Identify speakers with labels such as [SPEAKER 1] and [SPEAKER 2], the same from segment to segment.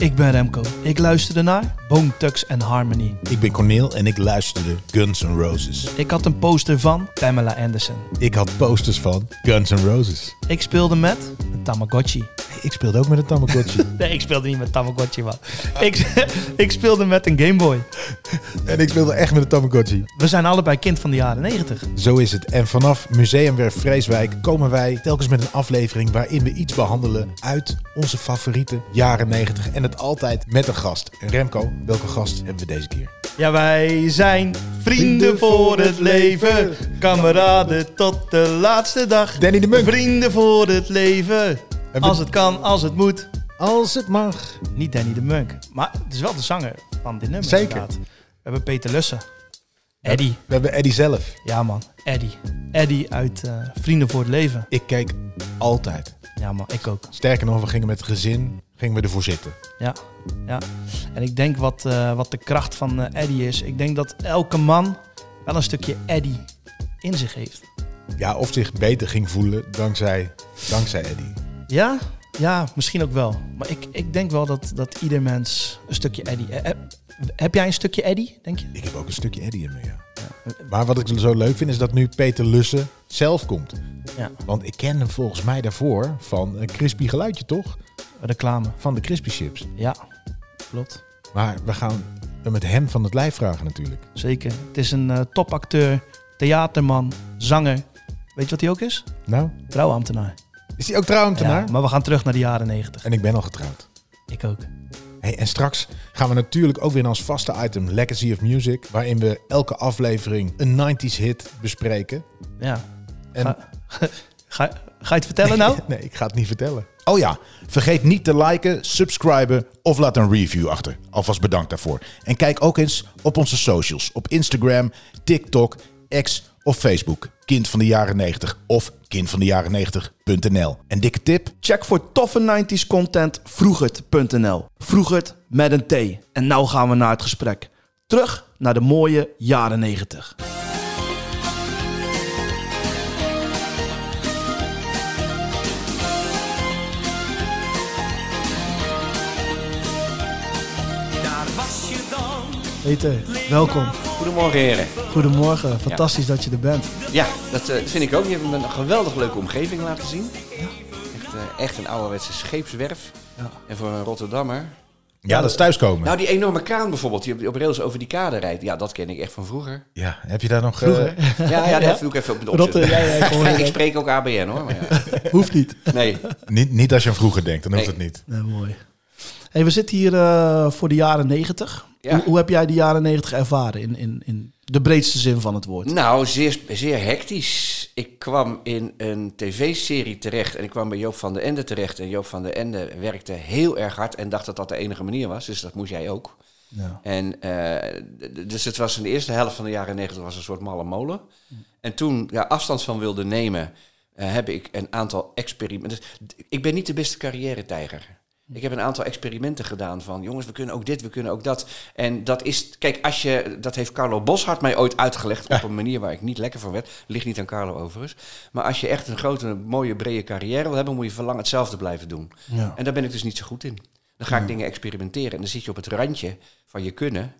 [SPEAKER 1] Ik ben Remco. Ik luisterde naar Bone Thugs and Harmony.
[SPEAKER 2] Ik ben Corneel en ik luisterde Guns N' Roses.
[SPEAKER 1] Ik had een poster van Pamela Anderson.
[SPEAKER 2] Ik had posters van Guns N' Roses.
[SPEAKER 1] Ik speelde met een Tamagotchi.
[SPEAKER 2] Ik speelde ook met een Tamagotchi.
[SPEAKER 1] Nee, ik speelde niet met Tamagotchi, man. ik, ik speelde met een Game Boy.
[SPEAKER 2] en ik speelde echt met een Tamagotchi.
[SPEAKER 1] We zijn allebei kind van de jaren 90.
[SPEAKER 2] Zo is het. En vanaf Museumwerf Vreeswijk komen wij telkens met een aflevering waarin we iets behandelen uit onze favoriete jaren 90. En het altijd met een gast. En Remco, welke gast hebben we deze keer?
[SPEAKER 1] Ja, wij zijn vrienden voor het leven. Kameraden tot de laatste dag.
[SPEAKER 2] Danny de Munk.
[SPEAKER 1] Vrienden voor het leven.
[SPEAKER 2] En we-
[SPEAKER 1] Als het kan, als het moet.
[SPEAKER 2] Als het mag.
[SPEAKER 1] Niet Danny de Munk. Maar het is wel de zanger van dit nummer.
[SPEAKER 2] Zeker.
[SPEAKER 1] inderdaad. We hebben Peter Lussen. Eddie.
[SPEAKER 2] We hebben Eddie zelf.
[SPEAKER 1] Ja man, Eddie. Eddie uit eh, Vrienden voor het Leven.
[SPEAKER 2] Ik keek altijd.
[SPEAKER 1] Ja man, ik ook.
[SPEAKER 2] Sterker nog, we gingen met het gezin gingen we ervoor zitten.
[SPEAKER 1] Ja, ja. En ik denk wat, eh, wat de kracht van eh, Eddie is. Ik denk dat elke man wel een stukje Eddie in zich heeft.
[SPEAKER 2] Ja, of zich beter ging voelen dankzij, dankzij Eddie.
[SPEAKER 1] Ja? Ja, misschien ook wel. Maar ik, ik denk wel dat, dat ieder mens een stukje Eddie... eh, Heb, heb jij een stukje Eddie, denk je?
[SPEAKER 2] Ik heb ook een stukje Eddie in me, ja. Maar wat ik zo leuk vind, is dat nu Peter Lussen zelf komt.
[SPEAKER 1] Ja,
[SPEAKER 2] Want ik ken hem volgens mij daarvoor van een crispy geluidje, toch?
[SPEAKER 1] reclame.
[SPEAKER 2] Van de crispy chips.
[SPEAKER 1] Ja, klopt.
[SPEAKER 2] Maar we gaan het met hem van het lijf vragen natuurlijk.
[SPEAKER 1] Zeker. Het is een eh, topacteur, theaterman, zanger. Weet je wat hij ook is?
[SPEAKER 2] Nou,
[SPEAKER 1] Trouwambtenaar.
[SPEAKER 2] Is hij ook trouwambtenaar?
[SPEAKER 1] Ja, maar we gaan terug naar de jaren 90.
[SPEAKER 2] En ik ben al getrouwd.
[SPEAKER 1] Ik ook.
[SPEAKER 2] Hey, en straks gaan we natuurlijk ook weer naar ons vaste item Legacy of Music. Waarin we elke aflevering een 90s hit bespreken.
[SPEAKER 1] Ja.
[SPEAKER 2] En
[SPEAKER 1] Ga, ga, ga je het vertellen nou?
[SPEAKER 2] Nee, ik ga het niet vertellen. Oh ja, vergeet niet te liken, subscriben of laat een review achter. Alvast bedankt daarvoor. En kijk ook eens op onze socials. Op Instagram, TikTok, X of Facebook. Kind van de jaren 90 of kindvandejaren90.nl. En dikke tip,
[SPEAKER 1] Check voor toffe 90s content vroegert.nl. Vroegert met een T. En nou gaan we naar het gesprek. Terug naar de mooie jaren 90.
[SPEAKER 3] Daar was je dan.
[SPEAKER 1] Peter, welkom.
[SPEAKER 4] Goedemorgen heren.
[SPEAKER 1] Goedemorgen. Fantastisch dat je er bent.
[SPEAKER 4] Ja, dat eh, vind ik ook. Je hebt me een geweldig leuke omgeving laten zien. Echt, eh, echt een ouderwetse scheepswerf.
[SPEAKER 1] Ja.
[SPEAKER 4] En voor een Rotterdammer.
[SPEAKER 2] ja, dat is thuiskomen.
[SPEAKER 4] Nou, die enorme kraan bijvoorbeeld, die op, rails over die kade rijdt. Ja, dat ken ik echt van vroeger.
[SPEAKER 2] Ja, heb je daar nog...
[SPEAKER 1] Vroeger.
[SPEAKER 2] eh,
[SPEAKER 4] Ja, ja, dat doe ik even op de opzet.
[SPEAKER 1] ja, ja, ik
[SPEAKER 4] spreek ook ABN hoor. Maar ja.
[SPEAKER 1] Hoeft niet.
[SPEAKER 4] Nee,
[SPEAKER 2] niet, niet als je aan vroeger denkt, dan hoeft
[SPEAKER 4] Nee.
[SPEAKER 2] het niet.
[SPEAKER 1] Nee, mooi. Hey, we zitten hier eh, voor de jaren 90.
[SPEAKER 4] Ja.
[SPEAKER 1] Hoe, hoe heb jij de jaren 90 ervaren in, in, in de breedste zin van het woord?
[SPEAKER 4] nou, zeer, zeer hectisch. Ik kwam in een tv-serie terecht en ik kwam bij Joop van den Ende terecht. En Joop van den Ende werkte heel erg hard en dacht dat dat de enige manier was. Dus dat moest jij ook.
[SPEAKER 1] Ja.
[SPEAKER 4] En eh, dus het was in de eerste helft van de jaren negentig was een soort malle molen. En toen ja, afstand van wilde nemen, eh, heb ik een aantal experimenten. Ik ben niet de beste carrière-tijger. Ik heb een aantal experimenten gedaan van jongens, we kunnen ook dit, we kunnen ook dat. En dat is, kijk, als je, dat heeft Carlo Boshart mij ooit uitgelegd op een manier waar ik niet lekker van werd. Ligt niet aan Carlo overigens. Maar als je echt een grote, mooie, brede carrière wil hebben, moet je verlang hetzelfde blijven doen.
[SPEAKER 1] Ja.
[SPEAKER 4] En daar ben ik dus niet zo goed in. Dan ga ik dingen experimenteren en dan zit je op het randje van je kunnen.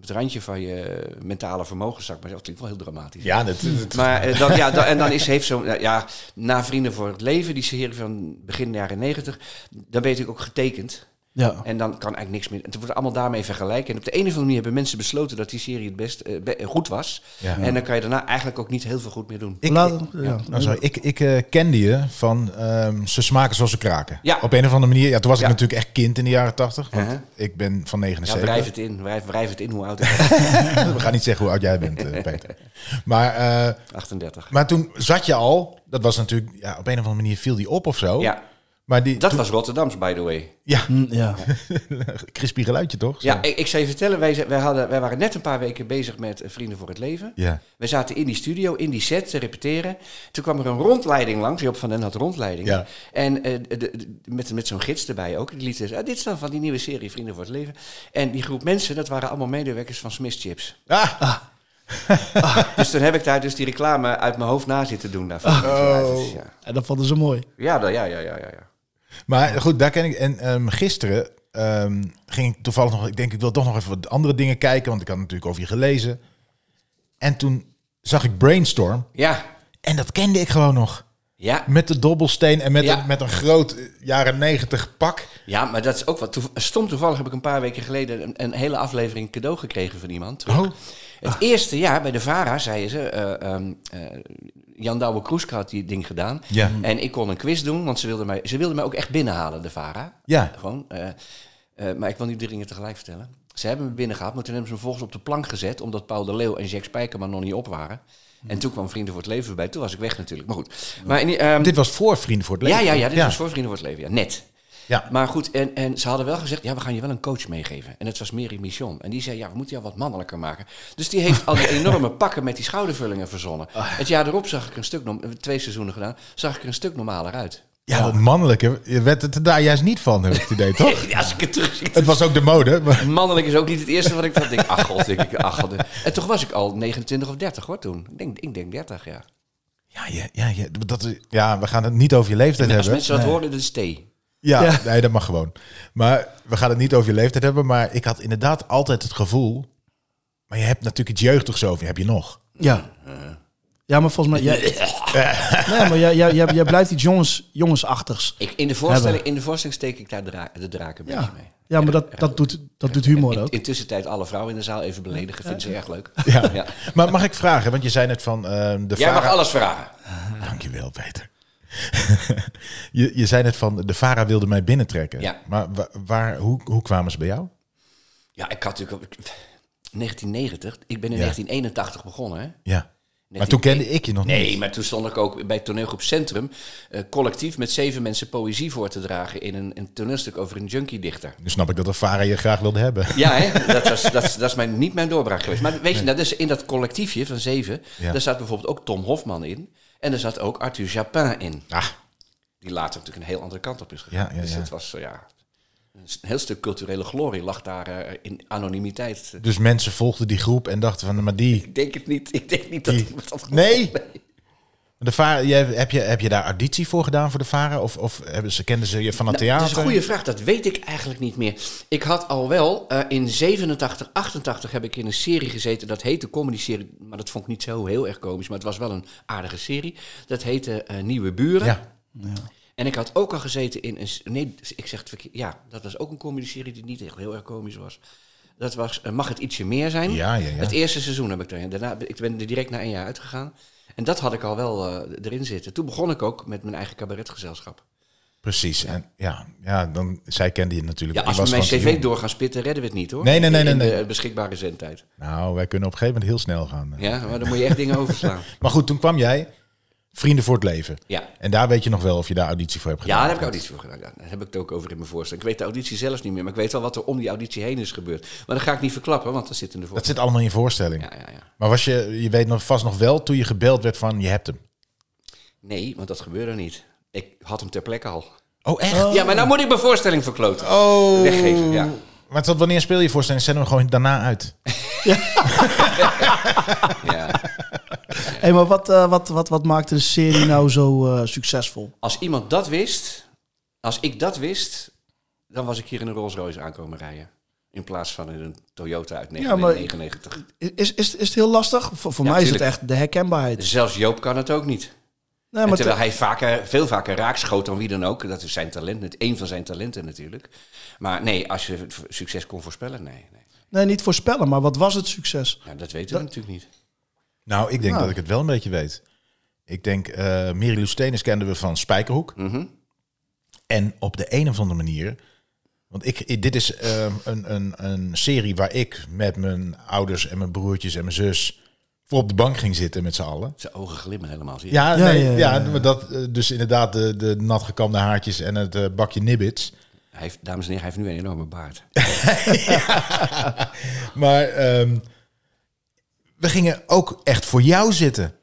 [SPEAKER 4] Het randje van je mentale vermogen, ik maar. Dat klinkt wel heel dramatisch.
[SPEAKER 2] Ja, dat, dat-
[SPEAKER 4] Maar eh, dan, ja, dan, en dan is, heeft zo'n, ja, na Vrienden voor het Leven, die serie van begin jaren negentig, dan ben je natuurlijk ook getekend.
[SPEAKER 1] Ja.
[SPEAKER 4] En dan kan eigenlijk niks meer. Het wordt allemaal daarmee vergelijken. En op de een of andere manier hebben mensen besloten dat die serie het best eh, be- goed was.
[SPEAKER 2] Ja.
[SPEAKER 4] En dan kan je daarna eigenlijk ook niet heel veel goed meer doen.
[SPEAKER 2] Ik,
[SPEAKER 1] Laat-
[SPEAKER 2] ik-
[SPEAKER 1] ja.
[SPEAKER 2] nou, sorry, ik, ik eh, kende je van ehm, ze smaken zoals ze kraken.
[SPEAKER 4] Ja.
[SPEAKER 2] Op een of andere manier. Ja, toen was ik
[SPEAKER 4] Ja.
[SPEAKER 2] natuurlijk echt kind in de jaren tachtig. Want
[SPEAKER 4] Uh-huh.
[SPEAKER 2] ik ben van
[SPEAKER 4] Ja,
[SPEAKER 2] 79.
[SPEAKER 4] wrijf het in. Wrijf, wrijf het in hoe oud ik ben.
[SPEAKER 2] We gaan niet zeggen hoe oud jij bent, eh, Peter. Maar, eh,
[SPEAKER 4] 38.
[SPEAKER 2] maar toen zat je al. Dat was natuurlijk, ja, op een of andere manier viel die op of zo.
[SPEAKER 4] Ja,
[SPEAKER 2] Maar die,
[SPEAKER 4] dat
[SPEAKER 2] toen-
[SPEAKER 4] was Rotterdams, by the way.
[SPEAKER 2] Ja,
[SPEAKER 1] Hm, ja.
[SPEAKER 2] crispy geluidje toch? Zo.
[SPEAKER 4] Ja, ik, ik zou je vertellen, wij, wij, hadden, wij waren net een paar weken bezig met eh, Vrienden voor het Leven.
[SPEAKER 2] Ja.
[SPEAKER 4] We zaten in die studio, in die set te repeteren. Toen kwam er een rondleiding langs. Joop van den had rondleiding.
[SPEAKER 2] Ja.
[SPEAKER 4] En eh, de- de- met, met zo'n gids erbij ook. Die liet dus, ah, dit is dan van die nieuwe serie Vrienden voor het Leven. En die groep mensen, dat waren allemaal medewerkers van Smith Chips.
[SPEAKER 2] Ah,
[SPEAKER 4] Dus toen heb ik daar dus die reclame uit mijn hoofd na zitten doen. Daarvan.
[SPEAKER 2] Oh.
[SPEAKER 4] Dus ja,
[SPEAKER 1] En dat vonden ze mooi.
[SPEAKER 4] ja, dat- ja, ja, ja, ja, ja.
[SPEAKER 2] Maar goed, daar ken ik. En ehm, gisteren ehm, ging ik toevallig nog, ik denk ik wil toch nog even wat andere dingen kijken, want ik had natuurlijk over je gelezen. En toen zag ik Brainstorm
[SPEAKER 4] Ja,
[SPEAKER 2] en dat kende ik gewoon nog.
[SPEAKER 4] ja.
[SPEAKER 2] Met de dobbelsteen en met,
[SPEAKER 4] Ja.
[SPEAKER 2] een, met een groot eh, jaren negentig pak.
[SPEAKER 4] Ja, maar dat is ook wat. toev- Stom toevallig heb ik een paar weken geleden een, een hele aflevering cadeau gekregen van iemand. terug.
[SPEAKER 2] Oh.
[SPEAKER 4] Het eerste jaar bij de VARA zeiden ze. eh, ehm, eh, Jan Douwe Kroeska had die ding gedaan.
[SPEAKER 2] Ja.
[SPEAKER 4] En ik kon een quiz doen, want ze wilden mij, ze wilden mij ook echt binnenhalen, de VARA.
[SPEAKER 2] Ja.
[SPEAKER 4] Gewoon. eh, eh, maar ik wil niet drie dingen tegelijk vertellen. Ze hebben me binnengehaald, maar toen hebben ze me vervolgens op de plank gezet. Omdat Paul de Leeuw en Jack Spijkerman nog niet op waren. En toen kwam Vrienden voor het Leven voorbij. Toen was ik weg natuurlijk. Maar goed. Maar, ehm,
[SPEAKER 2] Dit was voor Vrienden voor het Leven.
[SPEAKER 4] ja, ja, ja, dit was voor Vrienden voor het Leven. Ja, net.
[SPEAKER 2] Ja.
[SPEAKER 4] Maar goed, en, en ze hadden wel gezegd, ja, we gaan je wel een coach meegeven. En dat was Mary Michon. En die zei, ja, we moeten jou wat mannelijker maken. Dus die heeft al die enorme pakken met die schoudervullingen verzonnen. Het jaar erop zag ik een stuk, twee seizoenen gedaan, zag ik er een stuk normaler uit.
[SPEAKER 2] Ja, wat mannelijke. Je werd het er daar juist niet van, heb ik het idee, toch?
[SPEAKER 4] Ja, als ik het terugzie.
[SPEAKER 2] het was ook de mode. Maar...
[SPEAKER 4] Mannelijk is ook niet het eerste wat ik dacht. Denk, ach god, denk ik, ach god. En toch was ik al 29 of 30 hoor toen. Ik denk, ik denk 30, ja.
[SPEAKER 2] Ja, ja, ja, ja, dat, ja, we gaan het niet over je leeftijd
[SPEAKER 4] Als
[SPEAKER 2] hebben.
[SPEAKER 4] mensen dat horen, dat is thee.
[SPEAKER 2] Ja,
[SPEAKER 1] Ja.
[SPEAKER 2] nee, dat mag gewoon. Maar we gaan het niet over je leeftijd hebben. Maar ik had inderdaad altijd het gevoel... Maar je hebt natuurlijk iets jeugdigs over. Heb je nog?
[SPEAKER 1] Ja. Ja, maar volgens mij... Jij, nee, maar jij, jij, jij, jij blijft iets jongens, jongensachtigs.
[SPEAKER 4] Ik, in, de voorstelling, in de voorstelling steek ik daar dra de draak een beetje
[SPEAKER 1] Ja,
[SPEAKER 4] mee.
[SPEAKER 1] ja maar dat, dat, doet, dat doet humor
[SPEAKER 4] In,
[SPEAKER 1] ook.
[SPEAKER 4] intussen tijd alle vrouwen in de zaal even beledigen. Vinden ze erg leuk.
[SPEAKER 2] Ja.
[SPEAKER 4] Ja.
[SPEAKER 2] Maar mag ik vragen? Want je zei net van... ehm de
[SPEAKER 4] Jij mag alles vragen.
[SPEAKER 2] Dankjewel, Peter. je, je zei net van... De VARA wilde mij binnentrekken.
[SPEAKER 4] Ja.
[SPEAKER 2] Maar wa- waar, hoe, hoe kwamen ze bij jou?
[SPEAKER 4] Ja, ik had natuurlijk... ook- 1990, ik ben in
[SPEAKER 2] Ja.
[SPEAKER 4] 1981 begonnen. Hè?
[SPEAKER 2] Ja. Maar toen kende ik je nog
[SPEAKER 4] Nee,
[SPEAKER 2] niet.
[SPEAKER 4] maar toen stond ik ook bij toneelgroep Centrum... eh, collectief met zeven mensen poëzie voor te dragen... in een, een toneelstuk over een junkie-dichter.
[SPEAKER 2] Nu snap ik dat de VARA je graag wilde hebben.
[SPEAKER 4] Ja, hè? Dat, was, dat, is- dat is mijn, niet mijn doorbraak geweest. Maar weet je, dat is in dat collectiefje van zeven...
[SPEAKER 2] Ja.
[SPEAKER 4] daar zat bijvoorbeeld ook Tom Hofman in... en er zat ook Arthur Japin in.
[SPEAKER 2] Ah,
[SPEAKER 4] Die later natuurlijk een heel andere kant op is gegaan.
[SPEAKER 2] Ja,
[SPEAKER 4] dus het was, eh, ja... Een heel stuk culturele glorie lag daar eh, in anonimiteit.
[SPEAKER 2] dus mensen volgden die groep en dachten van... Maar die...
[SPEAKER 4] Ik denk het niet. Ik denk niet dat iemand dat...
[SPEAKER 2] Nee? De VARA, jij, heb, je, heb je daar auditie voor gedaan voor de VARA? Of, of hebben ze, kenden ze je van het
[SPEAKER 4] Nou,
[SPEAKER 2] theater?
[SPEAKER 4] dat is een goede vraag. Dat weet ik eigenlijk niet meer. Ik had al wel eh, in 87, 88 heb ik in een serie gezeten. Dat heette comedy serie, maar dat vond ik niet zo heel erg komisch. Maar het was wel een aardige serie. Dat heette eh, Nieuwe Buren.
[SPEAKER 2] Ja.
[SPEAKER 4] En ik had ook al gezeten in een... Nee, ik zeg het verkeerd. Ja, dat was ook een comedy-serie die niet echt heel erg komisch was. Dat was eh, Mag het ietsje meer zijn?
[SPEAKER 2] Ja, ja, ja.
[SPEAKER 4] Het eerste seizoen heb ik daarin. Daarna, ik ben er direct na een jaar uitgegaan. En dat had ik al wel eh, erin zitten. Toen begon ik ook met mijn eigen cabaretgezelschap.
[SPEAKER 2] Precies. En ja, ja, dan, zij kende je natuurlijk.
[SPEAKER 4] Ja, als we mijn cv door gaan spitten, redden we het niet hoor.
[SPEAKER 2] Nee, nee, nee,
[SPEAKER 4] In
[SPEAKER 2] nee,
[SPEAKER 4] de
[SPEAKER 2] nee.
[SPEAKER 4] beschikbare zendtijd.
[SPEAKER 2] Nou, wij kunnen op een gegeven moment heel snel gaan.
[SPEAKER 4] Ja, maar dan moet je echt dingen overslaan.
[SPEAKER 2] Maar goed, toen kwam jij Vrienden voor het Leven.
[SPEAKER 4] Ja.
[SPEAKER 2] En daar weet je nog wel of je daar auditie voor hebt gedaan.
[SPEAKER 4] Ja, daar heb ik auditie voor gedaan. Ja, daar heb ik het ook over in mijn voorstelling. Ik weet de auditie zelfs niet meer, maar ik weet wel wat er om die auditie heen is gebeurd. Maar dat ga ik niet verklappen, want dat zit in de
[SPEAKER 2] Dat
[SPEAKER 4] voorstelling.
[SPEAKER 2] zit allemaal in je voorstelling.
[SPEAKER 4] Ja, ja, ja.
[SPEAKER 2] Maar was je, je weet nog vast nog wel toen je gebeld werd van je hebt hem.
[SPEAKER 4] Nee, want dat gebeurde niet. Ik had hem ter plekke al.
[SPEAKER 2] Oh, echt?
[SPEAKER 4] Ja, maar nou moet ik mijn voorstelling verkloten.
[SPEAKER 2] Oh.
[SPEAKER 4] Weggeven, ja.
[SPEAKER 2] Maar tot wanneer speel je voorstelling? Zend hem gewoon daarna uit.
[SPEAKER 4] ja.
[SPEAKER 1] Hey, maar wat, eh, wat, wat, wat maakte de serie nou zo eh, succesvol?
[SPEAKER 4] Als iemand dat wist, als ik dat wist, dan was ik hier in een Rolls Royce aankomen rijden. In plaats van in een Toyota uit
[SPEAKER 1] Ja, maar-
[SPEAKER 4] 1999.
[SPEAKER 1] Is, is, is het heel lastig? Voor, voor
[SPEAKER 4] Ja,
[SPEAKER 1] mij is het echt de herkenbaarheid.
[SPEAKER 4] Zelfs Joop kan het ook niet.
[SPEAKER 1] Nee,
[SPEAKER 4] En
[SPEAKER 1] maar
[SPEAKER 4] terwijl
[SPEAKER 1] te-
[SPEAKER 4] hij vaker, veel vaker raakschoot dan wie dan ook. Dat is zijn talent, het één van zijn talenten natuurlijk. Maar nee, als je succes kon voorspellen, nee. nee.
[SPEAKER 1] nee, niet voorspellen, maar wat was het succes?
[SPEAKER 4] Ja, dat weten we natuurlijk niet.
[SPEAKER 2] Nou, ik denk
[SPEAKER 1] Nou.
[SPEAKER 2] dat ik het wel een beetje weet. Ik denk, eh Mary Lou Steenis kenden we van Spijkerhoek.
[SPEAKER 4] Mhm.
[SPEAKER 2] En op de een of andere manier... Want ik, dit is ehm, een, een, een serie waar ik met mijn ouders en mijn broertjes en mijn zus... voor op de bank ging zitten met z'n allen.
[SPEAKER 4] Zijn ogen glimmen helemaal. Zie je?
[SPEAKER 2] Ja,
[SPEAKER 1] Ja,
[SPEAKER 2] nee,
[SPEAKER 1] ja,
[SPEAKER 2] ja,
[SPEAKER 1] ja, ja.
[SPEAKER 2] maar dat, eh, dus inderdaad de, de natgekamde haartjes en het eh, bakje nibbits.
[SPEAKER 4] Hij heeft, dames en heren, hij heeft nu een enorme baard.
[SPEAKER 2] Maar ehm, we gingen ook echt voor jou zitten.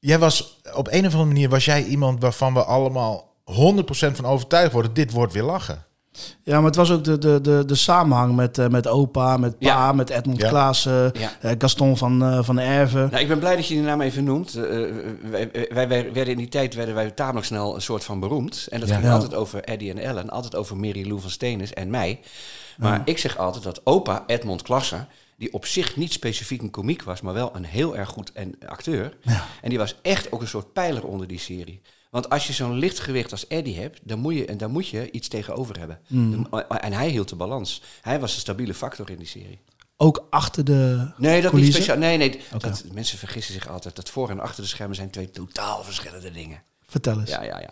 [SPEAKER 2] Jij was op een of andere manier was jij iemand waarvan we allemaal 100% van overtuigd worden. Dit wordt weer lachen.
[SPEAKER 1] Ja, maar het was ook de, de, de, de samenhang met, eh, met opa, met pa,
[SPEAKER 4] Ja.
[SPEAKER 1] met Edmond
[SPEAKER 2] Ja.
[SPEAKER 1] Klaassen,
[SPEAKER 4] Ja.
[SPEAKER 1] eh, Gaston van, eh, van Erven.
[SPEAKER 4] Nou, ik ben blij dat je die naam even noemt. Eh, wij, wij, wij werden in die tijd werden wij tamelijk snel een soort van beroemd. En dat
[SPEAKER 2] Ja.
[SPEAKER 4] ging
[SPEAKER 1] Ja.
[SPEAKER 4] altijd over Eddie en Ellen, altijd over Mary Lou van Steenis en mij. Maar ik zeg altijd dat opa Edmond Klasse, die op zich niet specifiek een komiek was, maar wel een heel erg goed en acteur. En die was echt ook een soort pijler onder die serie. Want als je zo'n lichtgewicht als Eddie hebt, dan moet je, en dan moet je iets tegenover hebben. Dan- En hij hield de balans. Hij was een stabiele factor in die serie.
[SPEAKER 1] Ook achter de
[SPEAKER 4] Nee, dat niet speciaal. Nee, nee. Dat, mensen vergissen zich altijd. Dat voor en achter de schermen zijn twee totaal verschillende dingen.
[SPEAKER 1] Vertel eens.
[SPEAKER 4] Ja, ja, ja.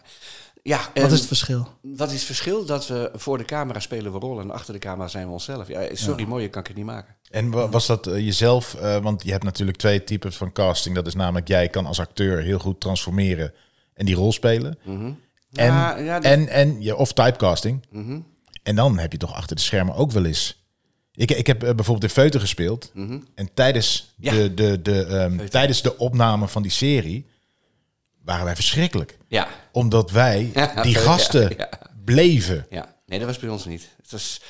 [SPEAKER 4] Ja,
[SPEAKER 1] Wat
[SPEAKER 4] en
[SPEAKER 1] is het verschil?
[SPEAKER 4] Wat is het verschil? Dat we voor de camera spelen we rollen en achter de camera zijn we onszelf. Ja, sorry, mooier kan ik het niet maken.
[SPEAKER 2] En wa- was dat eh, jezelf, eh, want je hebt natuurlijk twee types van casting. Dat is namelijk, jij kan als acteur heel goed transformeren en die rol spelen. En,
[SPEAKER 4] Mhm. Ja, ja, die-
[SPEAKER 2] en, en je, of typecasting.
[SPEAKER 4] Mhm.
[SPEAKER 2] En dan heb je toch achter de schermen ook wel eens. Ik, ik heb eh, bijvoorbeeld in Feuten gespeeld. En tijdens,
[SPEAKER 4] Mhm. Ja.
[SPEAKER 2] de, de, de, ehm, tijdens de opname van die serie waren wij verschrikkelijk.
[SPEAKER 4] Ja,
[SPEAKER 2] Omdat wij
[SPEAKER 4] Ja,
[SPEAKER 2] die gasten
[SPEAKER 4] ja.
[SPEAKER 2] bleven.
[SPEAKER 4] ja. Nee, dat was bij ons niet. Het was...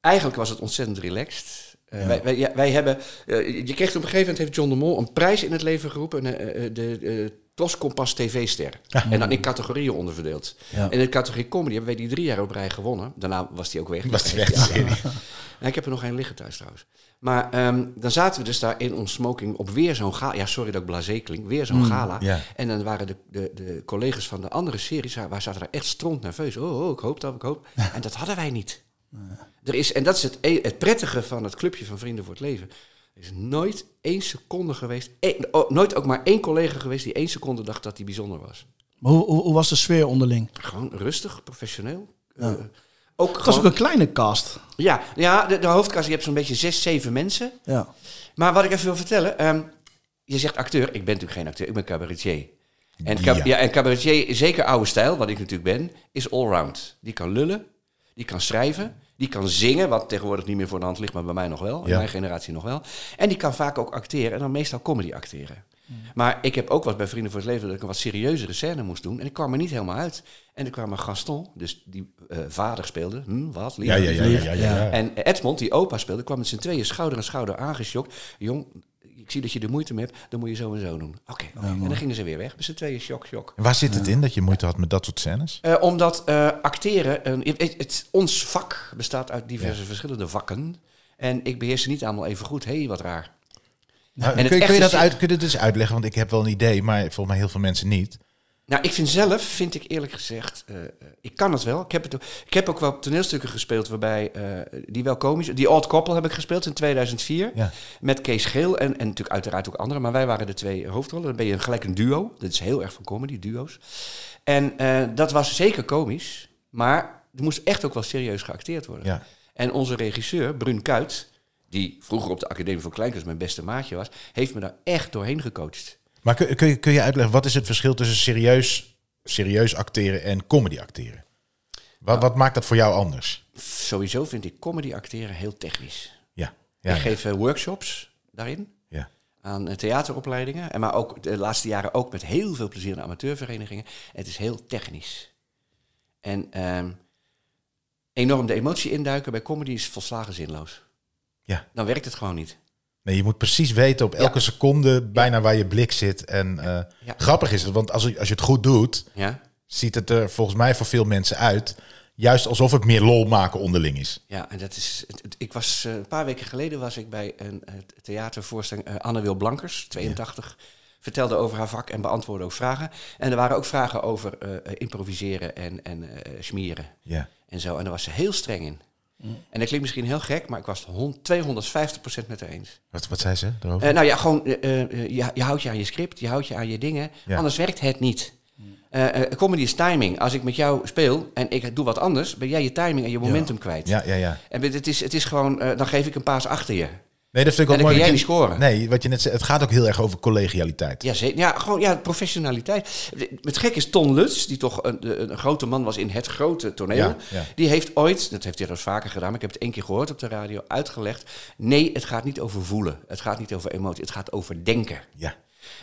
[SPEAKER 4] Eigenlijk was het ontzettend relaxed. Eh, wij, wij, wij hebben... eh, je kreeg op een gegeven moment heeft John de Mol een prijs in het leven geroepen. eh, de Tos Kompas TV-ster. En dan in categorieën onderverdeeld.
[SPEAKER 1] Ja.
[SPEAKER 4] En in de categorie comedy hebben wij die drie jaar op rij gewonnen. Daarna was die ook weg.
[SPEAKER 2] Was die weg.
[SPEAKER 4] Ja, ik heb er nog geen liggen thuis trouwens. Maar ehm, dan zaten we dus daar in ons smoking op weer zo'n gala. Ja, sorry dat ik blasé klink. Weer zo'n gala.
[SPEAKER 2] ja.
[SPEAKER 4] En dan waren de, de, de collega's van de andere series, wij zaten daar echt stront nerveus. Oh, oh, ik hoop dat, ik hoop. En dat hadden wij niet. Er is, en dat is het, e- het prettige van het clubje van Vrienden voor het Leven. Er is nooit één seconde geweest, één- oh, nooit ook maar één collega geweest die één seconde dacht dat hij bijzonder was.
[SPEAKER 1] Maar hoe, hoe, hoe was de sfeer onderling?
[SPEAKER 4] Gewoon rustig, professioneel. Eh, ook
[SPEAKER 1] Het was
[SPEAKER 4] gewoon,
[SPEAKER 1] ook een kleine cast.
[SPEAKER 4] ja, ja, de, de hoofdkast, je hebt zo'n beetje zes, zeven mensen.
[SPEAKER 1] Ja.
[SPEAKER 4] Maar wat ik even wil vertellen. ehm, je zegt acteur. Ik ben natuurlijk geen acteur. Ik ben cabaretier. En, cab-
[SPEAKER 2] Ja.
[SPEAKER 4] ja. en cabaretier, zeker oude stijl, wat ik natuurlijk ben, is allround. Die kan lullen. Die kan schrijven. Die kan zingen, wat tegenwoordig niet meer voor de hand ligt, maar bij mij nog wel. In
[SPEAKER 2] Ja.
[SPEAKER 4] mijn generatie nog wel. En die kan vaak ook acteren. En dan meestal comedy acteren. Maar ik heb ook wat bij Vrienden voor het Leven dat ik een wat serieuzere scène moest doen. En ik kwam er niet helemaal uit. En er kwam een Gaston, dus die eh, vader speelde. Hm, wat?
[SPEAKER 2] Ja, ja, ja, ja, ja, ja, ja.
[SPEAKER 4] En Edmond, die opa speelde, kwam met z'n tweeën schouder aan schouder aangeschokt. Jong, ik zie dat je er moeite mee hebt, dan moet je zo en zo doen. Oké, en dan gingen ze weer weg. Met z'n tweeën shock, shock.
[SPEAKER 2] En waar zit het in dat je moeite had met dat soort scènes?
[SPEAKER 4] Eh, omdat eh, acteren, een- het, het- ons vak bestaat uit diverse verschillende vakken. En ik beheers ze niet allemaal even goed. Hé, hey, wat raar.
[SPEAKER 2] Nou, kun, je- kun, je dat uit, kun je dat eens uitleggen? Want ik heb wel een idee, maar volgens mij heel veel mensen niet.
[SPEAKER 4] Nou, ik vind zelf, vind ik eerlijk gezegd, eh, eh, ik kan het wel. Ik heb, het, ook- ik heb ook wel toneelstukken gespeeld waarbij, eh, die wel komisch... Die Odd Couple heb ik gespeeld in 2004.
[SPEAKER 2] Ja.
[SPEAKER 4] Met Kees Geel en, en natuurlijk uiteraard ook anderen. Maar wij waren de twee hoofdrollen. Dan ben je gelijk een duo. Dat is heel erg van comedy, duo's. En dat was zeker komisch. Maar er moest echt ook wel serieus geacteerd worden.
[SPEAKER 2] Ja.
[SPEAKER 4] En onze regisseur, Brun Kuit... die vroeger op de Academie voor Kleinkunst mijn beste maatje was... heeft me daar echt doorheen gecoacht.
[SPEAKER 2] Maar kun, kun, je, kun je uitleggen, wat is het verschil tussen serieus, serieus acteren en comedy acteren? Wat, wat maakt dat voor jou anders?
[SPEAKER 4] Sowieso vind ik comedy acteren heel technisch.
[SPEAKER 2] Ja, ja,
[SPEAKER 4] ik geef eh, workshops daarin
[SPEAKER 2] ja.
[SPEAKER 4] aan eh, theateropleidingen. En maar ook de laatste jaren ook met heel veel plezier in amateurverenigingen. Het is heel technisch. En ehm, enorm de emotie induiken bij comedy is volslagen zinloos.
[SPEAKER 2] Ja.
[SPEAKER 4] Dan werkt het gewoon niet.
[SPEAKER 2] Nee, je moet precies weten op elke seconde bijna waar je blik zit. En eh, grappig is het, want als, je- als je het goed doet,
[SPEAKER 4] Ja?
[SPEAKER 2] ziet het er volgens mij voor veel mensen uit. Juist alsof het meer lol maken onderling is.
[SPEAKER 4] Ja, en dat is. Ik was eh, een paar weken geleden was ik bij een eh, theatervoorstelling Anne Wil Blankers, 82. Vertelde over haar vak en beantwoordde ook vragen. En er waren ook vragen over improviseren en, en smieren
[SPEAKER 2] Ja.
[SPEAKER 4] en zo. En daar was ze heel streng in. En dat klinkt misschien heel gek, maar ik was het hond- 250% met haar eens.
[SPEAKER 2] Wat, wat zei ze erover?
[SPEAKER 4] Eh, nou ja, gewoon, eh, eh, je, je houdt je aan je script, je houdt je aan je dingen.
[SPEAKER 2] Ja.
[SPEAKER 4] Anders werkt het niet. Comedy is timing. Als ik met jou speel en ik doe wat anders, ben jij je timing en je momentum kwijt.
[SPEAKER 2] ja, ja, ja.
[SPEAKER 4] En het is, het is gewoon, dan geef ik een paas achter je.
[SPEAKER 2] Nee, dat vind ik ook mooi.
[SPEAKER 4] kun jij
[SPEAKER 2] je-
[SPEAKER 4] niet scoren.
[SPEAKER 2] Nee, wat je net zei, het gaat ook heel erg over collegialiteit.
[SPEAKER 4] Ja, zeker. ja, gewoon ja, professionaliteit. Het gek is Ton Lutz, die toch een, een grote man was in het grote toneel.
[SPEAKER 2] Ja, ja.
[SPEAKER 4] Die heeft ooit, dat heeft hij eens vaker gedaan, maar ik heb het één keer gehoord op de radio, uitgelegd. Nee, het gaat niet over voelen. Het gaat niet over emotie. Het gaat over denken.
[SPEAKER 2] Ja.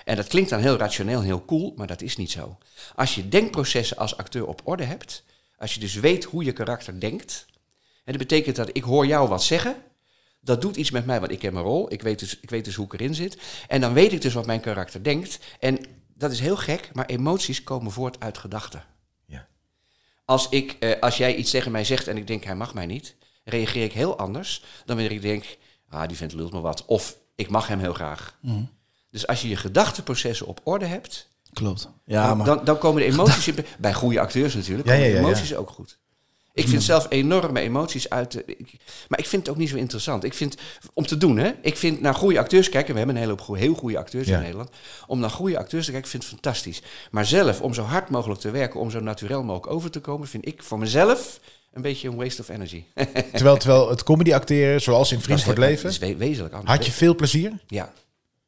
[SPEAKER 4] En dat klinkt dan heel rationeel, heel cool, maar dat is niet zo. Als je denkprocessen als acteur op orde hebt, Als je dus weet hoe je karakter denkt. En dat betekent dat ik hoor jou wat zeggen. Dat doet iets met mij, want ik heb mijn rol. Ik weet, dus, ik weet dus hoe ik erin zit. En dan weet ik dus wat mijn karakter denkt. En dat is heel gek, maar emoties komen voort uit gedachten.
[SPEAKER 2] Ja.
[SPEAKER 4] Als, ik, eh, als jij iets tegen mij zegt en ik denk hij mag mij niet, reageer ik heel anders dan wanneer ik denk, ah, die vent lult me wat. Of ik mag hem heel graag.
[SPEAKER 1] Mhm.
[SPEAKER 4] Dus als je je gedachteprocessen op orde hebt,
[SPEAKER 1] Klopt. Ja,
[SPEAKER 4] dan,
[SPEAKER 1] maar...
[SPEAKER 4] dan, dan komen de emoties in, bij goede acteurs natuurlijk,
[SPEAKER 2] Ja,
[SPEAKER 4] komen
[SPEAKER 2] ja,
[SPEAKER 4] de
[SPEAKER 2] ja, ja.
[SPEAKER 4] emoties ook goed. Ik vind zelf enorme emoties uit. de- ik- maar ik vind het ook niet zo interessant. Ik vind, om te doen, hè. Ik vind naar goede acteurs kijken. We hebben een hele hoop heel goede acteurs
[SPEAKER 2] Ja.
[SPEAKER 4] in Nederland. Om naar goede acteurs te kijken, vind ik fantastisch. Maar zelf, om zo hard mogelijk te werken, om zo natuurlijk mogelijk over te komen, vind ik voor mezelf een beetje een waste of energy.
[SPEAKER 2] Terwijl, terwijl het comedy acteren, zoals in Vriend voor het Leven,
[SPEAKER 4] is we- wezenlijk anders.
[SPEAKER 2] had je veel plezier?
[SPEAKER 4] Ja,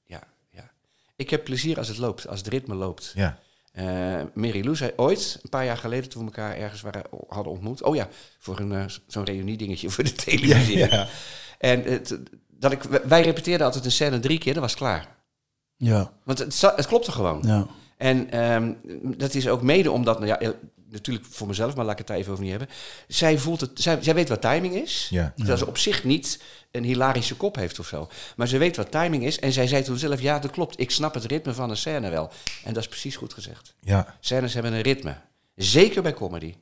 [SPEAKER 4] ja, ja. Ik heb plezier als het loopt, als het ritme loopt.
[SPEAKER 2] Ja.
[SPEAKER 4] Eh Mary Lou zei ooit, een paar jaar geleden, toen we elkaar ergens waren, hadden ontmoet. Oh ja, voor een, eh, zo'n reunie-dingetje voor de televisie.
[SPEAKER 2] Ja.
[SPEAKER 4] En het, dat ik, wij repeteerden altijd een scène drie keer, dat was klaar.
[SPEAKER 1] Ja,
[SPEAKER 4] Want het, het klopte gewoon.
[SPEAKER 1] ja.
[SPEAKER 4] En ehm, dat is ook mede omdat, nou ja, natuurlijk voor mezelf, maar laat ik het daar even over niet hebben. Zij, voelt het, zij, zij weet wat timing is.
[SPEAKER 2] Ja.
[SPEAKER 4] Terwijl ze op zich niet een hilarische kop heeft of zo. Maar ze weet wat timing is. En zij zei toen zelf, ja, dat klopt. Ik snap het ritme van een scène wel. En dat is precies goed gezegd.
[SPEAKER 2] ja.
[SPEAKER 4] Scènes hebben een ritme. Zeker bij comedy.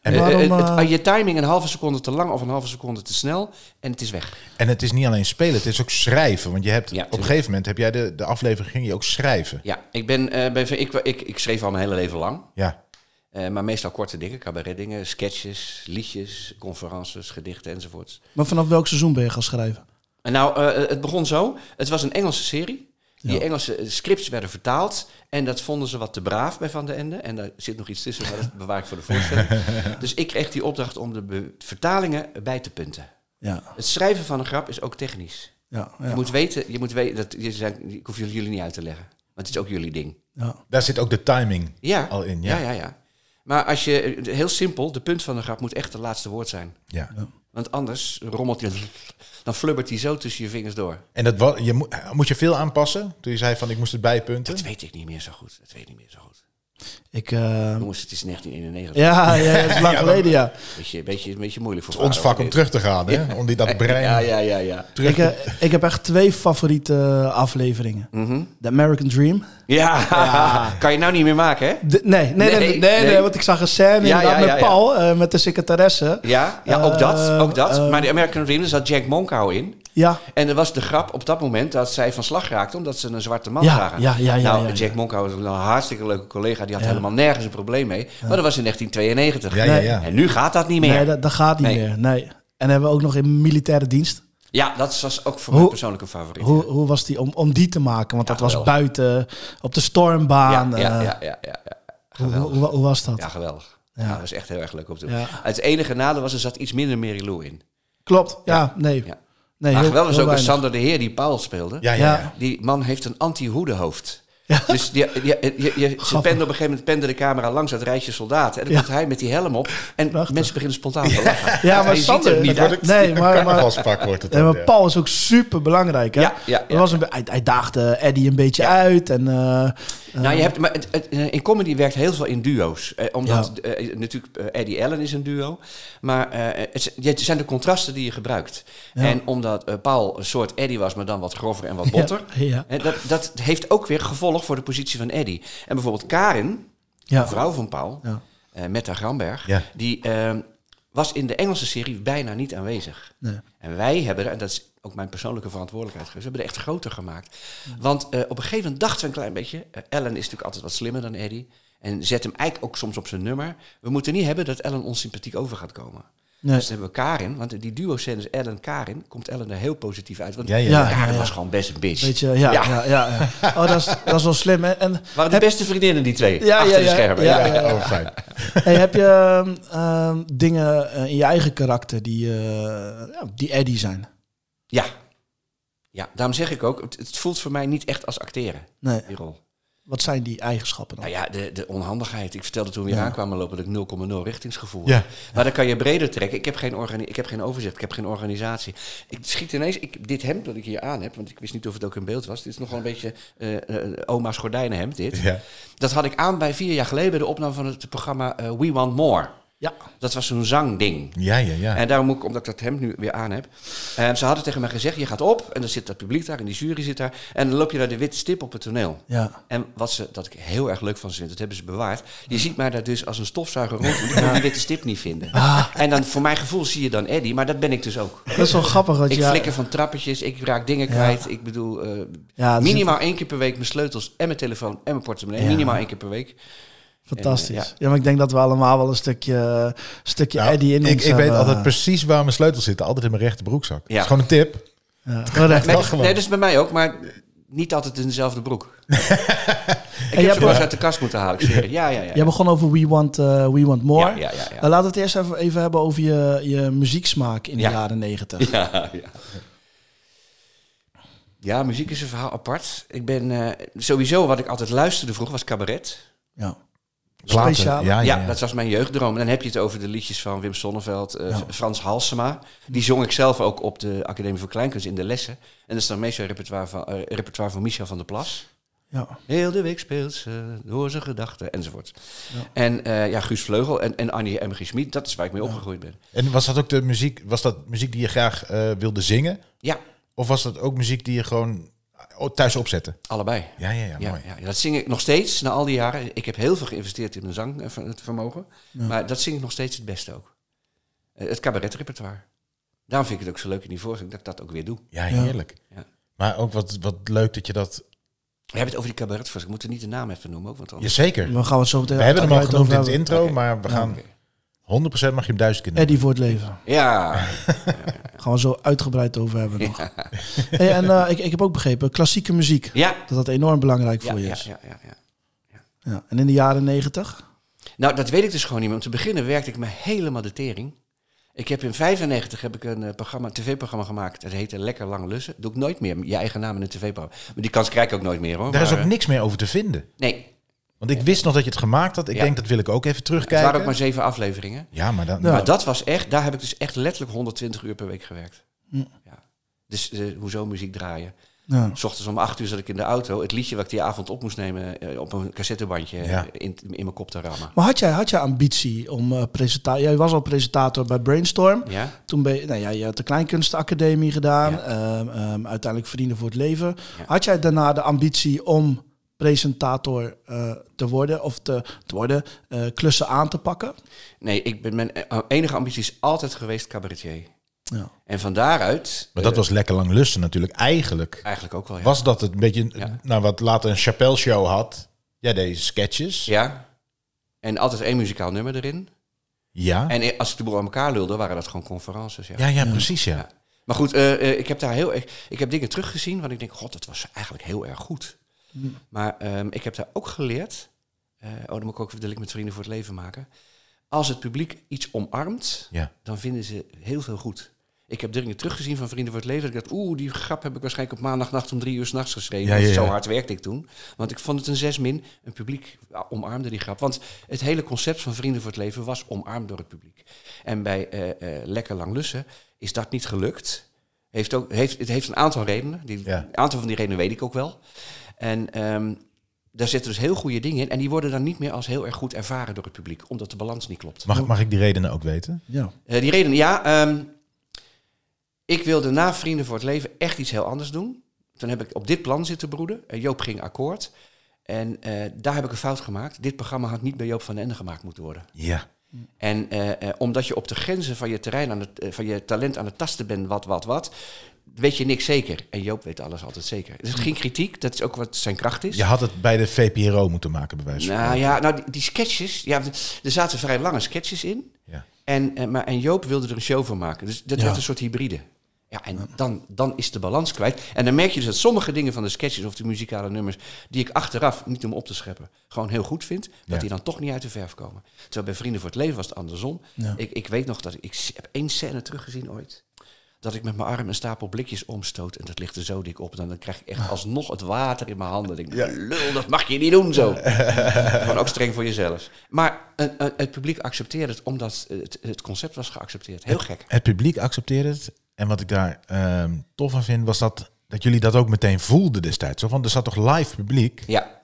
[SPEAKER 1] En
[SPEAKER 4] Eh,
[SPEAKER 1] waarom...
[SPEAKER 4] eh, het-
[SPEAKER 1] eh,
[SPEAKER 4] je timing een halve seconde te lang of een halve seconde te snel en het is weg.
[SPEAKER 2] En het is niet alleen spelen, het is ook schrijven. Want je hebt,
[SPEAKER 4] Ja,
[SPEAKER 2] op een gegeven moment heb jij de, de aflevering ging je ook schrijven.
[SPEAKER 4] Ja, ik, ben, eh, bij, ik, ik, ik schreef al mijn hele leven lang.
[SPEAKER 2] Ja.
[SPEAKER 4] Eh, maar meestal korte dingen, cabaretdingen, sketches, liedjes, conferences, gedichten enzovoorts.
[SPEAKER 1] Maar vanaf welk seizoen ben je gaan schrijven?
[SPEAKER 4] En nou, eh, het begon zo. Het was een Engelse serie. Die
[SPEAKER 1] Ja.
[SPEAKER 4] Engelse eh, scripts werden vertaald. En dat vonden ze wat te braaf bij Van de Ende. En daar zit nog iets tussen, maar dat bewaar ik voor de voorstelling. dus ik kreeg die opdracht om de vertalingen bij te punten.
[SPEAKER 1] Ja,
[SPEAKER 4] Het schrijven van een grap is ook technisch.
[SPEAKER 1] ja,
[SPEAKER 4] Je
[SPEAKER 1] ja.
[SPEAKER 4] moet weten, je moet weten dat, je zijn, ik hoef jullie jullie niet uit te leggen. Want het is ook jullie ding.
[SPEAKER 1] ja.
[SPEAKER 2] Daar zit ook de timing
[SPEAKER 4] Ja,
[SPEAKER 2] al in. Ja.
[SPEAKER 4] ja, ja, ja. Maar als je, heel simpel, de punt van de grap moet echt het laatste woord zijn.
[SPEAKER 2] Ja.
[SPEAKER 4] Want anders rommelt hij, dan flubbert hij zo tussen je vingers door.
[SPEAKER 2] En dat, je moet, moet je veel aanpassen? Toen je zei van ik moest het bijpunten.
[SPEAKER 4] Dat weet ik niet meer zo goed. Dat weet ik niet meer zo goed.
[SPEAKER 1] Ik, eh,
[SPEAKER 4] Jongens, het is 1991.
[SPEAKER 1] ja, ja, dat is lang geleden, ja.
[SPEAKER 4] Beetje, beetje, beetje moeilijk voor
[SPEAKER 2] Het ons vak om terug te gaan, hè? Om die, dat brein
[SPEAKER 4] Ja, ja, ja, ja.
[SPEAKER 2] terug
[SPEAKER 1] Ik,
[SPEAKER 2] te...
[SPEAKER 1] eh, ik heb echt twee favoriete afleveringen.
[SPEAKER 4] Mhm.
[SPEAKER 1] The American Dream.
[SPEAKER 4] Ja, kan je nou niet meer maken, hè?
[SPEAKER 1] De- nee, nee, nee, nee,
[SPEAKER 4] Nee,
[SPEAKER 1] nee,
[SPEAKER 4] nee.
[SPEAKER 1] want ik zag een scène
[SPEAKER 4] ja, ja,
[SPEAKER 1] met
[SPEAKER 4] ja.
[SPEAKER 1] Paul, eh, met de secretaresse.
[SPEAKER 4] Ja, ja ook dat. Ook dat. maar de American Dream, daar zat Jack Monkhouse in.
[SPEAKER 1] Ja,
[SPEAKER 4] En er was de grap op dat moment dat zij van slag raakte omdat ze een zwarte man
[SPEAKER 1] Ja,
[SPEAKER 4] zagen.
[SPEAKER 1] ja, ja, ja,
[SPEAKER 4] nou,
[SPEAKER 1] ja, ja.
[SPEAKER 4] Jack Monkhouse was een hartstikke leuke collega. Die had helemaal nergens een probleem mee. Maar dat was in 1992.
[SPEAKER 2] Ja, ja,
[SPEAKER 1] Nee.
[SPEAKER 2] ja.
[SPEAKER 4] En nu gaat dat niet meer.
[SPEAKER 1] nee, dat, dat gaat niet
[SPEAKER 4] Nee.
[SPEAKER 1] meer. Nee. En hebben we ook nog in militaire dienst.
[SPEAKER 4] Ja, dat was ook voor
[SPEAKER 1] Hoe-
[SPEAKER 4] mij persoonlijk een favoriet.
[SPEAKER 1] Hoe, hoe was die om, om die te maken? Want dat was buiten op de stormbaan.
[SPEAKER 4] ja, ja,
[SPEAKER 1] eh,
[SPEAKER 4] ja, ja, ja, ja.
[SPEAKER 1] hoe,
[SPEAKER 4] Geweldig.
[SPEAKER 1] hoe, hoe was dat?
[SPEAKER 4] Ja, geweldig.
[SPEAKER 1] Ja.
[SPEAKER 4] Dat was echt heel erg leuk om te doen. Het enige nadeel was, er zat iets minder Mary Lou in.
[SPEAKER 1] Klopt, ja, nee.
[SPEAKER 4] Ja.
[SPEAKER 1] Nee
[SPEAKER 4] maar
[SPEAKER 1] heel-
[SPEAKER 4] geweldig
[SPEAKER 1] heel
[SPEAKER 4] ook. Sander de Heer die Paul speelde.
[SPEAKER 2] Ja. ja.
[SPEAKER 4] Die man heeft een anti-hoedenhoofd.
[SPEAKER 1] Ja.
[SPEAKER 4] Dus die, die, je, je, ze op een gegeven moment pende de camera langs het rijtje soldaten. En dan
[SPEAKER 1] Ja.
[SPEAKER 4] komt hij met die helm op. En
[SPEAKER 1] Prachtig.
[SPEAKER 4] mensen beginnen spontaan te lachen.
[SPEAKER 1] Ja, maar Sander-
[SPEAKER 4] er niet
[SPEAKER 1] dat wordt- Nee, maar- maar-
[SPEAKER 2] wordt het
[SPEAKER 1] Nee, maar. Paul is ook super belangrijk. Hè?
[SPEAKER 4] Ja, ja,
[SPEAKER 1] Er
[SPEAKER 4] ja.
[SPEAKER 1] Was een, hij, hij daagde Eddie een beetje uit. En, eh,
[SPEAKER 4] Nou, je hebt, maar het, het, eh, in comedy werkt heel veel in duo's. Eh, omdat eh, natuurlijk eh, Eddie Allen is een duo. Maar eh, het, het zijn de contrasten die je gebruikt.
[SPEAKER 1] Ja.
[SPEAKER 4] En omdat eh, Paul een soort Eddie was, maar dan wat grover en wat botter.
[SPEAKER 1] Ja, ja.
[SPEAKER 4] hè, dat, dat heeft ook weer gevolg voor de positie van Eddie. En bijvoorbeeld Karin,
[SPEAKER 1] Ja.
[SPEAKER 4] de vrouw van Paul,
[SPEAKER 1] Ja.
[SPEAKER 4] eh Metta Gramberg,
[SPEAKER 2] Ja.
[SPEAKER 4] die eh, was in de Engelse serie bijna niet aanwezig.
[SPEAKER 1] Nee.
[SPEAKER 4] En wij hebben er, en dat is ook mijn persoonlijke verantwoordelijkheid geweest, we hebben er echt groter gemaakt. Want eh, op een gegeven moment dachten we een klein beetje, eh, Ellen is natuurlijk altijd wat slimmer dan Eddie. En zet hem eigenlijk ook soms op zijn nummer. We moeten niet hebben dat Ellen ons sympathiek over gaat komen.
[SPEAKER 1] Nee.
[SPEAKER 4] Dus dan hebben we Karin, want die duo-scènes Ellen-Karin, komt Ellen er heel positief uit. Want
[SPEAKER 2] Ja, ja,
[SPEAKER 1] ja.
[SPEAKER 4] Karin
[SPEAKER 1] ja.
[SPEAKER 4] was gewoon best een bitch.
[SPEAKER 1] Weet je, ja, ja.
[SPEAKER 4] Ja.
[SPEAKER 1] ja, ja, Oh, dat is, dat is wel slim. hè. En,
[SPEAKER 4] waren de beste vriendinnen, die twee,
[SPEAKER 1] Ja,
[SPEAKER 4] achter
[SPEAKER 1] ja,
[SPEAKER 4] de
[SPEAKER 1] ja.
[SPEAKER 4] schermen.
[SPEAKER 1] Ja,
[SPEAKER 4] Ja,
[SPEAKER 1] ja.
[SPEAKER 2] Oh, fijn.
[SPEAKER 1] hey, heb je ehm, ehm, dingen eh, in je eigen karakter die, eh, ja, die Eddie zijn?
[SPEAKER 4] ja. Ja, daarom zeg ik ook, het, het voelt voor mij niet echt als acteren,
[SPEAKER 1] Nee.
[SPEAKER 4] die rol.
[SPEAKER 1] Wat zijn die eigenschappen dan?
[SPEAKER 4] Nou ja, de, de onhandigheid. Ik vertelde toen we
[SPEAKER 1] Ja.
[SPEAKER 4] aankwamen lopen dat ik 0,0 richtingsgevoel
[SPEAKER 2] Ja.
[SPEAKER 4] Maar dan kan je breder trekken. Ik heb geen, ik heb geen overzicht, ik heb geen organisatie. Ik schiet ineens, ik, dit hemd dat ik hier aan heb, want ik wist niet of het ook in beeld was. Dit is nogal een beetje eh, eh, oma's gordijnenhemd, dit.
[SPEAKER 2] Ja.
[SPEAKER 4] Dat had ik aan bij vier jaar geleden bij de opname van het programma eh, We Want More.
[SPEAKER 1] Ja.
[SPEAKER 4] Dat was zo'n zangding.
[SPEAKER 2] Ja, ja, ja.
[SPEAKER 4] En daarom ook, omdat ik dat hemd nu weer aan heb. En ze hadden tegen mij gezegd, je gaat op en dan zit dat publiek daar en die jury zit daar. En dan loop je naar de witte stip op het toneel.
[SPEAKER 1] Ja.
[SPEAKER 4] En wat ze, dat ik heel erg leuk van ze vind, dat hebben ze bewaard. Je ziet mij daar dus als een stofzuiger rond, want ik kan die witte stip niet vinden. En dan voor mijn gevoel zie je dan Eddie, maar dat ben ik dus ook.
[SPEAKER 1] Dat is wel grappig. Want
[SPEAKER 4] Ik
[SPEAKER 1] ja,
[SPEAKER 4] flikker van trappetjes, ik raak dingen kwijt. Ik bedoel, eh,
[SPEAKER 1] Ja,
[SPEAKER 4] minimaal één keer per week mijn sleutels en mijn telefoon en mijn portemonnee.
[SPEAKER 1] Ja.
[SPEAKER 4] Minimaal één keer per week.
[SPEAKER 1] Fantastisch.
[SPEAKER 4] En,
[SPEAKER 1] ja.
[SPEAKER 4] eh,
[SPEAKER 1] maar ik denk dat we allemaal wel een stukje, stukje
[SPEAKER 2] Nou,
[SPEAKER 1] Eddie in
[SPEAKER 2] ik,
[SPEAKER 1] ons
[SPEAKER 2] ik weet
[SPEAKER 1] hebben.
[SPEAKER 2] altijd precies waar mijn sleutels zitten. Altijd in mijn rechterbroekzak. Dat
[SPEAKER 4] Ja.
[SPEAKER 2] is gewoon een tip.
[SPEAKER 1] Ja, correct.
[SPEAKER 4] Nee, dat,
[SPEAKER 2] gewoon.
[SPEAKER 4] nee, dat is bij mij ook, maar niet altijd in dezelfde broek. ik heb ze wel eens uit de kast moeten halen. Ik het. Ja, ja, ja.
[SPEAKER 1] Jij begon over We Want, eh, We Want More.
[SPEAKER 4] Ja, ja, ja, ja.
[SPEAKER 1] Eh, laten we het eerst even, even hebben over je, je muzieksmaak in
[SPEAKER 4] Ja.
[SPEAKER 1] de jaren negentig.
[SPEAKER 4] Ja, ja. Ja, muziek is een verhaal apart. Ik ben eh, sowieso wat ik altijd luisterde vroeger was cabaret.
[SPEAKER 1] Ja.
[SPEAKER 2] Platen.
[SPEAKER 1] Speciale.
[SPEAKER 2] Ja,
[SPEAKER 4] Ja,
[SPEAKER 2] ja, ja.
[SPEAKER 4] dat was mijn jeugddroom. En dan heb je het over de liedjes van Wim Sonneveld, eh, Frans Halsema. Die zong ik zelf ook op de Academie voor Kleinkunst in de lessen. En dat is dan meestal repertoire van, eh, repertoire van Michel van der Plas.
[SPEAKER 1] Ja.
[SPEAKER 4] Heel de week speelt ze door zijn gedachten enzovoort. En eh, ja, Guus Vleugel en, en Annie M. G. Schmid, dat is waar ik mee opgegroeid ben.
[SPEAKER 2] En was dat ook de muziek, was dat muziek die je graag eh, wilde zingen?
[SPEAKER 4] Ja,
[SPEAKER 2] Of was dat ook muziek die je gewoon thuis opzette?
[SPEAKER 4] allebei.
[SPEAKER 2] Ja, ja, ja,
[SPEAKER 4] Ja,
[SPEAKER 2] mooi.
[SPEAKER 4] ja, dat zing ik nog steeds na al die jaren. Ik heb heel veel geïnvesteerd in mijn zangvermogen. Maar dat zing ik nog steeds het beste ook. Eh, Het cabaretrepertoire. Daarom vind ik het ook zo leuk in die voorstelling dat ik dat ook weer doe.
[SPEAKER 2] Ja, heerlijk.
[SPEAKER 4] Ja.
[SPEAKER 2] Maar ook wat, wat leuk dat je dat...
[SPEAKER 4] We hebben het over die cabaretvoorstelling. Ik moet er niet de naam even noemen ook. Want anders...
[SPEAKER 2] Jazeker.
[SPEAKER 1] We gaan het zo meteen
[SPEAKER 2] We hebben hem al genoemd in het
[SPEAKER 1] hebben.
[SPEAKER 2] intro, maar we gaan... 100% mag je hem duizend keer.
[SPEAKER 1] Eddie voor het leven.
[SPEAKER 4] Ja,
[SPEAKER 1] gaan we zo uitgebreid over hebben nog. Hey, en eh, ik, ik heb ook begrepen, klassieke muziek.
[SPEAKER 4] ja.
[SPEAKER 1] Dat dat enorm belangrijk
[SPEAKER 4] Ja,
[SPEAKER 1] voor je
[SPEAKER 4] ja,
[SPEAKER 1] is.
[SPEAKER 4] ja, ja, ja.
[SPEAKER 1] Ja. En in de jaren negentig?
[SPEAKER 4] Nou, dat weet ik dus gewoon niet. Maar om te beginnen werkte ik me helemaal de tering. Ik heb in 95 heb ik een eh, programma, een tv-programma gemaakt. Dat heette Lekker Lang Lussen. Doe ik nooit meer. Je eigen naam in een tv-programma. Maar die kans krijg ik ook nooit meer hoor.
[SPEAKER 2] Daar is ook niks meer over te vinden.
[SPEAKER 4] Nee,
[SPEAKER 2] Want ik wist nog dat je het gemaakt had. Ik
[SPEAKER 4] Ja.
[SPEAKER 2] denk, dat wil ik ook even
[SPEAKER 4] het
[SPEAKER 2] terugkijken.
[SPEAKER 4] waren ook maar zeven afleveringen.
[SPEAKER 2] Ja, maar dan...
[SPEAKER 4] Maar dat was echt, daar heb ik dus echt letterlijk 120 uur per week gewerkt.
[SPEAKER 1] Hm.
[SPEAKER 4] Ja. Dus eh, hoezo muziek draaien?
[SPEAKER 1] Ja.
[SPEAKER 4] S ochtends om 8 uur zat ik in de auto. Het liedje wat ik die avond op moest nemen eh, op een cassettebandje eh,
[SPEAKER 2] Ja.
[SPEAKER 4] in, in mijn kop te rammen.
[SPEAKER 1] Maar had jij, had jij ambitie om uh, presentator... Jij was al presentator bij Brainstorm.
[SPEAKER 4] Ja?
[SPEAKER 1] Toen ben je, nou ja, je had de Kleinkunstacademie gedaan. Ehm, ehm, uiteindelijk Vrienden voor het Leven. Had jij daarna de ambitie om presentator eh, te worden? Of te, te worden, eh, klussen aan te pakken?
[SPEAKER 4] Nee, ik ben, mijn eh, enige ambitie is altijd geweest cabaretier.
[SPEAKER 1] Ja.
[SPEAKER 4] En van daaruit...
[SPEAKER 2] Maar dat was lekker lang lusten natuurlijk. Eigenlijk
[SPEAKER 4] Eigenlijk ook wel, ja.
[SPEAKER 2] was dat het een beetje...
[SPEAKER 4] Ja.
[SPEAKER 2] Nou, wat later een Chappelle show had. Ja, deze sketches.
[SPEAKER 4] Ja. En altijd één muzikaal nummer erin.
[SPEAKER 2] Ja.
[SPEAKER 4] En als ik de boel aan elkaar lulde, waren dat gewoon conferences. Ja.
[SPEAKER 2] Ja, ja, precies, ja.
[SPEAKER 4] Ja. Maar goed, ik heb daar heel erg. Ik heb dingen teruggezien waar ik denk, god, dat was eigenlijk heel erg goed. Maar ehm, ik heb daar ook geleerd. eh, oh, dan moet ik ook even de link met vrienden voor het leven maken. Als het publiek iets omarmt,
[SPEAKER 2] Ja.
[SPEAKER 4] dan vinden ze heel veel goed. Ik heb dingen teruggezien van Vrienden voor het Leven. Dat ik dacht, oeh, die grap heb ik waarschijnlijk op maandagnacht om drie uur s'nachts geschreven.
[SPEAKER 2] Ja,
[SPEAKER 4] Want
[SPEAKER 2] ja,
[SPEAKER 4] Zo hard werkte ik toen. Want ik vond het een zes min. Een publiek omarmde die grap. Want het hele concept van Vrienden voor het Leven was omarmd door het publiek. En bij eh, eh, Lekker Lang Lussen is dat niet gelukt. Heeft ook, heeft, het heeft een aantal redenen. Die. Een aantal van die redenen weet ik ook wel. En ehm, daar zitten dus heel goede dingen in. En die worden dan niet meer als heel erg goed ervaren door het publiek. Omdat de balans niet klopt.
[SPEAKER 2] Mag, mag ik die redenen ook weten?
[SPEAKER 1] Ja.
[SPEAKER 4] Eh, die reden, ja. ehm, ik wilde na Vrienden voor het Leven echt iets heel anders doen. Toen heb ik op dit plan zitten broeden. Eh, Joop ging akkoord. En eh, daar heb ik een fout gemaakt. Dit programma had niet bij Joop van den Ende gemaakt moeten worden.
[SPEAKER 2] Ja.
[SPEAKER 4] En eh, eh, omdat je op de grenzen van je terrein, aan het, van je talent aan het tasten bent, wat, wat, wat, weet je niks zeker. En Joop weet alles altijd zeker. Het is geen kritiek, dat is ook wat zijn kracht is.
[SPEAKER 2] Je had het bij de VPRO moeten maken, bij wijze van
[SPEAKER 4] Nou ja, nou, die, die sketches, ja, er zaten vrij lange sketches in.
[SPEAKER 2] Ja.
[SPEAKER 4] En, en, maar, en Joop wilde er een show van maken. Dus dat
[SPEAKER 1] Ja.
[SPEAKER 4] werd een soort hybride. Ja, en dan, dan is de balans kwijt. En dan merk je dus dat sommige dingen van de sketches of de muzikale nummers... die ik achteraf, niet om op te scheppen, gewoon heel goed vind... dat
[SPEAKER 2] Ja.
[SPEAKER 4] die dan toch niet uit de verf komen. Terwijl bij Vrienden voor het Leven was het andersom.
[SPEAKER 1] Ja.
[SPEAKER 4] Ik, ik weet nog dat ik, ik heb één scène teruggezien ooit... dat ik met mijn arm een stapel blikjes omstoot... en dat ligt er zo dik op. En dan krijg ik echt alsnog het water in mijn handen. Ik denk, lul, dat mag je niet doen zo. Gewoon ook streng voor jezelf. Maar eh, eh, het publiek accepteerde het omdat het, het concept was geaccepteerd. Heel gek.
[SPEAKER 2] Het publiek accepteerde het. En wat ik daar ehm, tof aan vind, was dat, dat jullie dat ook meteen voelden destijds. Zo van, er zat toch live publiek?
[SPEAKER 4] Ja,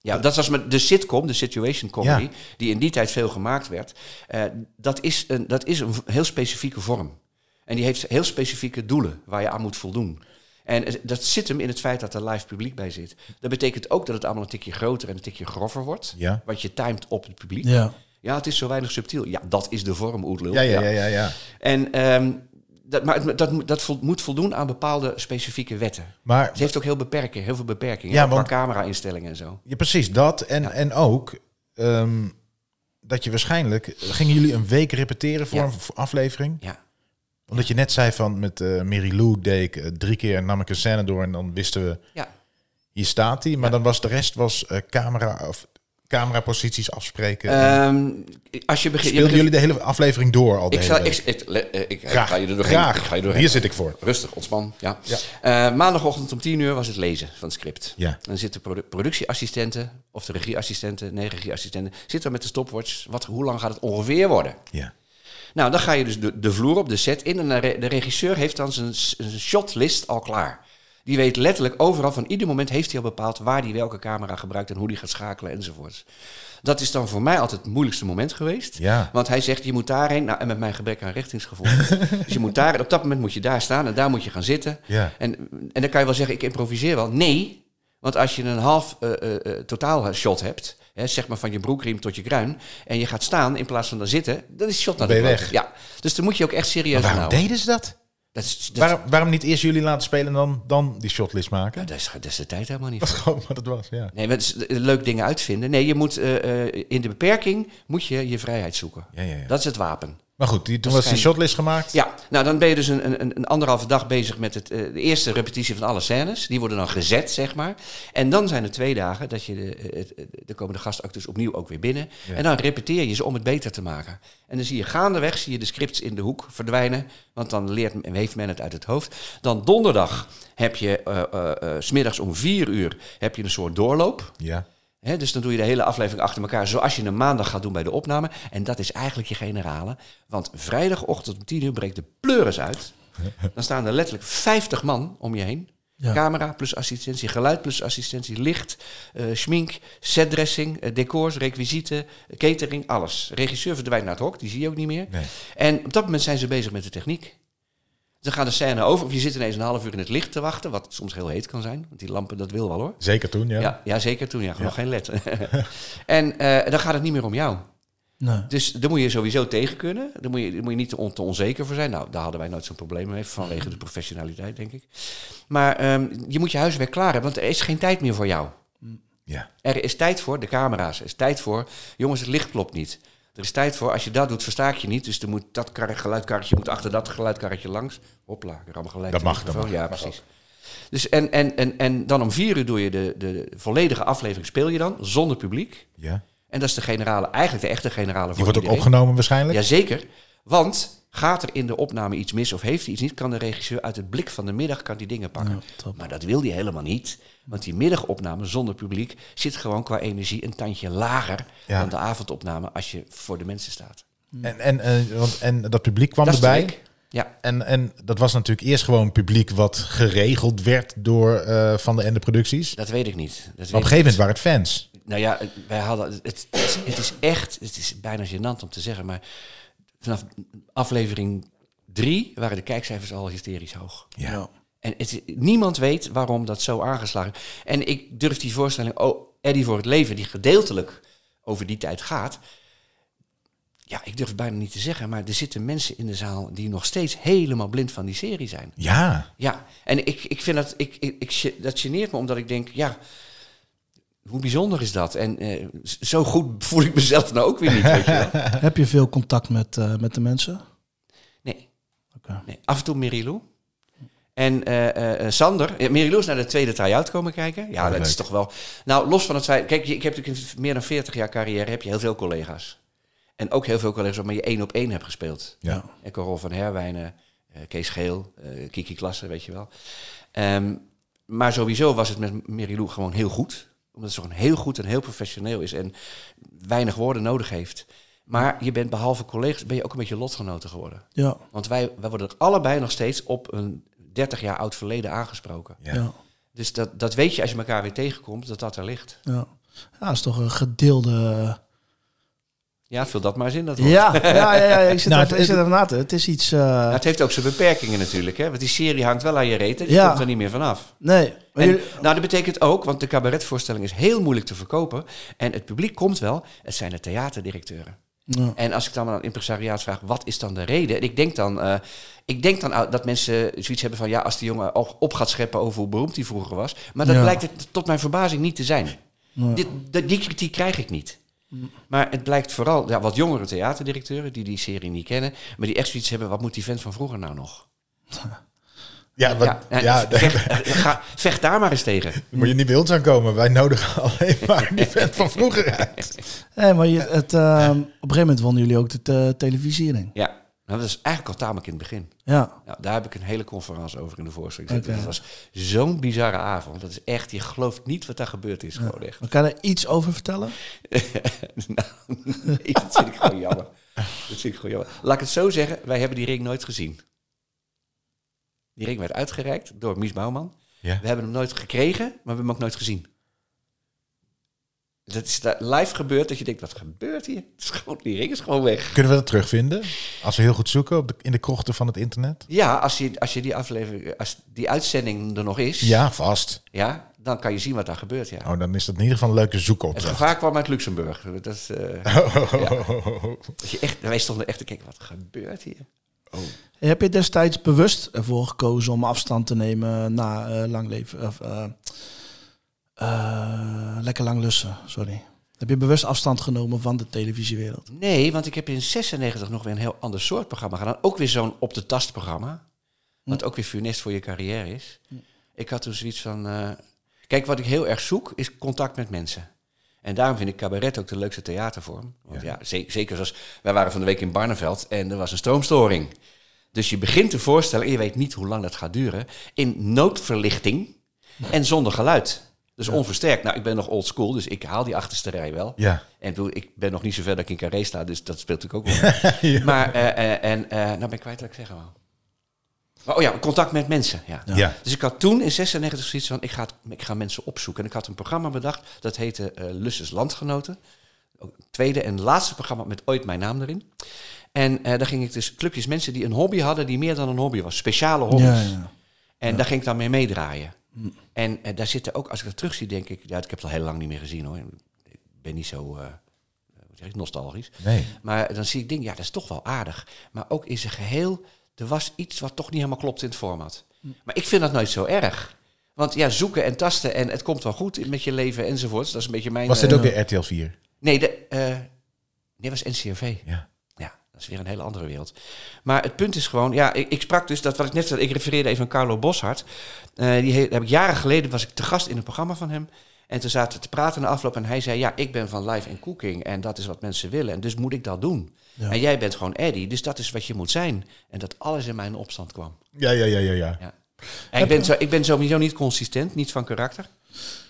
[SPEAKER 4] Ja, dat was met de sitcom, de situation comedy,
[SPEAKER 2] Ja.
[SPEAKER 4] die in die tijd veel gemaakt werd. Eh, dat, is een, dat is een heel specifieke vorm. En die heeft heel specifieke doelen waar je aan moet voldoen. En dat zit hem in het feit dat er live publiek bij zit. Dat betekent ook dat het allemaal een tikje groter en een tikje grover wordt.
[SPEAKER 2] Ja.
[SPEAKER 4] Want je timed op het publiek.
[SPEAKER 1] Ja.
[SPEAKER 4] Ja, het is zo weinig subtiel. Ja, dat is de vorm, Oedlul.
[SPEAKER 2] Ja, ja, ja, ja. ja.
[SPEAKER 4] En, ehm, dat, maar dat, moet- dat moet voldoen aan bepaalde specifieke wetten.
[SPEAKER 2] Maar
[SPEAKER 4] Het heeft ook heel, beperken, heel veel beperkingen.
[SPEAKER 2] Ja,
[SPEAKER 4] qua
[SPEAKER 2] want-
[SPEAKER 4] camera-instellingen en zo.
[SPEAKER 2] ja, precies dat. En,
[SPEAKER 4] Ja.
[SPEAKER 2] en ook ehm, dat je waarschijnlijk... Gingen jullie een week repeteren voor
[SPEAKER 4] Ja.
[SPEAKER 2] een aflevering?
[SPEAKER 4] Ja.
[SPEAKER 2] Omdat je net zei van met eh Mary Lou deed ik eh, drie keer nam ik een scène door en dan wisten we
[SPEAKER 4] Ja.
[SPEAKER 2] hier staat hij. Maar dan was de rest was eh, camera of cameraposities afspreken.
[SPEAKER 4] Ehm, als je begint... je
[SPEAKER 2] Speelden
[SPEAKER 4] begint-
[SPEAKER 2] jullie de hele aflevering door al? De
[SPEAKER 4] Ik,
[SPEAKER 2] hele
[SPEAKER 4] zal,
[SPEAKER 2] week?
[SPEAKER 4] ik, ik,
[SPEAKER 2] Graag.
[SPEAKER 4] ga je er doorheen.
[SPEAKER 2] Graag.
[SPEAKER 4] Ik ga je doorheen.
[SPEAKER 2] Hier zit ik voor.
[SPEAKER 4] Rustig, ontspan. Ja.
[SPEAKER 2] Ja.
[SPEAKER 4] Maandagochtend om 10 uur was het lezen van het script.
[SPEAKER 2] Ja.
[SPEAKER 4] Dan zitten produ- productieassistenten, of de regieassistenten, nee, regieassistenten, zitten met de stopwatch. Wat, hoe lang gaat het ongeveer worden?
[SPEAKER 2] Ja.
[SPEAKER 4] Nou, dan ga je dus de, de vloer op, de set in. En de, re- de regisseur heeft dan zijn, shotlist al klaar. Die weet letterlijk overal, van ieder moment heeft hij al bepaald waar hij welke camera gebruikt en hoe hij gaat schakelen enzovoorts. Dat is dan voor mij altijd het moeilijkste moment geweest.
[SPEAKER 2] Ja.
[SPEAKER 4] Want hij zegt, je moet daarheen, nou, en met mijn gebrek aan richtingsgevoel. dus je moet daar, op dat moment moet je daar staan en daar moet je gaan zitten.
[SPEAKER 2] Ja.
[SPEAKER 4] En, en dan kan je wel zeggen, ik improviseer wel. Nee, want als je een half eh, eh, eh, totaal shot hebt, hè, zeg maar van je broekriem tot je kruin, en je gaat staan in plaats van dan zitten, dan is shot naar de
[SPEAKER 2] weg.
[SPEAKER 4] Ja, dus dan moet je ook echt serieus
[SPEAKER 2] Maar waarom
[SPEAKER 4] houden.
[SPEAKER 2] deden ze dat?
[SPEAKER 4] Dat is, dat,
[SPEAKER 2] Waarom, waarom niet eerst jullie laten spelen en dan, dan die shotlist maken?
[SPEAKER 4] dat, is, dat is de tijd helemaal niet
[SPEAKER 2] Dat gewoon wat het was, ja.
[SPEAKER 4] Nee, is leuk dingen uitvinden. Nee, je moet eh, eh, in de beperking moet je je vrijheid zoeken.
[SPEAKER 2] Ja, ja, ja.
[SPEAKER 4] Dat is het wapen.
[SPEAKER 2] Maar goed, die, toen was die shotlist gemaakt.
[SPEAKER 4] Ja, nou dan ben je dus een, een, een anderhalve dag bezig met het, eh, de eerste repetitie van alle scènes. Die worden dan gezet, zeg maar. En dan zijn er twee dagen dat je de, het, het- de komende gastacteurs opnieuw ook weer binnen.
[SPEAKER 2] Ja.
[SPEAKER 4] En dan repeteer je ze om het beter te maken. En dan zie je gaandeweg zie je de scripts in de hoek verdwijnen. Want dan leert heeft men het uit het hoofd. Dan donderdag heb je, eh eh, eh, 's smiddags om vier uur, heb je een soort doorloop.
[SPEAKER 2] Ja.
[SPEAKER 4] Dus dan doe je de hele aflevering achter elkaar, zoals je een maandag gaat doen bij de opname. En dat is eigenlijk je generale. Want vrijdagochtend om 10 uur breekt de pleuris uit. Dan staan er letterlijk 50 man om je heen.
[SPEAKER 1] Ja.
[SPEAKER 4] Camera plus assistentie, geluid plus assistentie, licht, eh, schmink, setdressing, eh, decors, requisieten, catering, alles. Regisseur verdwijnt naar het hok, die zie je ook niet meer.
[SPEAKER 2] Nee.
[SPEAKER 4] En op dat moment zijn ze bezig met de techniek. Dan gaat de scène over, of je zit ineens een half uur in het licht te wachten, wat soms heel heet kan zijn. Want die lampen, dat wil wel hoor.
[SPEAKER 2] Zeker toen, ja.
[SPEAKER 4] Ja, ja, zeker toen. Ja, nog geen led. en eh, dan gaat het niet meer om jou.
[SPEAKER 1] Nee.
[SPEAKER 4] Dus daar moet je sowieso tegen kunnen. Daar moet je, daar moet je niet te, on- te onzeker voor zijn. Nou, daar hadden wij nooit zo'n probleem mee, vanwege de professionaliteit, denk ik. Maar ehm, je moet je huiswerk klaar hebben, want er is geen tijd meer voor jou.
[SPEAKER 2] Ja.
[SPEAKER 4] Er is tijd voor de camera's. Er is tijd voor, jongens, het licht klopt niet. Er is tijd voor, als je dat doet, versta ik je niet. Dus er moet dat kar- geluidkarretje moet achter dat geluidkarretje langs. Hopla, gelijk.
[SPEAKER 2] Dat mag, dat mag.
[SPEAKER 4] Ja, precies. Dus en, en, en, en dan om vier uur doe je de, de volledige aflevering, speel je dan, zonder publiek.
[SPEAKER 2] ja.
[SPEAKER 4] En dat is de generale, eigenlijk de echte generale voor
[SPEAKER 2] Die wordt ook opgenomen waarschijnlijk?
[SPEAKER 4] Jazeker, want gaat er in de opname iets mis of heeft hij iets niet, kan de regisseur uit het blik van de middag kan die dingen pakken.
[SPEAKER 1] Ja,
[SPEAKER 4] maar dat wil hij helemaal niet, want die middagopname zonder publiek zit gewoon qua energie een tandje lager
[SPEAKER 2] Ja.
[SPEAKER 4] dan de avondopname als je voor de mensen staat.
[SPEAKER 2] En, en, eh, want, en dat publiek kwam
[SPEAKER 4] dat
[SPEAKER 2] erbij.
[SPEAKER 4] Ja,
[SPEAKER 2] En, en dat was natuurlijk eerst gewoon publiek wat geregeld werd door eh, Van de Ende Producties.
[SPEAKER 4] dat weet ik niet. Dat weet
[SPEAKER 2] op een gegeven moment waren het fans.
[SPEAKER 4] Nou ja, wij hadden, het, het, is, het is echt, het is bijna gênant om te zeggen, maar vanaf aflevering drie waren de kijkcijfers al hysterisch hoog.
[SPEAKER 2] Ja.
[SPEAKER 4] En het, niemand weet waarom dat zo aangeslagen is. En ik durf die voorstelling, oh, Eddie voor het leven, die gedeeltelijk over die tijd gaat. Ja, ik durf het bijna niet te zeggen, maar er zitten mensen in de zaal die nog steeds helemaal blind van die serie zijn.
[SPEAKER 2] Ja.
[SPEAKER 4] Ja, en ik, ik vind dat, ik, ik, ik, dat geneert me omdat ik denk, ja, hoe bijzonder is dat? En eh, zo goed voel ik mezelf nou ook weer niet, weet je wel.
[SPEAKER 1] Heb je veel contact met, eh, met de mensen?
[SPEAKER 4] Nee,
[SPEAKER 1] Oké.
[SPEAKER 4] Nee, af en toe Merilou. En eh, Sander, Merilou is naar de tweede try-out komen kijken. Ja,
[SPEAKER 2] Oh,
[SPEAKER 4] dat
[SPEAKER 2] leuk.
[SPEAKER 4] is toch wel... Nou, los van het feit... Kijk, ik heb natuurlijk in meer dan 40 jaar carrière heb je heel veel collega's. En ook heel veel collega's waarmee je één op één hebt gespeeld.
[SPEAKER 2] Ja.
[SPEAKER 4] En Carol van Herwijnen, eh, Kees Geel, eh, Kiki Klasse, weet je wel. Ehm, maar sowieso was het met Merilou gewoon heel goed. Omdat ze gewoon heel goed en heel professioneel is. En weinig woorden nodig heeft. Maar je bent behalve collega's, ben je ook een beetje lotgenoten geworden.
[SPEAKER 1] Ja,
[SPEAKER 4] Want wij, wij worden er allebei nog steeds op een 30 jaar oud verleden aangesproken.
[SPEAKER 2] Ja.
[SPEAKER 1] ja,
[SPEAKER 4] Dus dat, dat weet je als je elkaar weer tegenkomt, dat dat er ligt.
[SPEAKER 1] ja. Ja, dat is toch een gedeelde...
[SPEAKER 4] Ja, vul dat maar eens in. Dat.
[SPEAKER 1] Ja, ja, ja, ja, ik zit
[SPEAKER 2] Nou,
[SPEAKER 1] even, ik
[SPEAKER 2] het-
[SPEAKER 1] zit even na te. Het is iets... eh,
[SPEAKER 4] Nou, het heeft ook zijn beperkingen natuurlijk. Hè? Want die serie hangt wel aan je reet. en Die
[SPEAKER 1] Ja.
[SPEAKER 4] komt er niet meer vanaf.
[SPEAKER 1] nee. maar
[SPEAKER 4] En,
[SPEAKER 1] jullie-
[SPEAKER 4] nou, dat betekent ook, want de cabaretvoorstelling is heel moeilijk te verkopen. En het publiek komt wel. Het zijn de theaterdirecteuren.
[SPEAKER 1] Ja.
[SPEAKER 4] En als ik dan aan het impresariaat vraag, wat is dan de reden? En ik denk dan, eh, ik denk dan dat mensen zoiets hebben van... ja, als die jongen al op gaat scheppen over hoe beroemd hij vroeger was. Maar dat
[SPEAKER 1] Ja.
[SPEAKER 4] blijkt het tot mijn verbazing niet te zijn.
[SPEAKER 1] Ja.
[SPEAKER 4] Dit, dat- die kritiek krijg ik niet. Maar het blijkt vooral ja, wat jongere theaterdirecteuren... die die serie niet kennen... maar die echt zoiets hebben, wat moet die vent van vroeger nou nog?
[SPEAKER 2] Ja, wat,
[SPEAKER 4] Ja,
[SPEAKER 2] ja,
[SPEAKER 4] ja,
[SPEAKER 2] daar
[SPEAKER 4] vecht, eh, ga, vecht daar maar eens tegen.
[SPEAKER 2] moet je niet bij ons aankomen. Wij nodigen alleen maar die vent van vroeger uit.
[SPEAKER 1] Nee, maar je, het, ehm, op een gegeven moment wonnen jullie ook de te- televisiering.
[SPEAKER 4] Ja, nou, dat is eigenlijk al tamelijk in het begin.
[SPEAKER 1] Ja.
[SPEAKER 4] Nou, daar heb ik een hele conferentie over in de voorstelling.
[SPEAKER 1] Oké.
[SPEAKER 4] Dat was zo'n bizarre avond. Dat is echt, je gelooft niet wat daar gebeurd is. Gewoon echt.
[SPEAKER 1] Maar Kan je er iets over vertellen?
[SPEAKER 4] nou, nee, dat vind ik gewoon jammer. Dat vind ik gewoon jammer. Laat ik het zo zeggen, wij hebben die ring nooit gezien. Die ring werd uitgereikt door Mies Bouwman.
[SPEAKER 2] Ja.
[SPEAKER 4] We hebben hem nooit gekregen, maar we hebben hem ook nooit gezien. Dat is daar live gebeurd dat je denkt, wat gebeurt hier? Het is gewoon, die ring is gewoon weg.
[SPEAKER 2] Kunnen we dat terugvinden? Als we heel goed zoeken op de, in de krochten van het internet?
[SPEAKER 4] Ja, als je, als je die aflevering, als die uitzending er nog is,
[SPEAKER 2] Ja, vast.
[SPEAKER 4] ja, dan kan je zien wat daar gebeurt. Ja.
[SPEAKER 2] Oh, dan is dat in ieder geval een leuke
[SPEAKER 4] Het
[SPEAKER 2] zoekopdracht.
[SPEAKER 4] gevaar kwam uit Luxemburg. Dat is, eh, ja. Dat je echt, wij stonden echt te kijken, wat gebeurt hier?
[SPEAKER 1] Heb je destijds bewust ervoor gekozen om afstand te nemen na eh, lang leven? Of, eh, eh, lekker lang lussen, sorry. Heb je bewust afstand genomen van de televisiewereld?
[SPEAKER 4] Nee, want ik heb in 96 nog weer een heel ander soort programma gedaan. Ook weer zo'n op de tast programma. Wat ook weer funest voor je carrière is. Ik had toen zoiets van... eh, kijk, wat ik heel erg zoek is contact met mensen. En daarom vind ik cabaret ook de leukste theatervorm. Want ja, ze- zeker zoals... Wij waren van de week in Barneveld en er was een stroomstoring. Dus je begint te voorstellen, en je weet niet hoe lang dat gaat duren... in noodverlichting en zonder geluid. Dus onversterkt. Nou, ik ben nog old school, dus ik haal die achterste rij wel.
[SPEAKER 2] Ja.
[SPEAKER 4] En ik ben nog niet zo ver dat ik in Carré sta, dus dat speelt natuurlijk ook wel. Maar, eh, eh, en, eh, nou ben ik kwijt wat ik zeggen wou. Maar, oh ja, contact met mensen, ja.
[SPEAKER 2] Ja.
[SPEAKER 4] Dus ik had toen in 96 zoiets van, ik ga, ik ga mensen opzoeken. En ik had een programma bedacht, dat heette eh Lusses Landgenoten. Tweede en laatste programma met ooit mijn naam erin. En eh, daar ging ik dus clubjes mensen die een hobby hadden, die meer dan een hobby was. Speciale hobby's.
[SPEAKER 1] Ja, ja.
[SPEAKER 4] En daar ging ik dan mee meedraaien. En eh, daar zitten ook, als ik dat terugzie, denk ik... Ja, ik heb het al heel lang niet meer gezien hoor. Ik ben niet zo, hoe zeg ik, nostalgisch.
[SPEAKER 2] Nee.
[SPEAKER 4] Maar dan zie ik dingen, ja, dat is toch wel aardig. Maar ook in zijn geheel, er was iets wat toch niet helemaal klopt in het format. Maar ik vind dat nooit zo erg. Want ja, zoeken en tasten en het komt wel goed met je leven enzovoorts. Dat is een beetje mijn...
[SPEAKER 2] Was dit ook weer RTL 4?
[SPEAKER 4] Nee, de, nee, was NCRV.
[SPEAKER 2] Ja.
[SPEAKER 4] Dat is weer een hele andere wereld. Maar het punt is gewoon, ja, ik, ik sprak dus, dat wat ik net zei, ik refereerde even aan Carlo Boshart. Eh, die he- heb ik jaren geleden, was ik te gast in een programma van hem. En toen zaten we te praten na afloop en hij zei, ja, ik ben van live en cooking en dat is wat mensen willen. En dus moet ik dat doen.
[SPEAKER 1] Ja.
[SPEAKER 4] En jij bent gewoon Eddie, dus dat is wat je moet zijn. En dat alles in mijn opstand kwam.
[SPEAKER 2] Ja, ja, ja, ja. ja.
[SPEAKER 4] Ja. En ik, ben zo, ik ben sowieso niet consistent, niet van karakter.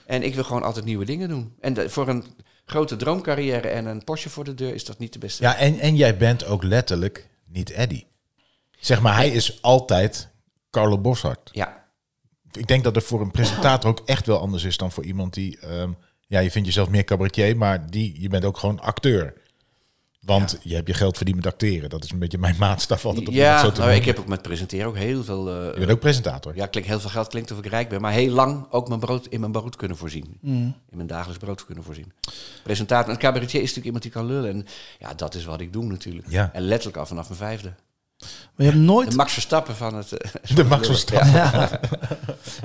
[SPEAKER 4] En ik wil gewoon altijd nieuwe dingen doen. En de- voor een grote droomcarrière en een Porsche voor de deur is dat niet de beste.
[SPEAKER 2] Ja, en, en jij bent ook letterlijk niet Eddie. Zeg maar, hij is altijd Carlo Boshart.
[SPEAKER 4] ja.
[SPEAKER 2] Ik denk dat het voor een presentator ook echt wel anders is dan voor iemand die... ehm, ja, je vindt jezelf meer cabaretier, maar die, je bent ook gewoon acteur. Want je hebt je geld verdiend met acteren. Dat is een beetje mijn maatstaf altijd. Iemand
[SPEAKER 4] Ja,
[SPEAKER 2] zo te
[SPEAKER 4] nou, ik heb ook met presenteren ook heel veel... eh,
[SPEAKER 2] Je bent ook presentator.
[SPEAKER 4] ja, klinkt heel veel geld, klinkt of ik rijk ben. Maar heel lang ook mijn brood, in mijn brood kunnen voorzien. In mijn dagelijks brood kunnen voorzien. Presentator, een cabaretier is natuurlijk iemand die kan lullen. En ja, dat is wat ik doe natuurlijk.
[SPEAKER 2] Ja.
[SPEAKER 4] En letterlijk al vanaf mijn vijfde.
[SPEAKER 1] Maar je hebt nooit,
[SPEAKER 4] De Max Verstappen van het... eh,
[SPEAKER 2] De Max Verstappen.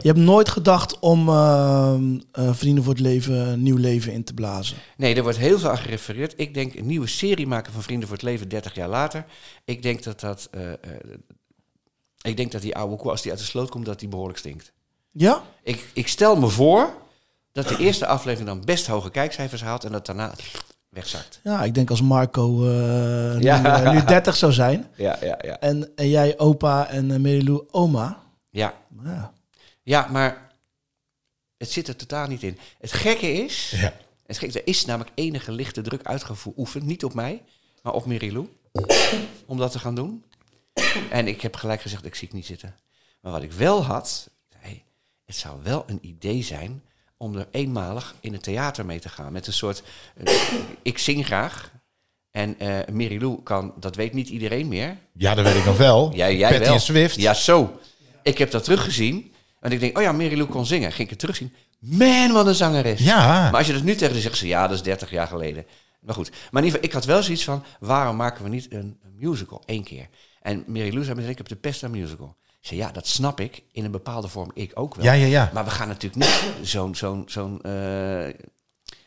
[SPEAKER 1] je hebt nooit gedacht om ehm, eh, Vrienden voor het Leven een nieuw leven in te blazen.
[SPEAKER 4] Nee, er wordt heel veel aan gerefereerd. Ik denk een nieuwe serie maken van Vrienden voor het Leven 30 jaar later. Ik denk dat dat... eh, eh, ik denk dat die oude koe, als die uit de sloot komt, dat die behoorlijk stinkt.
[SPEAKER 1] Ja?
[SPEAKER 4] Ik, ik stel me voor dat de eerste aflevering dan best hoge kijkcijfers haalt en dat daarna wegzakt.
[SPEAKER 1] Ja, ik denk als Marco eh, nu,
[SPEAKER 4] Ja.
[SPEAKER 1] eh, nu 30 zou zijn.
[SPEAKER 4] Ja, ja, ja.
[SPEAKER 1] En, en jij opa en uh, Merilou oma.
[SPEAKER 4] Ja,
[SPEAKER 1] Ja.
[SPEAKER 4] ja, maar het zit er totaal niet in. Het gekke is,
[SPEAKER 2] Ja.
[SPEAKER 4] het gekke, er is namelijk enige lichte druk uitgeoefend, niet op mij, maar op Merilou, om dat te gaan doen. En ik heb gelijk gezegd, ik zie het niet zitten. Maar wat ik wel had, hey, het zou wel een idee zijn om er eenmalig in het theater mee te gaan. Met een soort, eh, ik zing graag. En Mary Lou kan, dat weet niet iedereen meer.
[SPEAKER 2] Ja, dat weet ik nog wel.
[SPEAKER 4] Jij, jij
[SPEAKER 2] Patty
[SPEAKER 4] wel.
[SPEAKER 2] en Swift.
[SPEAKER 4] Ja, zo. Ik heb dat teruggezien. En ik denk, oh ja, Mary Lou kon zingen. Ging ik het terugzien. Man, wat een zangeres.
[SPEAKER 2] Ja.
[SPEAKER 4] Maar als je dat nu tegen ze zegt, ze ja, dat is 30 jaar geleden. Maar goed. Maar in ieder geval, ik had wel zoiets van, waarom maken we niet een, musical? Eén keer. En Mary Lou zei meteen, ik heb de aan musical. Zei, ja, dat snap ik. In een bepaalde vorm ik ook wel.
[SPEAKER 2] Ja, ja, ja.
[SPEAKER 4] Maar we gaan natuurlijk niet zo'n zo'n zo'n eh,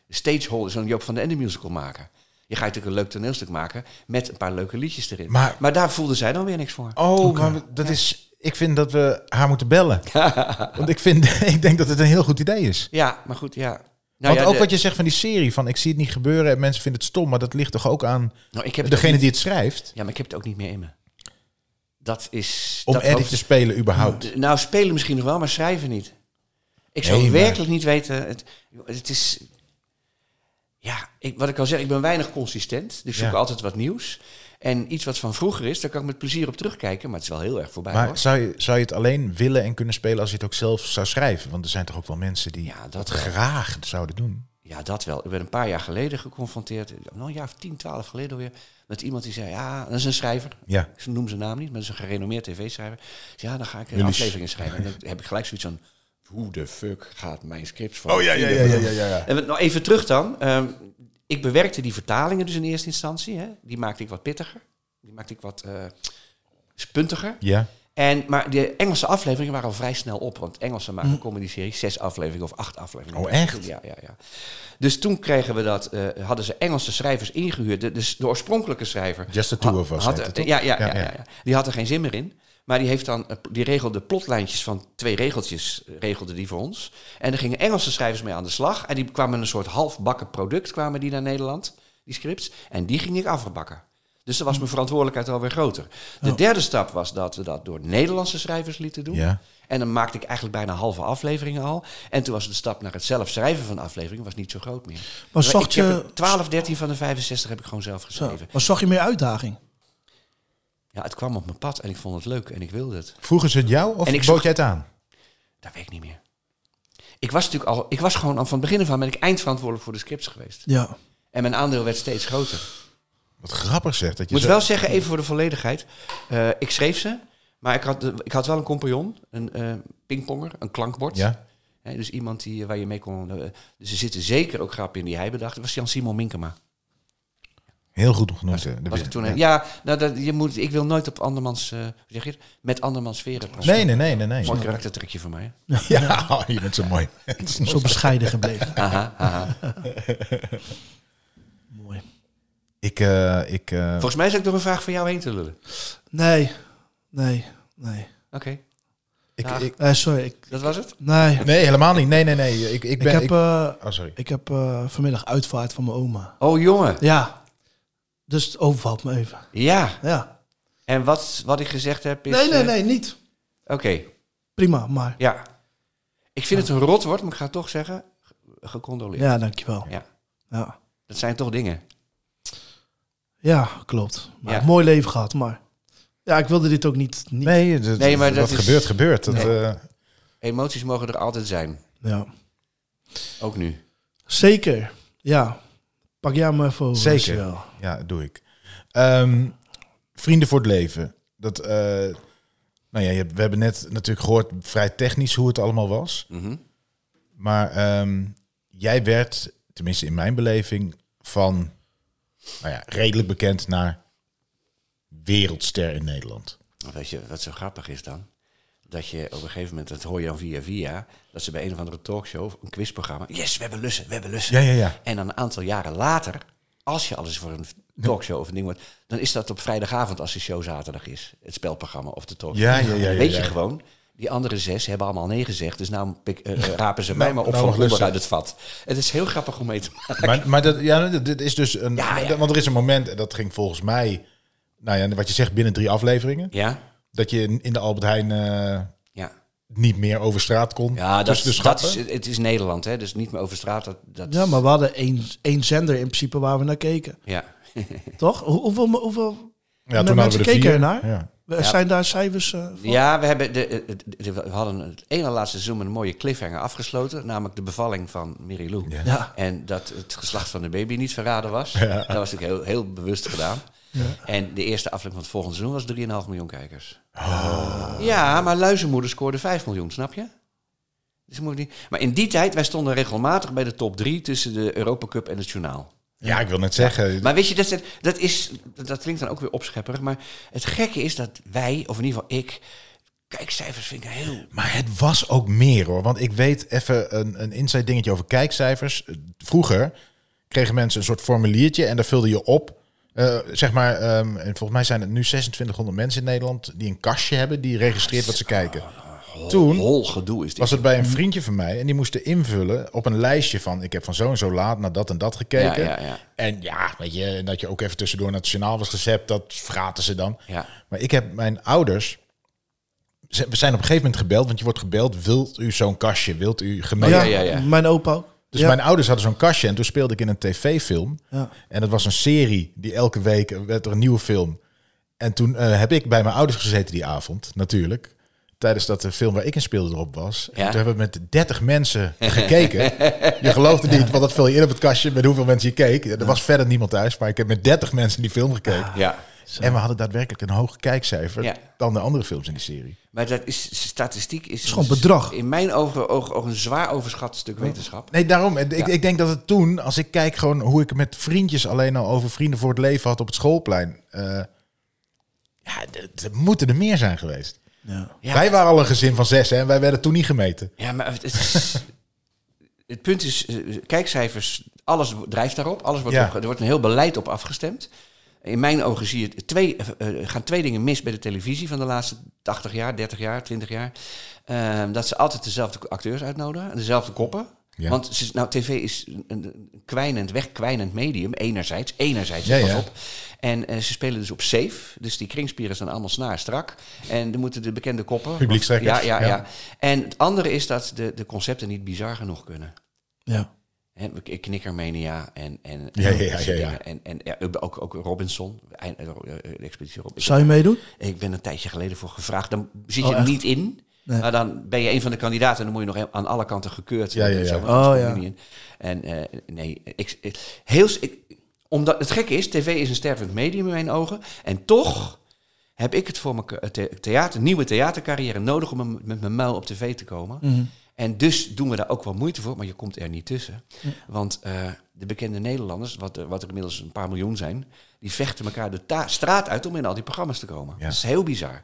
[SPEAKER 4] stageholder, zo'n Joop van den Ende musical maken. Je gaat natuurlijk een leuk toneelstuk maken met een paar leuke liedjes erin.
[SPEAKER 2] Maar-
[SPEAKER 4] Maar, daar voelde zij dan weer niks voor.
[SPEAKER 2] Oh, maar dat is... Ik vind dat we haar moeten bellen. Want ik, vind, ik denk dat het een heel goed idee is.
[SPEAKER 4] Ja, maar goed, ja. Nou
[SPEAKER 2] Want
[SPEAKER 4] ja,
[SPEAKER 2] ook
[SPEAKER 4] de-
[SPEAKER 2] wat je zegt van die serie, van ik zie het niet gebeuren en mensen vinden het stom, maar dat ligt toch ook aan
[SPEAKER 4] nou, ik heb
[SPEAKER 2] degene
[SPEAKER 4] niet-
[SPEAKER 2] die het schrijft,
[SPEAKER 4] Ja, maar ik heb het ook niet meer in me. Dat is...
[SPEAKER 2] om
[SPEAKER 4] dat
[SPEAKER 2] te spelen überhaupt.
[SPEAKER 4] Nou, spelen misschien nog wel, maar schrijven niet. Ik zou
[SPEAKER 2] Nee, maar-
[SPEAKER 4] werkelijk niet weten... Het, het is... Ja, ik, wat ik al zeg, ik ben weinig consistent. Dus ik zoek altijd wat nieuws. En iets wat van vroeger is, daar kan ik met plezier op terugkijken. Maar het is wel heel erg voorbij,
[SPEAKER 2] Maar
[SPEAKER 4] hoor.
[SPEAKER 2] zou je, zou je het alleen willen en kunnen spelen als je het ook zelf zou schrijven? Want er zijn toch ook wel mensen die
[SPEAKER 4] Ja, dat
[SPEAKER 2] graag zouden doen.
[SPEAKER 4] Ja, dat wel. Ik ben een paar jaar geleden geconfronteerd, nou een jaar of 10, 12 geleden alweer, met iemand die zei, ja, dat is een schrijver.
[SPEAKER 2] Ja.
[SPEAKER 4] Ik noem zijn naam niet, maar dat is een gerenommeerd tv-schrijver. Ja, dan ga ik een aflevering schrijven. En dan heb ik gelijk zoiets van, hoe de fuck gaat mijn script van?
[SPEAKER 2] Oh ja, ja, ja, ja, ja.
[SPEAKER 4] En nou even terug dan. Ehm, ik bewerkte die vertalingen dus in eerste instantie. Hè. Die maakte ik wat pittiger. Die maakte ik wat eh spuntiger.
[SPEAKER 2] Ja.
[SPEAKER 4] En, maar de Engelse afleveringen waren al vrij snel op. Want Engelsen maken een comedy-serie, zes afleveringen of acht afleveringen.
[SPEAKER 2] Oh, echt?
[SPEAKER 4] Ja, ja, ja. Dus toen kregen we dat, eh, hadden ze Engelse schrijvers ingehuurd. De, dus de oorspronkelijke schrijver.
[SPEAKER 2] Just the two of us
[SPEAKER 4] had- ja, ja, ja,
[SPEAKER 2] Ja,
[SPEAKER 4] ja,
[SPEAKER 2] ja.
[SPEAKER 4] ja. Die had er geen zin meer in. Maar die, heeft dan, eh, die regelde plotlijntjes van twee regeltjes, eh, regelde die voor ons. En er gingen Engelse schrijvers mee aan de slag. En die kwamen een soort halfbakken product, kwamen die naar Nederland, die scripts. En die ging ik afbakken. Dus dan was mijn verantwoordelijkheid alweer groter. De derde stap was dat we dat door Nederlandse schrijvers lieten doen.
[SPEAKER 2] Ja.
[SPEAKER 4] En dan maakte ik eigenlijk bijna halve afleveringen al. En toen was de stap naar het zelf schrijven van afleveringen was niet zo groot meer.
[SPEAKER 1] Maar
[SPEAKER 4] ik
[SPEAKER 1] je,
[SPEAKER 4] er 12, 13 van de 65 heb ik gewoon zelf geschreven.
[SPEAKER 1] maar zag je meer uitdaging?
[SPEAKER 4] Ja, het kwam op mijn pad en ik vond het leuk en ik wilde het.
[SPEAKER 2] Vroegen ze het jou of
[SPEAKER 4] En ik
[SPEAKER 2] bood jij het aan?
[SPEAKER 4] Dat weet ik niet meer. Ik was natuurlijk al, ik was gewoon al van het begin af aan ben ik eindverantwoordelijk voor de scripts geweest.
[SPEAKER 1] Ja.
[SPEAKER 4] En mijn aandeel werd steeds groter.
[SPEAKER 2] Wat grappig zeg. Dat je
[SPEAKER 4] Ik moet
[SPEAKER 2] zo-
[SPEAKER 4] wel zeggen, even voor de volledigheid. eh, ik schreef ze, maar ik had, ik had wel een compagnon, een eh, pingponger, een klankbord.
[SPEAKER 2] Ja?
[SPEAKER 4] Hè, dus iemand die, waar je mee kon... eh, dus er zitten zeker ook grappen in die hij bedacht. Dat was Jan-Simon Minkema.
[SPEAKER 2] Heel goed genoemd.
[SPEAKER 4] Was, was het toen,
[SPEAKER 2] ja.
[SPEAKER 4] ja, nou, dat, je moet, ik wil nooit op andermans... eh, hoe zeg je het? Met andermans sferen passen.
[SPEAKER 2] Nee, nee, nee, nee. nee.
[SPEAKER 4] Mooi karaktertrekje van mij. hè?
[SPEAKER 2] Ja, oh, je bent zo mooi.
[SPEAKER 1] Zo bescheiden gebleven.
[SPEAKER 4] Aha, aha.
[SPEAKER 1] Mooi.
[SPEAKER 2] Ik, eh, ik, eh,
[SPEAKER 4] Volgens mij is ook door een vraag van jou heen te lullen.
[SPEAKER 1] Nee, nee, nee.
[SPEAKER 4] Oké,
[SPEAKER 2] ik,
[SPEAKER 4] Ja.
[SPEAKER 2] ik,
[SPEAKER 1] Nee, sorry. Ik,
[SPEAKER 4] dat was het?
[SPEAKER 1] nee,
[SPEAKER 2] nee, helemaal niet. Nee, nee, nee. Ik, ik
[SPEAKER 1] ik,
[SPEAKER 2] ben.
[SPEAKER 1] heb,
[SPEAKER 2] ik-
[SPEAKER 1] eh,
[SPEAKER 2] oh, sorry.
[SPEAKER 1] ik heb eh, vanmiddag uitvaart van mijn oma.
[SPEAKER 4] Oh, jongen.
[SPEAKER 1] Ja. Dus het overvalt me even.
[SPEAKER 4] Ja.
[SPEAKER 1] Ja.
[SPEAKER 4] En wat, wat ik gezegd heb is...
[SPEAKER 1] Nee, nee,
[SPEAKER 4] eh,
[SPEAKER 1] nee, niet.
[SPEAKER 4] Oké,
[SPEAKER 1] Prima, maar...
[SPEAKER 4] ja. Ik vind het een rot woord, maar ik ga het toch zeggen. ge- Gecondoleerd.
[SPEAKER 1] Ja, dankjewel.
[SPEAKER 4] Ja.
[SPEAKER 1] Ja,
[SPEAKER 4] Dat zijn toch dingen.
[SPEAKER 1] Ja klopt. Maar
[SPEAKER 4] Ja.
[SPEAKER 1] een mooi leven gehad, maar... Ja, ik wilde dit ook niet... niet
[SPEAKER 2] Nee, dat,
[SPEAKER 4] Nee, maar
[SPEAKER 2] wat
[SPEAKER 4] dat is-
[SPEAKER 2] gebeurt, gebeurt. Dat,
[SPEAKER 4] Nee.
[SPEAKER 2] eh,
[SPEAKER 4] Emoties mogen er altijd zijn.
[SPEAKER 1] Ja.
[SPEAKER 4] Ook nu.
[SPEAKER 1] Zeker. Ja. Pak jij me even over.
[SPEAKER 2] Zeker.
[SPEAKER 1] Marcel.
[SPEAKER 2] ja, dat doe ik. Ehm, vrienden voor het leven. Dat, eh, nou ja, je hebt- we hebben net natuurlijk gehoord vrij technisch hoe het allemaal was.
[SPEAKER 4] Mhm.
[SPEAKER 2] Maar ehm, jij werd, tenminste in mijn beleving, van nou ja, redelijk bekend naar wereldster in Nederland.
[SPEAKER 4] Weet je wat zo grappig is dan? Dat je op een gegeven moment, dat hoor je dan via via, dat ze bij een of andere talkshow, een quizprogramma, yes, we hebben lussen, we hebben lussen.
[SPEAKER 2] Ja, ja, ja.
[SPEAKER 4] En dan een aantal jaren later, als je alles voor een talkshow of een ding wordt, dan is dat op vrijdagavond als de show zaterdag is. Het spelprogramma of de talkshow.
[SPEAKER 2] Ja, ja, ja, ja,
[SPEAKER 4] Weet je gewoon, die andere zes hebben allemaal nee gezegd, dus nou pik, eh, eh, rapen ze mij
[SPEAKER 2] Nou,
[SPEAKER 4] maar op
[SPEAKER 2] nou
[SPEAKER 4] van
[SPEAKER 2] lussen.
[SPEAKER 4] onderuit het vat. Het is heel grappig om mee te maken.
[SPEAKER 2] Maar, maar dat, ja, dit- is dus een.
[SPEAKER 4] Ja, ja.
[SPEAKER 2] Want er is een moment, en dat ging volgens mij, nou ja, wat je zegt, binnen drie afleveringen.
[SPEAKER 4] Ja,
[SPEAKER 2] Dat je in de Albert Heijn eh,
[SPEAKER 4] ja.
[SPEAKER 2] niet meer over straat kon.
[SPEAKER 4] Ja, dat,
[SPEAKER 2] de
[SPEAKER 4] dat is, het is Nederland, hè, dus niet meer over straat. Dat, dat,
[SPEAKER 1] Ja, maar we hadden één, één zender in principe waar we naar keken.
[SPEAKER 4] ja.
[SPEAKER 1] Toch? Hoe- Hoeveel, hoeveel
[SPEAKER 2] ja,
[SPEAKER 1] mensen keken
[SPEAKER 2] vier.
[SPEAKER 1] ernaar?
[SPEAKER 2] Ja.
[SPEAKER 1] Eh, Zijn daar cijfers eh, voor?
[SPEAKER 4] Ja, we, hebben de, de- de- we hadden het ene laatste seizoen met een mooie cliffhanger afgesloten. Namelijk de bevalling van Mary Lou.
[SPEAKER 2] Ja.
[SPEAKER 1] Ja.
[SPEAKER 4] En dat het geslacht van de baby niet verraden was. Dat was natuurlijk heel, heel bewust gedaan. En de eerste aflevering van het volgende seizoen was 3,5 miljoen kijkers. Ja, maar Luizenmoeder scoorde 5 miljoen, snap je? Dus moet niet... Maar in die tijd, wij stonden regelmatig bij de top 3 tussen de Europa Cup en het journaal.
[SPEAKER 2] Ja, ik wil net zeggen.
[SPEAKER 4] Maar weet je, dat, dat, is, dat klinkt dan ook weer opschepperig. Maar het gekke is dat wij, of in ieder geval ik, kijkcijfers vind ik heel...
[SPEAKER 2] Maar het was ook meer hoor. Want ik weet even een, een inside dingetje over kijkcijfers. Vroeger kregen mensen een soort formuliertje en daar vulde je op. Eh, zeg maar, ehm, en volgens mij zijn het nu 2600 mensen in Nederland die een kastje hebben die registreert wat ze kijken. Toen
[SPEAKER 4] Hol gedoe is dit.
[SPEAKER 2] was het bij een vriendje van mij en die moesten invullen op een lijstje van ik heb van zo en zo laat naar dat en dat gekeken.
[SPEAKER 4] Ja, ja, ja.
[SPEAKER 2] En ja, weet je, dat je ook even tussendoor naar het journaal was gezept, dat vraten ze dan.
[SPEAKER 4] Ja.
[SPEAKER 2] Maar ik heb mijn ouders. ze- We zijn op een gegeven moment gebeld, want je wordt gebeld. Wilt u zo'n kastje? Wilt u gemeen?
[SPEAKER 4] ja, ja, ja.
[SPEAKER 1] Mijn opa.
[SPEAKER 2] Dus
[SPEAKER 1] Ja.
[SPEAKER 2] mijn ouders hadden zo'n kastje en toen speelde ik in een tv-film.
[SPEAKER 1] Ja.
[SPEAKER 2] En dat was een serie die elke week werd er een nieuwe film. En toen eh, heb ik bij mijn ouders gezeten die avond, natuurlijk. Tijdens dat de film waar ik in speelde erop was. En toen hebben we met 30 mensen gekeken. je geloofde niet, want dat vul je in op het kastje met hoeveel mensen je keek. Er was verder niemand thuis, maar ik heb met 30 mensen die film gekeken.
[SPEAKER 4] Ja.
[SPEAKER 2] En we hadden daadwerkelijk een hoger kijkcijfer
[SPEAKER 4] Ja.
[SPEAKER 2] dan de andere films in die serie.
[SPEAKER 4] Maar dat is, statistiek is,
[SPEAKER 1] gewoon bedrag.
[SPEAKER 4] in mijn ogen ook, ook een zwaar overschat stuk wetenschap.
[SPEAKER 2] Nee, daarom. Ik,
[SPEAKER 4] Ja.
[SPEAKER 2] ik denk dat het toen, als ik kijk gewoon hoe ik met vriendjes alleen al over vrienden voor het leven had op het schoolplein. eh, ja, er moeten er meer zijn geweest.
[SPEAKER 1] Ja.
[SPEAKER 4] Ja.
[SPEAKER 2] Wij waren al een gezin van zes hè, en wij werden toen niet gemeten.
[SPEAKER 4] Ja, maar het, is, het punt is, eh, kijkcijfers, alles drijft daarop. Alles wordt
[SPEAKER 2] Ja.
[SPEAKER 4] op, er wordt een heel beleid op afgestemd. In mijn ogen zie je twee, eh, eh, gaan twee dingen mis bij de televisie van de laatste 80 jaar, 30 jaar, 20 jaar. Ehm, dat ze altijd dezelfde acteurs uitnodigen, en dezelfde koppen.
[SPEAKER 2] Ja.
[SPEAKER 4] Want nou, tv is een, kwijnend, wegkwijnend medium, enerzijds. Enerzijds,
[SPEAKER 2] Ja,
[SPEAKER 4] op. En eh, ze spelen dus op safe. Dus die kringspieren zijn allemaal snaar strak. En er moeten de bekende koppen...
[SPEAKER 2] Publiekstrekkers,
[SPEAKER 4] Ja, ja,
[SPEAKER 2] ja.
[SPEAKER 4] En het andere is dat de, de concepten niet bizar genoeg kunnen.
[SPEAKER 1] Ja.
[SPEAKER 4] Ik- Knikkermania en, en,
[SPEAKER 2] Ja, ja,
[SPEAKER 4] en
[SPEAKER 2] ja, ja.
[SPEAKER 4] En, en ja, ook, ook Robinson, eh, de expeditie Robinson.
[SPEAKER 1] Zou je meedoen?
[SPEAKER 4] Ik ben een tijdje geleden voor gevraagd. Dan zit je
[SPEAKER 1] Oh,
[SPEAKER 4] er
[SPEAKER 1] echt?
[SPEAKER 4] niet in.
[SPEAKER 1] Nee.
[SPEAKER 4] Maar dan ben je een van de kandidaten en dan moet je nog aan alle kanten gekeurd
[SPEAKER 2] Ja, ja,
[SPEAKER 4] worden. en
[SPEAKER 2] ja.
[SPEAKER 4] zo,
[SPEAKER 1] Oh, ja.
[SPEAKER 4] En eh, nee, ik, ik- heel, ik, omdat het gekke is, tv is een stervend medium in mijn ogen. En toch heb ik het voor mijn theater, nieuwe theatercarrière nodig om met mijn muil op tv te komen.
[SPEAKER 1] Mhm.
[SPEAKER 4] En dus doen we daar ook wel moeite voor, maar je komt er niet tussen. Want eh, de bekende Nederlanders, wat, er- wat er inmiddels een paar miljoen zijn, die vechten elkaar de straat uit om in al die programma's te komen.
[SPEAKER 2] Ja.
[SPEAKER 4] Dat is heel bizar.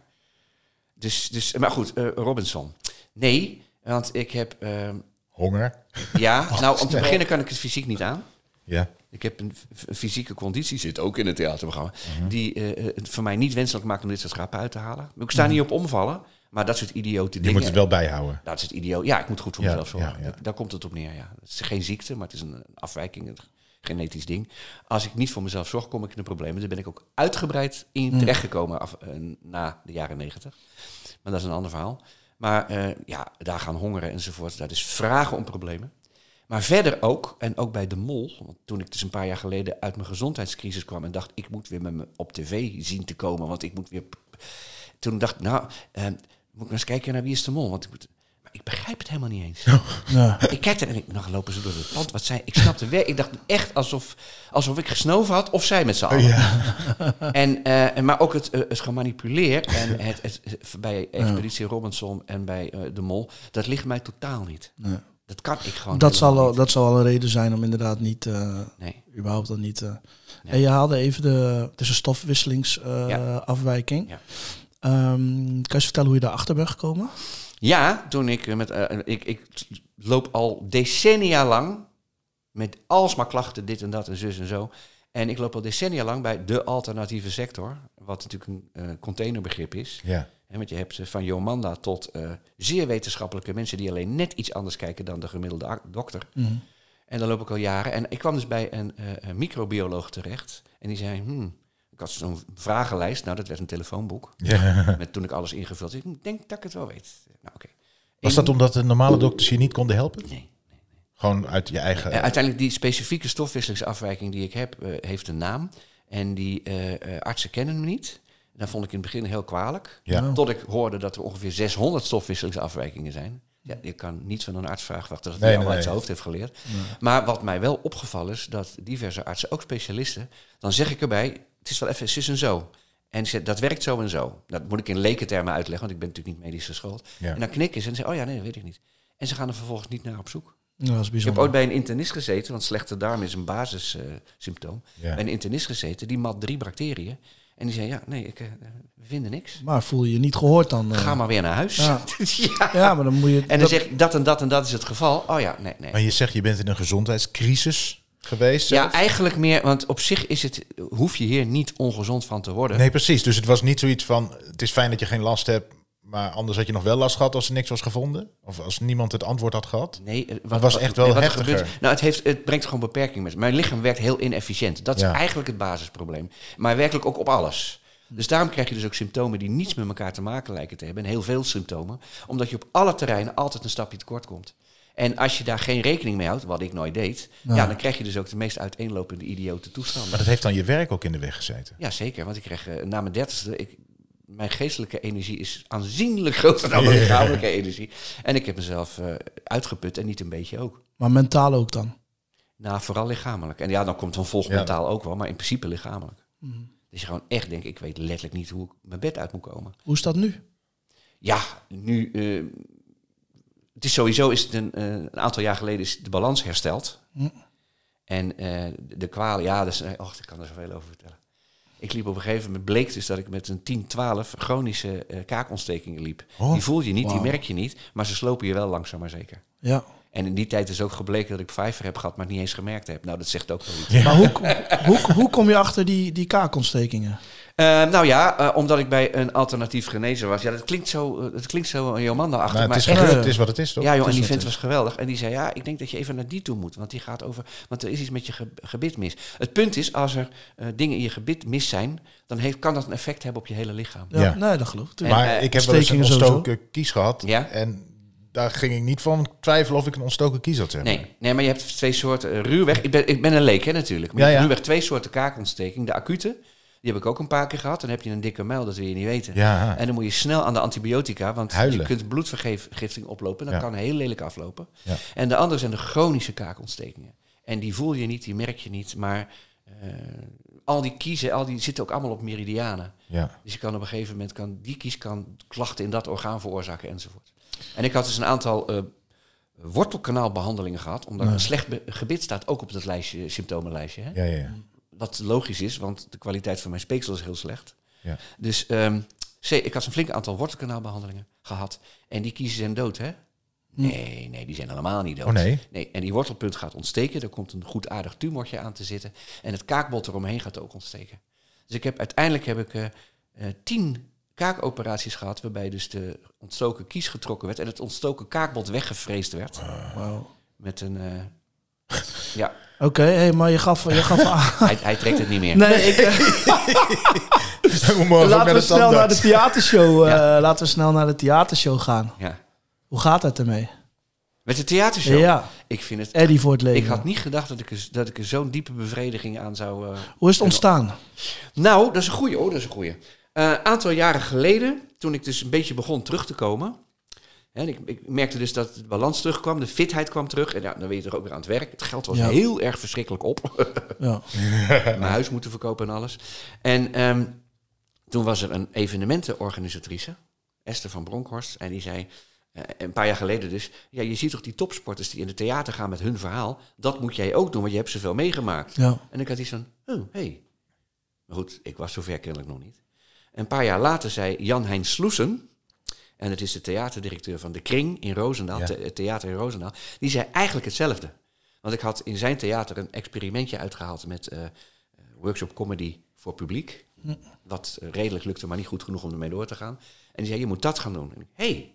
[SPEAKER 4] Dus, dus, maar goed, eh, Robinson. Nee, want ik heb, eh,
[SPEAKER 2] Honger.
[SPEAKER 4] ja, nou om te beginnen kan ik het fysiek niet aan.
[SPEAKER 2] Ja.
[SPEAKER 4] Ik heb een, fysieke conditie, zit ook in het theaterprogramma, die eh, eh, het voor mij niet wenselijk maakt om dit soort grappen uit te halen. Ik sta niet op omvallen, maar dat soort idiote
[SPEAKER 2] Je
[SPEAKER 4] dingen.
[SPEAKER 2] moet het wel bijhouden.
[SPEAKER 4] Dat is het idioot. Ja, ik moet goed voor
[SPEAKER 2] Ja,
[SPEAKER 4] mezelf zorgen.
[SPEAKER 2] ja, ja.
[SPEAKER 4] Daar- Daar komt het op neer, ja. Het is geen ziekte, maar het is een afwijking, genetisch ding. Als ik niet voor mezelf zorg, kom ik in de problemen. Daar ben ik ook uitgebreid in terechtgekomen af, eh, na de jaren negentig. Maar dat is een ander verhaal. Maar eh, ja, daar gaan hongeren enzovoort. Dat is vragen om problemen. Maar verder ook, en ook bij De Mol, want toen ik dus een paar jaar geleden uit mijn gezondheidscrisis kwam en dacht, ik moet weer met me op tv zien te komen, want ik moet weer... Toen dacht ik, nou, eh, moet ik maar eens kijken naar Wie is De Mol, want ik moet... Ik begrijp het helemaal niet eens.
[SPEAKER 1] Ja.
[SPEAKER 4] Ik kijk er en ik, nog lopen ze door het pand. Wat zij, ik snapte weer. Ik dacht echt alsof, alsof ik gesnoven had of zij met z'n allen. En, eh, en, maar ook het, eh, het gemanipuleer en het, het, het- bij Expeditie Robinson en bij eh, De Mol, dat ligt mij totaal niet.
[SPEAKER 1] Nee.
[SPEAKER 4] Dat kan ik gewoon
[SPEAKER 1] Dat, zal, al- dat zal al een reden zijn om inderdaad niet, eh,
[SPEAKER 4] Nee.
[SPEAKER 1] überhaupt dan niet. eh. En je haalde even de, is een stofwisselingsafwijking.
[SPEAKER 4] Ja.
[SPEAKER 1] Ehm, kan je eens vertellen hoe je daarachter bent gekomen?
[SPEAKER 4] Ja, toen ik eh, met. eh, ik, ik loop al decennia lang met alsmaar klachten, dit en dat en zus en zo. En ik loop al decennia lang bij de alternatieve sector, wat natuurlijk een eh, containerbegrip is.
[SPEAKER 2] Ja.
[SPEAKER 4] Hè, want je hebt van Jomanda tot zeer wetenschappelijke mensen die alleen net iets anders kijken dan de gemiddelde dokter. En dan loop ik al jaren. En ik kwam dus bij een, een microbioloog terecht. En die zei, hmm, ik had zo'n vragenlijst. Nou, dat werd een telefoonboek.
[SPEAKER 2] ja.
[SPEAKER 4] Met toen ik alles ingevuld had. Ik denk dat ik het wel weet. Nou, oké.
[SPEAKER 2] Was dat omdat de normale dokters je niet konden helpen?
[SPEAKER 4] Nee.
[SPEAKER 2] Gewoon uit je eigen...
[SPEAKER 4] Eh, uiteindelijk die specifieke stofwisselingsafwijking die ik heb, eh, heeft een naam. En die eh, eh, artsen kennen hem niet. Dat vond ik in het begin heel kwalijk.
[SPEAKER 2] Ja.
[SPEAKER 4] Tot ik hoorde dat er ongeveer 600 stofwisselingsafwijkingen zijn. Ja, je kan niet van een arts vragen wachten dat hij
[SPEAKER 2] nee,
[SPEAKER 4] allemaal uit zijn hoofd heeft geleerd. Maar wat mij wel opgevallen is, dat diverse artsen, ook specialisten, dan zeg ik erbij, het is wel even zus en zo. En ze- dat werkt zo en zo. Dat moet ik in lekentermen uitleggen, want ik ben natuurlijk niet medisch geschoold.
[SPEAKER 2] Ja.
[SPEAKER 4] En dan knikken ze en zeggen, oh ja, nee, dat weet ik niet. En ze gaan er vervolgens niet naar op zoek.
[SPEAKER 1] Dat is
[SPEAKER 4] Ik heb
[SPEAKER 1] bijzonder.
[SPEAKER 4] ooit bij een internist gezeten, want slechte darm is een basissymptoom.
[SPEAKER 2] Ja.
[SPEAKER 4] Bij een internist gezeten, die mat drie bacteriën. En die zei, ja, nee, ik, we vinden niks.
[SPEAKER 1] Maar voel je je niet gehoord dan? eh?
[SPEAKER 4] Ga maar weer naar huis.
[SPEAKER 1] Ja.
[SPEAKER 4] Ja.
[SPEAKER 1] Ja, maar dan moet je...
[SPEAKER 4] En dan
[SPEAKER 1] dat-
[SPEAKER 4] zeg ik, dat en dat en dat is het geval. Oh ja, nee, nee.
[SPEAKER 2] Maar je zegt, je bent in een gezondheidscrisis geweest.
[SPEAKER 4] Ja, eigenlijk meer, want op zich is het, hoef je hier niet ongezond van te worden.
[SPEAKER 2] Nee, precies. Dus het was niet zoiets van, het is fijn dat je geen last hebt, maar anders had je nog wel last gehad als er niks was gevonden? Of als niemand het antwoord had gehad?
[SPEAKER 4] Nee, eh,
[SPEAKER 2] Het was echt wel
[SPEAKER 4] nee, wat er
[SPEAKER 2] heftiger.
[SPEAKER 4] gebeurt- nou, het, heeft, het brengt gewoon beperking met zich. Mijn lichaam werkt heel inefficiënt. Dat is eigenlijk het basisprobleem. Maar werkelijk ook op alles. Dus daarom krijg je dus ook symptomen die niets met elkaar te maken lijken te hebben. En heel veel symptomen. Omdat je op alle terreinen altijd een stapje tekort komt. En als je daar geen rekening mee houdt, wat ik nooit deed, ja. dan krijg je dus ook de meest uiteenlopende idiote toestanden.
[SPEAKER 2] Maar dat heeft dan je werk ook in de weg gezeten.
[SPEAKER 4] Ja, zeker. Want ik kreeg eh, na mijn dertigste... Ik, mijn geestelijke energie is aanzienlijk groter dan mijn lichamelijke energie. En ik heb mezelf eh, uitgeput en niet een beetje ook.
[SPEAKER 1] Maar mentaal ook dan?
[SPEAKER 4] Nou, vooral lichamelijk. En ja, dan komt dan volgens
[SPEAKER 2] Ja.
[SPEAKER 4] mentaal ook wel, maar in principe lichamelijk. Dus je gewoon echt denkt, ik weet letterlijk niet hoe ik mijn bed uit moet komen.
[SPEAKER 1] Hoe is dat nu?
[SPEAKER 4] Ja, nu... eh, het is sowieso, is het een, eh, een aantal jaar geleden is de balans hersteld. En eh, de kwalen, ja, eh, och, ik kan er zoveel over vertellen. Ik liep op een gegeven moment, bleek dus dat ik met een 10, 12 chronische eh, kaakontstekingen liep.
[SPEAKER 2] Oh,
[SPEAKER 4] die voel je niet, die merk je niet, maar ze slopen je wel langzaam maar zeker.
[SPEAKER 1] Ja.
[SPEAKER 4] En in die tijd is ook gebleken dat ik vijver heb gehad, maar het niet eens gemerkt heb. Nou, dat zegt ook wel iets.
[SPEAKER 1] Maar hoe, hoe, hoe kom je achter die, die kaakontstekingen?
[SPEAKER 4] Eh, nou ja, eh, omdat ik bij een alternatief genezer was. Ja, dat klinkt zo, uh, dat klinkt zo een Jomanda achter.
[SPEAKER 2] Maar het
[SPEAKER 4] maar
[SPEAKER 2] is,
[SPEAKER 4] echt-
[SPEAKER 2] gebeurd, het is wat het is, toch?
[SPEAKER 4] ja, joh,
[SPEAKER 1] Het
[SPEAKER 4] en die vent
[SPEAKER 1] het
[SPEAKER 4] was geweldig. En die zei, ja, ik denk dat je even naar die toe moet. Want die gaat over, want er is iets met je ge- gebit mis. Het punt is, als er eh, dingen in je gebit mis zijn, dan heeft, kan dat een effect hebben op je hele lichaam.
[SPEAKER 1] Ja,
[SPEAKER 2] Ja.
[SPEAKER 1] Nee, dat geloof ik.
[SPEAKER 2] Maar
[SPEAKER 4] eh,
[SPEAKER 2] ik heb wel eens een ontstoken kies gehad.
[SPEAKER 4] Ja?
[SPEAKER 2] En daar ging ik niet van twijfelen of ik een ontstoken kies had. Zeg maar.
[SPEAKER 4] Nee, nee, maar je hebt twee soorten. eh, ruwweg, ik ben, ik ben een leek hè, natuurlijk. Maar
[SPEAKER 2] ja.
[SPEAKER 4] ruwweg twee soorten kaakontsteking. De acute, die heb ik ook een paar keer gehad. Dan heb je een dikke muil, dat wil je niet weten.
[SPEAKER 2] Ja.
[SPEAKER 4] En dan moet je snel aan de antibiotica, want
[SPEAKER 2] Huilen.
[SPEAKER 4] je kunt bloedvergiftiging oplopen. Dat
[SPEAKER 2] Ja.
[SPEAKER 4] kan heel lelijk aflopen.
[SPEAKER 2] Ja.
[SPEAKER 4] En de andere zijn de chronische kaakontstekingen. En die voel je niet, die merk je niet, maar eh, al die kiezen, al die zitten ook allemaal op meridianen.
[SPEAKER 2] Ja.
[SPEAKER 4] Dus je kan op een gegeven moment, kan, die kies kan klachten in dat orgaan veroorzaken enzovoort. En ik had dus een aantal eh, wortelkanaalbehandelingen gehad, omdat een slecht gebit staat ook op dat lijstje, symptomenlijstje. Hè?
[SPEAKER 2] Ja, ja, ja.
[SPEAKER 4] Wat logisch is, want de kwaliteit van mijn speeksel is heel slecht.
[SPEAKER 2] Ja.
[SPEAKER 4] Dus ehm, zee- ik had een flink aantal wortelkanaalbehandelingen gehad. En die kiezen zijn dood, hè? Nee, nee, die zijn helemaal niet dood.
[SPEAKER 2] Oh, nee?
[SPEAKER 4] nee. En die wortelpunt gaat ontsteken. Er komt een goed aardig tumortje aan te zitten. En het kaakbot eromheen gaat ook ontsteken. Dus ik heb, uiteindelijk heb ik eh, eh, tien kaakoperaties gehad... waarbij dus de ontstoken kies getrokken werd... en het ontstoken kaakbot weggevreesd werd. Met een... eh, ja,
[SPEAKER 1] Oké, hey, maar je gaf, je gaf aan.
[SPEAKER 4] hij, hij trekt het niet meer.
[SPEAKER 1] Nee, ik,
[SPEAKER 2] ook
[SPEAKER 1] laten we snel naar de theatershow, eh, laten we snel naar de theatershow gaan.
[SPEAKER 4] Ja.
[SPEAKER 1] Hoe gaat het ermee?
[SPEAKER 4] Met de theatershow?
[SPEAKER 1] Ja,
[SPEAKER 4] Ik vind het
[SPEAKER 1] Eddie voor het leven.
[SPEAKER 4] Ik had niet gedacht dat ik er, dat ik er zo'n diepe bevrediging aan zou. eh,
[SPEAKER 1] Hoe is het ontstaan?
[SPEAKER 4] Nou, dat is een goeie. Oh, dat is een goeie. Een aantal jaren geleden, toen ik dus een beetje begon terug te komen. En ik, ik merkte dus dat de balans terugkwam, de fitheid kwam terug. En ja, dan ben je er ook weer aan het werk. Het geld was
[SPEAKER 1] Ja.
[SPEAKER 4] heel erg verschrikkelijk op.
[SPEAKER 1] Ja.
[SPEAKER 4] Mijn huis moeten verkopen en alles. En ehm, toen was er een evenementenorganisatrice, Esther van Bronkhorst. En die zei, eh, een paar jaar geleden dus... Ja, je ziet toch die topsporters die in het theater gaan met hun verhaal. Dat moet jij ook doen, want je hebt zoveel meegemaakt.
[SPEAKER 1] ja.
[SPEAKER 4] En ik had iets van, oh, hé. Hey. Maar goed, ik was zover kennelijk nog niet. Een paar jaar later zei Jan-Hein Sloesen... en het is de theaterdirecteur van De Kring in Roosendaal...
[SPEAKER 2] Ja.
[SPEAKER 4] het theater in Roosendaal... die zei eigenlijk hetzelfde. Want ik had in zijn theater een experimentje uitgehaald... met eh, workshop comedy voor publiek. Wat eh, redelijk lukte, maar niet goed genoeg om ermee door te gaan. En die zei, je moet dat gaan doen. En ik, hey.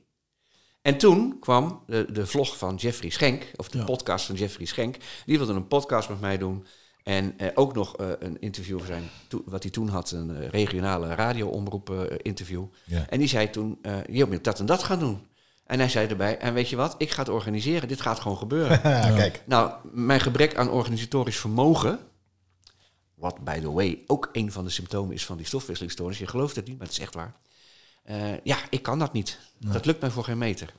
[SPEAKER 4] En toen kwam de, de vlog van Jeffrey Schenk, of de
[SPEAKER 1] Ja.
[SPEAKER 4] podcast van Jeffrey Schenk. Die wilde een podcast met mij doen. En eh, ook nog eh, een interview voor zijn, to- wat hij toen had, een eh, regionale radioomroep eh, interview.
[SPEAKER 2] Ja.
[SPEAKER 4] En die zei toen, eh je moet dat en dat gaan doen. En hij zei erbij, en weet je wat, ik ga het organiseren, dit gaat gewoon gebeuren.
[SPEAKER 2] Ja, kijk.
[SPEAKER 4] nou, mijn gebrek aan organisatorisch vermogen Wat, by the way, ook een van de symptomen is van die stofwisselingsstoornis. Je gelooft het niet, maar het is echt waar. Eh, ja, ik kan dat niet. Dat lukt mij voor geen meter.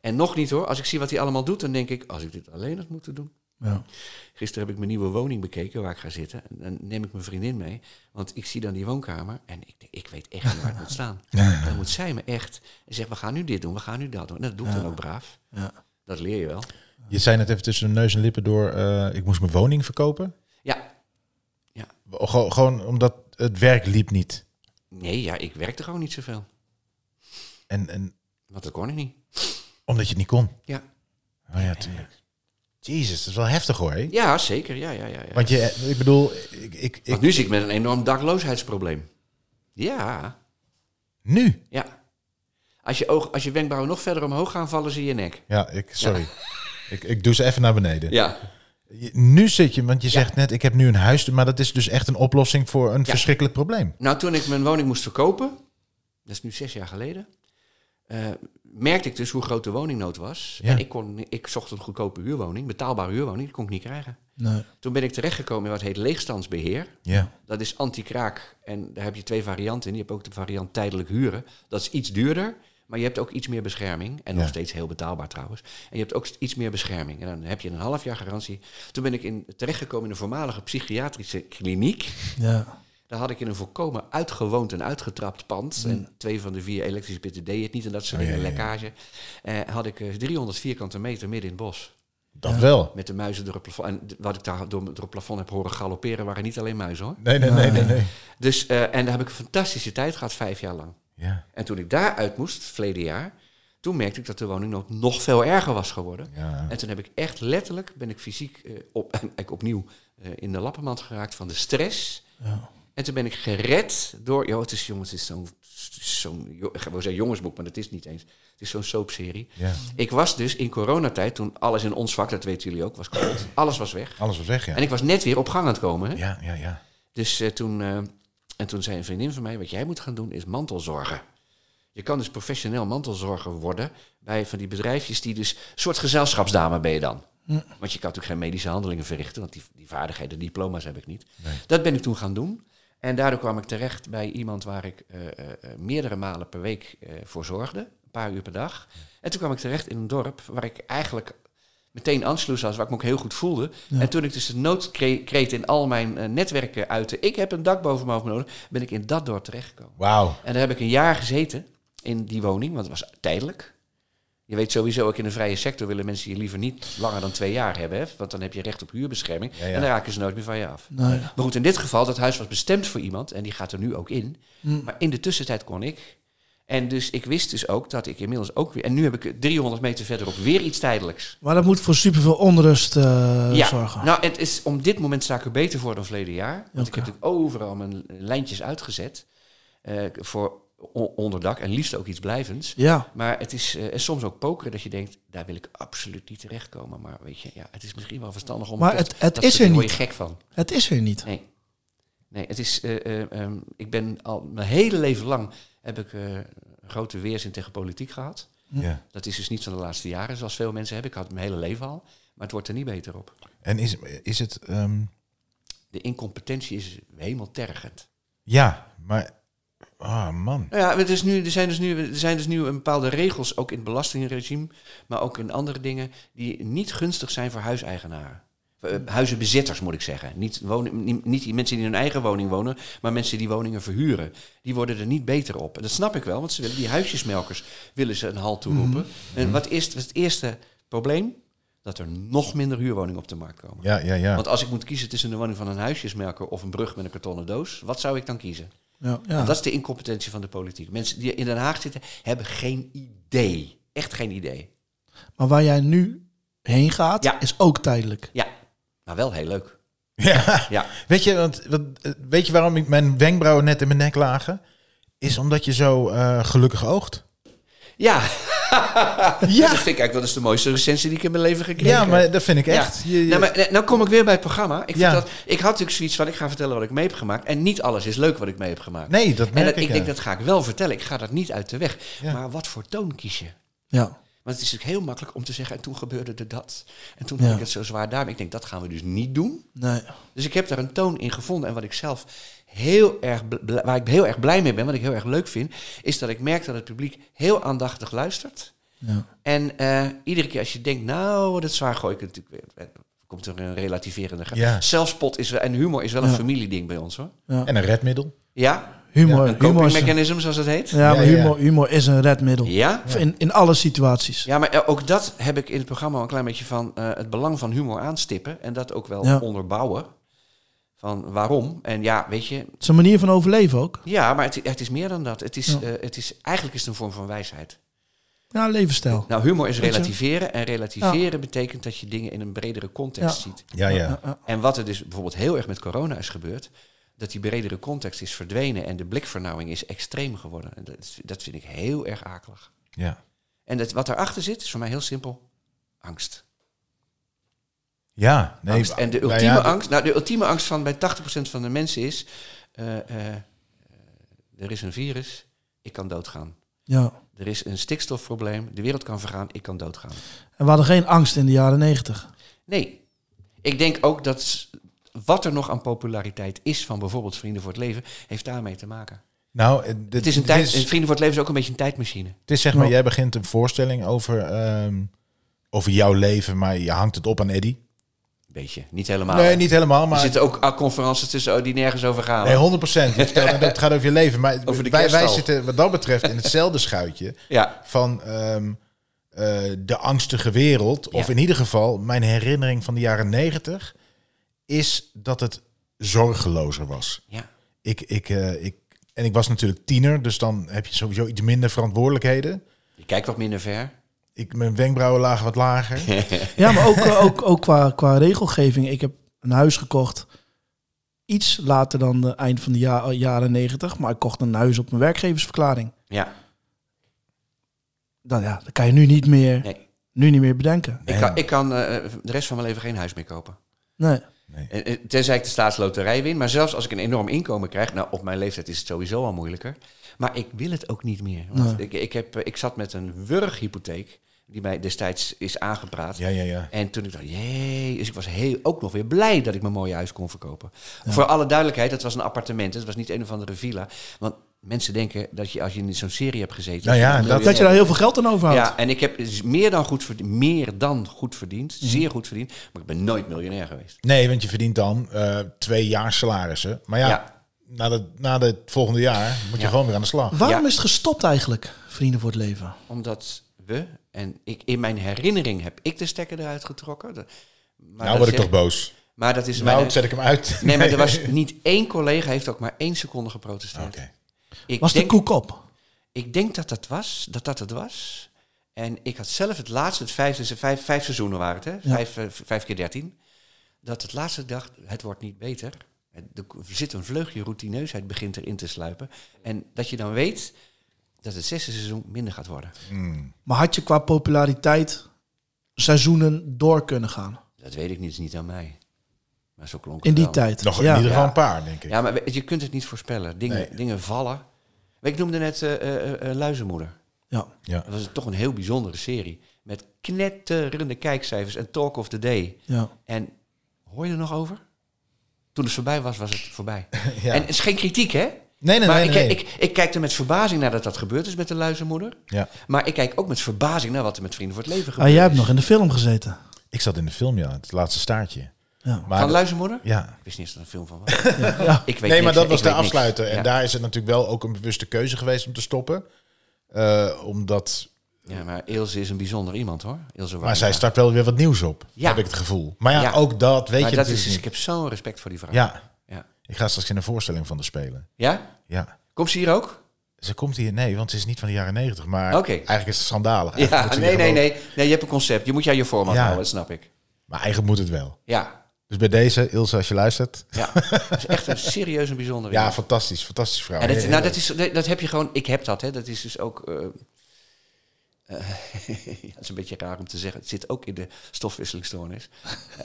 [SPEAKER 4] En nog niet hoor. Als ik zie wat hij allemaal doet, dan denk ik, als ik dit alleen had moeten doen.
[SPEAKER 1] Ja.
[SPEAKER 4] Gisteren heb ik mijn nieuwe woning bekeken waar ik ga zitten. En dan neem ik mijn vriendin mee. Want ik zie dan die woonkamer en ik, ik weet echt niet waar het moet staan. Dan moet zij me echt en zegt, we gaan nu dit doen, we gaan nu dat doen. En dat doe ik dan ook braaf.
[SPEAKER 1] Ja.
[SPEAKER 4] Dat leer je wel.
[SPEAKER 2] Je zei net even tussen neus en lippen door, eh, ik moest mijn woning verkopen.
[SPEAKER 4] Ja,
[SPEAKER 2] Gewoon, gewoon omdat het werk liep niet.
[SPEAKER 4] nee, ja, ik werkte gewoon niet zoveel.
[SPEAKER 2] En, en
[SPEAKER 4] Want dat kon ik niet.
[SPEAKER 2] omdat je het niet kon.
[SPEAKER 4] Ja,
[SPEAKER 2] Oh ja, tuurlijk. Jezus, dat is wel heftig hoor. hè?
[SPEAKER 4] ja zeker. Ja, ja, ja, ja.
[SPEAKER 2] Want je, ik bedoel, ik, ik,
[SPEAKER 4] Want nu zit ik met een enorm dakloosheidsprobleem. Ja,
[SPEAKER 2] nu.
[SPEAKER 4] ja. Als je, oog, als je wenkbrauwen nog verder omhoog gaan, vallen ze in je nek.
[SPEAKER 2] Ja, ik, sorry. Ik, ik doe ze even naar beneden.
[SPEAKER 4] Ja,
[SPEAKER 2] Je- Nu zit je, want je zegt net, ik heb nu een huis, maar dat is dus echt een oplossing voor een verschrikkelijk probleem.
[SPEAKER 4] Nou, toen ik mijn woning moest verkopen, dat is nu zes jaar geleden, eh, merkte ik dus hoe groot de woningnood was.
[SPEAKER 2] Ja.
[SPEAKER 4] En ik, kon, ik zocht een goedkope huurwoning, betaalbare huurwoning, die kon ik niet krijgen.
[SPEAKER 1] Nee.
[SPEAKER 4] Toen ben ik terechtgekomen in wat heet leegstandsbeheer.
[SPEAKER 2] Ja.
[SPEAKER 4] Dat is anti-kraak en daar heb je twee varianten in. Je hebt ook de variant tijdelijk huren. Dat is iets duurder, maar je hebt ook iets meer bescherming. En nog steeds heel betaalbaar trouwens. En je hebt ook iets meer bescherming. En dan heb je een half jaar garantie. Toen ben ik in, terechtgekomen in een voormalige psychiatrische kliniek.
[SPEAKER 1] Ja.
[SPEAKER 4] Daar had ik in een volkomen uitgewoond en uitgetrapt pand. En twee van de vier elektrische pitten deed het niet. En dat soort
[SPEAKER 2] Oh,
[SPEAKER 4] dingen,
[SPEAKER 2] ja, ja.
[SPEAKER 4] lekkage. Eh, had ik eh, 300 vierkante meter midden in het bos.
[SPEAKER 2] Dat wel.
[SPEAKER 4] Met de muizen door het plafond. En wat ik daar door, door het plafond heb horen galopperen... waren niet alleen muizen hoor.
[SPEAKER 2] Nee, nee, nee, nee. nee.
[SPEAKER 4] Dus, eh, en daar heb ik een fantastische tijd gehad, vijf jaar lang.
[SPEAKER 2] Ja,
[SPEAKER 4] En toen ik daaruit moest, verleden jaar... toen merkte ik dat de woningnood nog veel erger was geworden.
[SPEAKER 2] ja.
[SPEAKER 4] En toen heb ik echt letterlijk, ben ik fysiek eh, op, eigenlijk opnieuw eh, in de lappenmand geraakt van de stress.
[SPEAKER 1] Ja.
[SPEAKER 4] En toen ben ik gered door, joh, het is jongens, het is zo'n, zo'n, ik wou zeggen jongensboek, maar dat is niet eens. Het is zo'n soapserie.
[SPEAKER 2] ja.
[SPEAKER 4] Ik was dus in coronatijd, toen alles in ons vak, dat weten jullie ook, was kapot. Alles was weg.
[SPEAKER 2] Alles was weg, ja.
[SPEAKER 4] En ik was net weer op gang aan het komen. Hè?
[SPEAKER 2] Ja, ja, ja.
[SPEAKER 4] Dus eh, toen, eh, en toen zei een vriendin van mij, wat jij moet gaan doen is mantelzorgen. Je kan dus professioneel mantelzorger worden bij van die bedrijfjes die dus, soort gezelschapsdame ben je dan. Want je kan natuurlijk geen medische handelingen verrichten, want die, die vaardigheden, diploma's heb ik niet. Dat ben ik toen gaan doen. En daardoor kwam ik terecht bij iemand waar ik eh, eh, eh, meerdere malen per week voor zorgde. Een paar uur per dag. En toen kwam ik terecht in een dorp waar ik eigenlijk meteen aansluis was, waar ik me ook heel goed voelde. En toen ik dus de noodkreet in al mijn netwerken uitte, ik heb een dak boven mijn hoofd nodig, ben ik in dat dorp terechtgekomen.
[SPEAKER 2] Wauw.
[SPEAKER 4] En daar heb ik een jaar gezeten in die woning, want het was tijdelijk. Je weet sowieso ook in de vrije sector willen mensen je liever niet langer dan twee jaar hebben, hè? want dan heb je recht op huurbescherming
[SPEAKER 2] Ja, ja.
[SPEAKER 4] en dan raken ze nooit meer van je af.
[SPEAKER 1] Nee.
[SPEAKER 4] Maar goed, in dit geval, dat huis was bestemd voor iemand en die gaat er nu ook in. Maar in de tussentijd kon ik. En dus ik wist dus ook dat ik inmiddels ook weer... En nu heb ik 300 meter verderop weer iets tijdelijks.
[SPEAKER 1] Maar dat moet voor superveel onrust eh,
[SPEAKER 4] ja,
[SPEAKER 1] zorgen.
[SPEAKER 4] nou, het is, om dit moment sta ik er beter voor dan verleden jaar. Want ik heb natuurlijk overal mijn lijntjes uitgezet eh, voor onderdak en liefst ook iets blijvends.
[SPEAKER 1] Ja,
[SPEAKER 4] Maar het is eh, en soms ook pokeren dat je denkt, daar wil ik absoluut niet terechtkomen. Maar weet je, ja, het is misschien wel verstandig om...
[SPEAKER 1] Maar het- het is er
[SPEAKER 4] word
[SPEAKER 1] niet.
[SPEAKER 4] je gek van.
[SPEAKER 1] het is er niet.
[SPEAKER 4] Nee. Nee, het is. eh, eh, ehm, ik ben al mijn hele leven lang heb ik eh, een grote weerzin tegen politiek gehad.
[SPEAKER 2] Ja.
[SPEAKER 4] Dat is dus niet van de laatste jaren, zoals veel mensen hebben. Ik had het mijn hele leven al. Maar het wordt er niet beter op.
[SPEAKER 2] En is, is het... ehm,
[SPEAKER 4] De incompetentie is hemeltergend.
[SPEAKER 2] ja, maar... Ah, man.
[SPEAKER 4] Nou ja, het is nu, er, zijn dus nu, er zijn dus nu een bepaalde regels, ook in het belastingregime, maar ook in andere dingen, die niet gunstig zijn voor huiseigenaren. Eh, Huizenbezitters moet ik zeggen. Niet, wonen, niet, niet die mensen die in hun eigen woning wonen, maar mensen die woningen verhuren. Die worden er niet beter op. En dat snap ik wel, want ze willen die huisjesmelkers willen ze een halt toeroepen. En wat is wat is het eerste probleem? Dat er nog minder huurwoningen op de markt komen.
[SPEAKER 2] Ja, ja, ja.
[SPEAKER 4] Want als ik moet kiezen tussen een woning van een huisjesmelker of een brug met een kartonnen doos, wat zou ik dan kiezen?
[SPEAKER 1] Ja, ja.
[SPEAKER 4] Dat is de incompetentie van de politiek. Mensen die in Den Haag zitten, hebben geen idee. Echt geen idee.
[SPEAKER 1] Maar waar jij nu heen gaat,
[SPEAKER 4] Ja.
[SPEAKER 1] is ook tijdelijk.
[SPEAKER 4] Ja, maar wel heel leuk.
[SPEAKER 2] ja.
[SPEAKER 4] Ja,
[SPEAKER 2] Weet je, want, wat, eh, weet je waarom ik mijn wenkbrauwen net in mijn nek lagen? Is omdat je zo eh, gelukkig oogt.
[SPEAKER 4] ja.
[SPEAKER 2] Ja.
[SPEAKER 4] dat vind ik eigenlijk wel eens de mooiste recensie die ik in mijn leven gekregen
[SPEAKER 2] Ja,
[SPEAKER 4] heb.
[SPEAKER 2] maar dat vind ik echt.
[SPEAKER 4] Ja.
[SPEAKER 2] Je- je-
[SPEAKER 4] Nou, maar, eh, nou kom ik weer bij het programma. Ik, vind
[SPEAKER 2] Ja.
[SPEAKER 4] dat, ik had natuurlijk zoiets van, ik ga vertellen wat ik mee heb gemaakt. En niet alles is leuk wat ik mee heb gemaakt.
[SPEAKER 2] nee, dat
[SPEAKER 4] en
[SPEAKER 2] merk
[SPEAKER 4] dat,
[SPEAKER 2] ik.
[SPEAKER 4] ik denk,
[SPEAKER 2] ja.
[SPEAKER 4] dat ga ik wel vertellen. Ik ga dat niet uit de weg.
[SPEAKER 2] Ja.
[SPEAKER 4] Maar wat voor toon kies je?
[SPEAKER 1] Ja.
[SPEAKER 4] Want het is natuurlijk heel makkelijk om te zeggen, en toen gebeurde er dat. En toen
[SPEAKER 1] Ja.
[SPEAKER 4] had ik het zo zwaar daar. Ik denk, dat gaan we dus niet doen.
[SPEAKER 1] Nee.
[SPEAKER 4] Dus ik heb daar een toon in gevonden. En wat ik zelf heel erg, waar ik heel erg blij mee ben, wat ik heel erg leuk vind, is dat ik merk dat het publiek heel aandachtig luistert.
[SPEAKER 1] Ja.
[SPEAKER 4] En eh, iedere keer als je denkt, nou, het zwaar, gooi ik het natuurlijk weer. eh, Komt er een relativerende grap.
[SPEAKER 2] Ja.
[SPEAKER 4] Zelfspot is, wel- en humor is wel een
[SPEAKER 1] Ja.
[SPEAKER 4] familieding bij ons hoor.
[SPEAKER 1] Ja.
[SPEAKER 2] En een redmiddel.
[SPEAKER 4] Ja,
[SPEAKER 1] Humor,
[SPEAKER 4] een
[SPEAKER 1] humor,
[SPEAKER 4] mechanism zoals het heet.
[SPEAKER 1] ja, maar
[SPEAKER 2] Ja, ja, ja.
[SPEAKER 1] humor, humor is een redmiddel.
[SPEAKER 4] Ja?
[SPEAKER 1] In, in alle situaties.
[SPEAKER 4] Ja, maar eh, ook dat heb ik in het programma een klein beetje van eh, het belang van humor aanstippen. En dat ook wel
[SPEAKER 1] Ja.
[SPEAKER 4] onderbouwen. Van waarom. En ja, weet je,
[SPEAKER 1] Het is een manier van overleven ook.
[SPEAKER 4] ja, maar het, het is meer dan dat. Het is,
[SPEAKER 1] Ja.
[SPEAKER 4] eh, het is, eigenlijk is het een vorm van wijsheid.
[SPEAKER 1] Ja, levensstijl.
[SPEAKER 4] Nou, humor is relativeren. En relativeren betekent dat je dingen in een bredere context
[SPEAKER 1] Ja.
[SPEAKER 4] ziet.
[SPEAKER 2] Ja, ja.
[SPEAKER 4] En wat er dus bijvoorbeeld heel erg met corona is gebeurd, dat die bredere context is verdwenen en de blikvernauwing is extreem geworden. En dat vind ik heel erg akelig.
[SPEAKER 2] ja.
[SPEAKER 4] En dat, wat daarachter zit, is voor mij heel simpel: angst.
[SPEAKER 2] Ja, nee,
[SPEAKER 4] angst. En de
[SPEAKER 2] nou
[SPEAKER 4] ultieme
[SPEAKER 2] ja,
[SPEAKER 4] angst, nou, de ultieme angst van bij 80% van de mensen is: eh, eh, er is een virus, ik kan doodgaan.
[SPEAKER 1] Ja.
[SPEAKER 4] Er is een stikstofprobleem, de wereld kan vergaan, ik kan doodgaan.
[SPEAKER 1] En we hadden geen angst in de jaren negentig.
[SPEAKER 4] Nee, ik denk ook dat wat er nog aan populariteit is van bijvoorbeeld Vrienden voor het Leven, heeft daarmee te maken.
[SPEAKER 2] Nou, eh,
[SPEAKER 4] Het is een tijd,
[SPEAKER 2] is-
[SPEAKER 4] Vrienden voor het Leven is ook een beetje een tijdmachine.
[SPEAKER 2] Het is zeg maar, jij begint een voorstelling over, ehm, over jouw leven, maar je hangt het op aan Eddie.
[SPEAKER 4] Beetje, niet helemaal.
[SPEAKER 2] Nee, niet helemaal,
[SPEAKER 4] Er
[SPEAKER 2] maar...
[SPEAKER 4] zitten ook conferenties tussen oh, die nergens over gaan.
[SPEAKER 2] Nee, 100 procent. Het gaat over je leven. Maar
[SPEAKER 4] Over de
[SPEAKER 2] wij, wij zitten wat dat betreft in hetzelfde schuitje
[SPEAKER 4] Ja,
[SPEAKER 2] van ehm, eh, de angstige wereld. Of
[SPEAKER 4] Ja.
[SPEAKER 2] in ieder geval, mijn herinnering van de jaren 90 is dat het zorgelozer was.
[SPEAKER 4] ja.
[SPEAKER 2] Ik, ik, eh, ik, en ik was natuurlijk tiener, dus dan heb je sowieso iets minder verantwoordelijkheden.
[SPEAKER 4] Je kijkt wat minder ver.
[SPEAKER 2] Ik, mijn wenkbrauwen lagen wat lager.
[SPEAKER 1] Ja, maar ook, eh, ook, ook qua, qua regelgeving. Ik heb een huis gekocht. Iets later dan de eind van de ja- jaren negentig. Maar ik kocht een huis op mijn werkgeversverklaring.
[SPEAKER 4] Ja,
[SPEAKER 1] Dan, ja, dat kan je nu niet meer,
[SPEAKER 4] nee.
[SPEAKER 1] nu niet meer bedenken.
[SPEAKER 4] Ik kan, ik kan eh, de rest van mijn leven geen huis meer kopen.
[SPEAKER 1] Nee.
[SPEAKER 4] Eh, eh, Tenzij ik de staatsloterij win. Maar zelfs als ik een enorm inkomen krijg... Nou, op mijn leeftijd is het sowieso al moeilijker. Maar ik wil het ook niet meer. Want
[SPEAKER 1] Nee.
[SPEAKER 4] ik, ik, heb, eh, ik zat met een wurghypotheek... die mij destijds is aangepraat.
[SPEAKER 2] Ja, ja, ja.
[SPEAKER 4] En toen ik dacht, jee, dus ik was heel, ook nog weer blij dat ik mijn mooie huis kon verkopen. Voor alle duidelijkheid, dat was een appartement. Het was niet een of andere villa. Want mensen denken dat je als je in zo'n serie hebt gezeten...
[SPEAKER 2] Nou ja, dat-
[SPEAKER 1] Dat je daar heel veel geld aan overhoudt.
[SPEAKER 4] ja, en ik heb dus meer dan goed verdiend, meer dan goed verdiend,
[SPEAKER 2] Mhm.
[SPEAKER 4] zeer goed verdiend, maar ik ben nooit miljonair geweest.
[SPEAKER 2] Nee, want je verdient dan eh, twee jaar salarissen. Maar ja,
[SPEAKER 4] Ja.
[SPEAKER 2] Na, de, na het volgende jaar moet je
[SPEAKER 4] Ja.
[SPEAKER 2] gewoon weer aan de slag.
[SPEAKER 1] Waarom
[SPEAKER 4] Ja.
[SPEAKER 1] is het gestopt eigenlijk, Vrienden voor het Leven?
[SPEAKER 4] Omdat we, en ik, in mijn herinnering heb ik de stekker eruit getrokken. De- maar
[SPEAKER 2] nou word ik
[SPEAKER 4] zeg-
[SPEAKER 2] toch boos.
[SPEAKER 4] Maar dat is
[SPEAKER 2] Nou,
[SPEAKER 4] mijn...
[SPEAKER 2] zet ik hem uit.
[SPEAKER 4] Nee, maar er was niet één collega heeft ook maar één seconde geprotesteerd.
[SPEAKER 2] Oké.
[SPEAKER 4] Ik
[SPEAKER 1] Was de
[SPEAKER 4] denk,
[SPEAKER 1] koek op?
[SPEAKER 4] Ik denk dat dat was, dat dat het was. En ik had zelf het laatste, het vijfde, vijf, vijf seizoenen waren het, hè?
[SPEAKER 1] Ja.
[SPEAKER 4] Vijf, eh, vijf keer dertien. Dat het laatste dacht, het wordt niet beter. Het- Er zit een vleugje routineusheid begint erin te sluipen. En dat je dan weet dat het zesde seizoen minder gaat worden.
[SPEAKER 2] Hmm.
[SPEAKER 1] Maar had je qua populariteit seizoenen door kunnen gaan?
[SPEAKER 4] Dat weet ik niet, is niet aan mij. Maar zo klonk
[SPEAKER 1] In
[SPEAKER 4] het
[SPEAKER 1] die
[SPEAKER 4] wel.
[SPEAKER 1] tijd.
[SPEAKER 2] Nog in
[SPEAKER 1] ja.
[SPEAKER 2] ieder geval
[SPEAKER 4] Ja.
[SPEAKER 2] een paar, denk ik.
[SPEAKER 4] Ja, maar je kunt het niet voorspellen. Dingen,
[SPEAKER 2] Nee.
[SPEAKER 4] dingen vallen. Ik noemde net eh, eh, eh, Luizenmoeder.
[SPEAKER 1] Ja.
[SPEAKER 2] Ja.
[SPEAKER 4] Dat was toch een heel bijzondere serie. Met knetterende kijkcijfers en Talk of the Day.
[SPEAKER 1] ja.
[SPEAKER 4] En hoor je er nog over? Toen het voorbij was, was het voorbij.
[SPEAKER 2] Ja.
[SPEAKER 4] En het is geen kritiek, hè?
[SPEAKER 2] Nee, nee,
[SPEAKER 4] maar
[SPEAKER 2] nee.
[SPEAKER 4] ik,
[SPEAKER 2] nee.
[SPEAKER 4] Ik, ik kijk er met verbazing naar dat dat gebeurd is met de luizenmoeder.
[SPEAKER 2] ja.
[SPEAKER 4] Maar ik kijk ook met verbazing naar wat er met Vrienden voor het Leven
[SPEAKER 1] Ah,
[SPEAKER 4] gebeurt.
[SPEAKER 1] jij hebt nog in de film gezeten.
[SPEAKER 2] ik zat in de film, ja. Het laatste staartje.
[SPEAKER 1] Ja.
[SPEAKER 2] Maar
[SPEAKER 4] Van luizenmoeder?
[SPEAKER 2] ja.
[SPEAKER 4] Ik wist niet eens dat er een film van was.
[SPEAKER 1] Ja.
[SPEAKER 4] Ik weet
[SPEAKER 2] Nee,
[SPEAKER 4] niks,
[SPEAKER 2] maar dat was de
[SPEAKER 4] niks.
[SPEAKER 2] afsluiter. En
[SPEAKER 4] Ja.
[SPEAKER 2] daar is het natuurlijk wel ook een bewuste keuze geweest om te stoppen. Eh, omdat...
[SPEAKER 4] Ja, maar Ilse is een bijzonder iemand, hoor. Ilse
[SPEAKER 2] Maar zij start wel weer wat nieuws op.
[SPEAKER 4] Ja.
[SPEAKER 2] Heb ik het gevoel. Maar ja,
[SPEAKER 4] Ja.
[SPEAKER 2] ook dat weet
[SPEAKER 4] Maar
[SPEAKER 2] je
[SPEAKER 4] dat is, ik
[SPEAKER 2] niet.
[SPEAKER 4] heb zo'n respect voor die vrouw.
[SPEAKER 2] Ja.
[SPEAKER 4] Ja?
[SPEAKER 2] Ik ga straks in een voorstelling van de spelen.
[SPEAKER 4] Ja?
[SPEAKER 2] Ja.
[SPEAKER 4] Komt ze hier ook?
[SPEAKER 2] Ze komt hier, nee, want ze is niet van de jaren negentig. Maar eigenlijk is het schandalig.
[SPEAKER 4] Ja, nee, nee,
[SPEAKER 2] gewoon-
[SPEAKER 4] nee, nee. Je hebt een concept. Je moet jou je format
[SPEAKER 2] Ja.
[SPEAKER 4] houden, dat snap ik.
[SPEAKER 2] Maar eigenlijk moet het wel.
[SPEAKER 4] Ja,
[SPEAKER 2] Dus bij deze, Ilse, als je luistert.
[SPEAKER 4] ja. Dat is echt een serieus en bijzonder
[SPEAKER 2] Ja, fantastisch. Fantastische vrouw.
[SPEAKER 4] En dat, nou, dat, is, dat heb je gewoon... Ik heb dat, hè. Dat is dus ook... eh, eh, ja, dat is een beetje raar om te zeggen. Het zit ook in de stofwisselingsstoornis.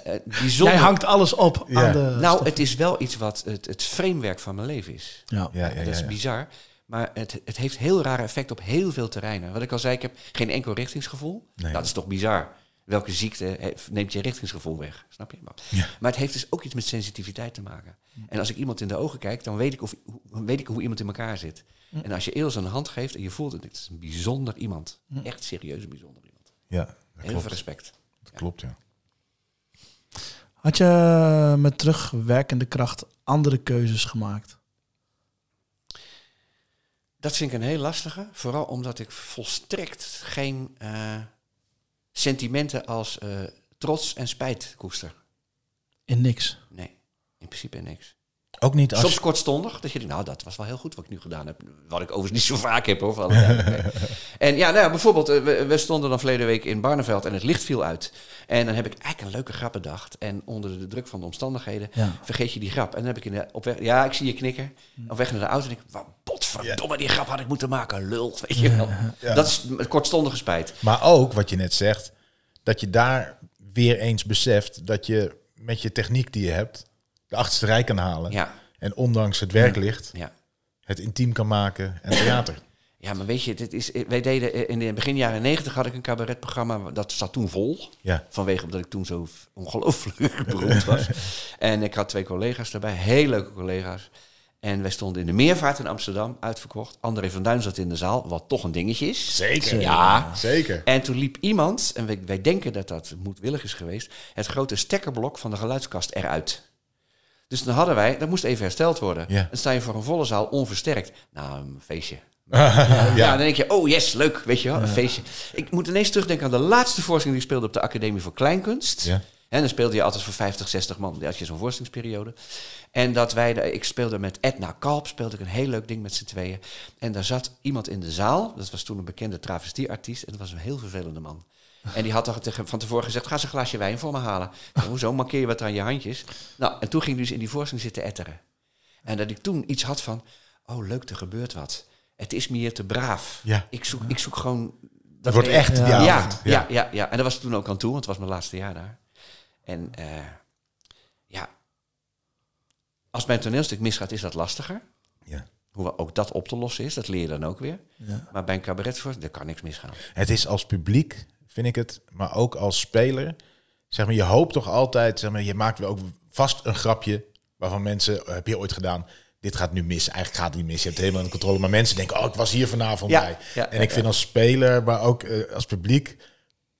[SPEAKER 4] Eh, eh, bijzonder.
[SPEAKER 1] Jij hangt alles op
[SPEAKER 2] Ja.
[SPEAKER 1] aan de...
[SPEAKER 4] Nou,
[SPEAKER 1] stof.
[SPEAKER 4] het is wel iets wat het, het framewerk van mijn leven is.
[SPEAKER 1] Ja.
[SPEAKER 2] Ja, ja, ja,
[SPEAKER 4] dat is bizar. Maar het, het heeft heel rare effect op heel veel terreinen. Wat ik al zei, ik heb geen enkel richtingsgevoel.
[SPEAKER 2] Nee.
[SPEAKER 4] Dat is toch bizar. Welke ziekte neemt je richtingsgevoel weg? Snap je? Maar,
[SPEAKER 2] Ja.
[SPEAKER 4] maar het heeft dus ook iets met sensitiviteit te maken. En als ik iemand in de ogen kijk, dan weet ik, of, hoe- weet ik hoe iemand in elkaar zit. En als je Eels een hand geeft en je voelt het, dit is een bijzonder iemand. Echt serieus een bijzonder iemand.
[SPEAKER 2] Ja, dat
[SPEAKER 4] Heel veel respect.
[SPEAKER 2] Dat klopt, ja.
[SPEAKER 1] Had je met terugwerkende kracht andere keuzes gemaakt?
[SPEAKER 4] Dat vind ik een heel lastige. Vooral omdat ik volstrekt geen eh, sentimenten als eh, trots en spijt koester.
[SPEAKER 1] In niks.
[SPEAKER 4] Nee, in principe niks.
[SPEAKER 2] Ook niet als...
[SPEAKER 4] Soms kortstondig, dat je denkt, nou, dat was wel heel goed wat ik nu gedaan heb. Wat ik overigens niet zo vaak heb, hoor. alle en ja, nou ja, bijvoorbeeld, eh, we, we stonden dan verleden week in Barneveld en het licht viel uit. En dan heb ik eigenlijk een leuke grap bedacht. En onder de druk van de omstandigheden
[SPEAKER 1] Ja.
[SPEAKER 4] vergeet je die grap. En dan heb ik in de, op weg, ja, ik zie je knikken. Op weg naar de auto en denk ik, wat potverdomme, die grap had ik moeten maken, lul. Weet je wel.
[SPEAKER 2] Ja.
[SPEAKER 4] Dat is een kortstondige spijt.
[SPEAKER 2] Maar ook, wat je net zegt, dat je daar weer eens beseft dat je met je techniek die je hebt, de achterste rij kan halen.
[SPEAKER 4] Ja,
[SPEAKER 2] En ondanks het werklicht,
[SPEAKER 4] ja.
[SPEAKER 2] het intiem kan maken en theater.
[SPEAKER 4] Ja, maar weet je, dit is, wij deden eh, in de begin jaren negentig had ik een cabaretprogramma, dat zat toen vol.
[SPEAKER 2] Ja.
[SPEAKER 4] Vanwege omdat ik toen zo ongelooflijk beroemd was. En ik had twee collega's daarbij, heel leuke collega's. En wij stonden in de Meervaart in Amsterdam, uitverkocht. André van Duin zat in de zaal, wat toch een dingetje is.
[SPEAKER 2] Zeker.
[SPEAKER 4] Ja.
[SPEAKER 2] Zeker.
[SPEAKER 4] En toen liep iemand, en wij, wij denken dat dat moedwillig is geweest, het grote stekkerblok van de geluidskast eruit. Dus dan hadden wij, dat moest even hersteld worden.
[SPEAKER 2] Ja.
[SPEAKER 4] Dan sta je voor een volle zaal onversterkt. Nou, een feestje.
[SPEAKER 2] ja.
[SPEAKER 4] Ja, dan denk je, oh yes, leuk, weet je wel, een feestje. Ik moet ineens terugdenken aan de laatste voorstelling die ik speelde op de Academie voor Kleinkunst.
[SPEAKER 2] Ja.
[SPEAKER 4] En dan speelde je altijd voor 50, 60 man. Dan had je zo'n voorstellingsperiode. En dat wij, de- ik speelde met Edna Kalp, speelde ik een heel leuk ding met z'n tweeën. En daar zat iemand in de zaal, dat was toen een bekende travestieartiest, en dat was een heel vervelende man. En die had toch tegen- van tevoren gezegd, ga eens een glaasje wijn voor me halen. Ik Hoezo, markeer je wat aan je handjes? Nou, en toen ging hij dus in die voorstelling zitten etteren. En dat ik toen iets had van, oh leuk, er gebeurt wat. Het is me hier te braaf.
[SPEAKER 2] Ja.
[SPEAKER 4] Ik, zoek, ik zoek gewoon...
[SPEAKER 2] Dat wordt echt die
[SPEAKER 1] Ja.
[SPEAKER 4] Ja, ja, ja, ja, En daar was ik toen ook aan toe, want het was mijn laatste jaar daar. En eh, ja, als bij een toneelstuk misgaat, is dat lastiger.
[SPEAKER 2] Ja.
[SPEAKER 4] Hoewel ook dat op te lossen is, dat leer je dan ook weer.
[SPEAKER 1] Ja.
[SPEAKER 4] Maar bij een cabaretvoorstelling, daar kan niks misgaan.
[SPEAKER 2] Het is als publiek, vind ik het, maar ook als speler. Zeg maar, je hoopt toch altijd, zeg maar, je maakt wel ook vast een grapje waarvan mensen, eh, heb je ooit gedaan, dit gaat nu mis. Eigenlijk gaat het niet mis, je hebt het helemaal in controle. Maar mensen denken, oh, ik was hier vanavond
[SPEAKER 4] Ja,
[SPEAKER 2] bij.
[SPEAKER 4] ja,
[SPEAKER 2] en
[SPEAKER 4] ja,
[SPEAKER 2] ik vind als speler, maar ook eh, als publiek,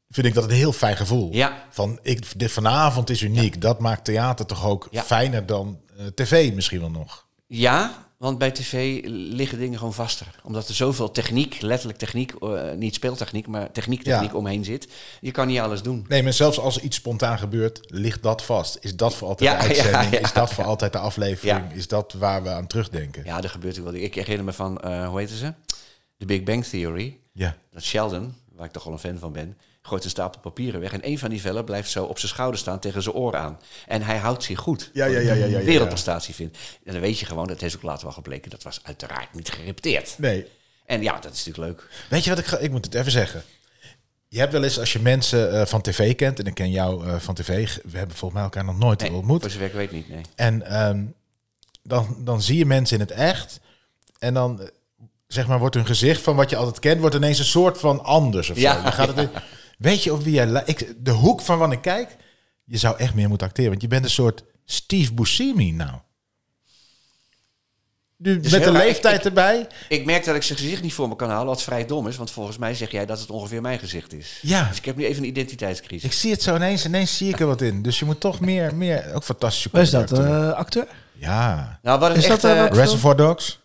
[SPEAKER 2] vind ik dat een heel fijn gevoel.
[SPEAKER 4] Ja.
[SPEAKER 2] Van, ik, dit vanavond is uniek. Dat maakt theater toch ook fijner dan eh, tv misschien wel nog.
[SPEAKER 4] Ja, want bij tv liggen dingen gewoon vaster. Omdat er zoveel techniek, letterlijk techniek, eh, niet speeltechniek, maar techniek, techniek
[SPEAKER 2] Ja.
[SPEAKER 4] omheen zit. Je kan niet alles doen.
[SPEAKER 2] Nee, maar zelfs als er iets spontaan gebeurt, ligt dat vast. Is dat voor altijd
[SPEAKER 4] Ja,
[SPEAKER 2] de uitzending?
[SPEAKER 4] ja.
[SPEAKER 2] Is dat voor altijd de aflevering? Is dat waar we aan terugdenken?
[SPEAKER 4] Ja, er gebeurt ook wel. Ik herinner me van, eh, hoe heette ze? De Big Bang Theory.
[SPEAKER 2] Ja.
[SPEAKER 4] Dat Sheldon, waar ik toch wel een fan van ben, gooit een stapel papieren weg. En een van die vellen blijft zo op zijn schouder staan tegen zijn oor aan. En hij houdt zich goed.
[SPEAKER 2] Ja, ja, ja, ja, ja, ja, ja.
[SPEAKER 4] Wereldprestatie vindt. En dan weet je gewoon, dat is ook later wel gebleken, dat was uiteraard niet gerepeteerd.
[SPEAKER 2] Nee.
[SPEAKER 4] En ja, dat is natuurlijk leuk.
[SPEAKER 2] Weet je wat ik ga? Ik moet het even zeggen. Je hebt wel eens, als je mensen eh, van tv kent, en ik ken jou eh, van tv, we hebben volgens mij elkaar nog nooit
[SPEAKER 4] Nee,
[SPEAKER 2] ontmoet.
[SPEAKER 4] voor zover ik weet niet, nee.
[SPEAKER 2] En ehm, dan, dan zie je mensen in het echt. En dan, eh, zeg maar, wordt hun gezicht van wat je altijd kent, wordt ineens een soort van anders of
[SPEAKER 4] Ja,
[SPEAKER 2] zo. Je gaat het, weet je op wie jij... Ik, de hoek van wanneer ik kijk, je zou echt meer moeten acteren. Want je bent een soort Steve Buscemi nou. Nu,
[SPEAKER 4] is
[SPEAKER 2] met de leeftijd
[SPEAKER 4] Ik-
[SPEAKER 2] erbij.
[SPEAKER 4] Ik merk dat ik zijn gezicht niet voor me kan halen, wat vrij dom is. Want volgens mij zeg jij dat het ongeveer mijn gezicht is.
[SPEAKER 2] Ja.
[SPEAKER 4] Dus ik heb nu even een identiteitscrisis.
[SPEAKER 2] Ik zie het zo ineens, ineens zie ik er wat in. Dus je moet toch meer, meer ook fantastische
[SPEAKER 1] Waar is dat?
[SPEAKER 2] acteur.
[SPEAKER 1] eh, acteur?
[SPEAKER 2] ja.
[SPEAKER 4] nou, wat is,
[SPEAKER 1] Is
[SPEAKER 4] echt...
[SPEAKER 1] dat, wat-
[SPEAKER 2] Reservoir Dogs?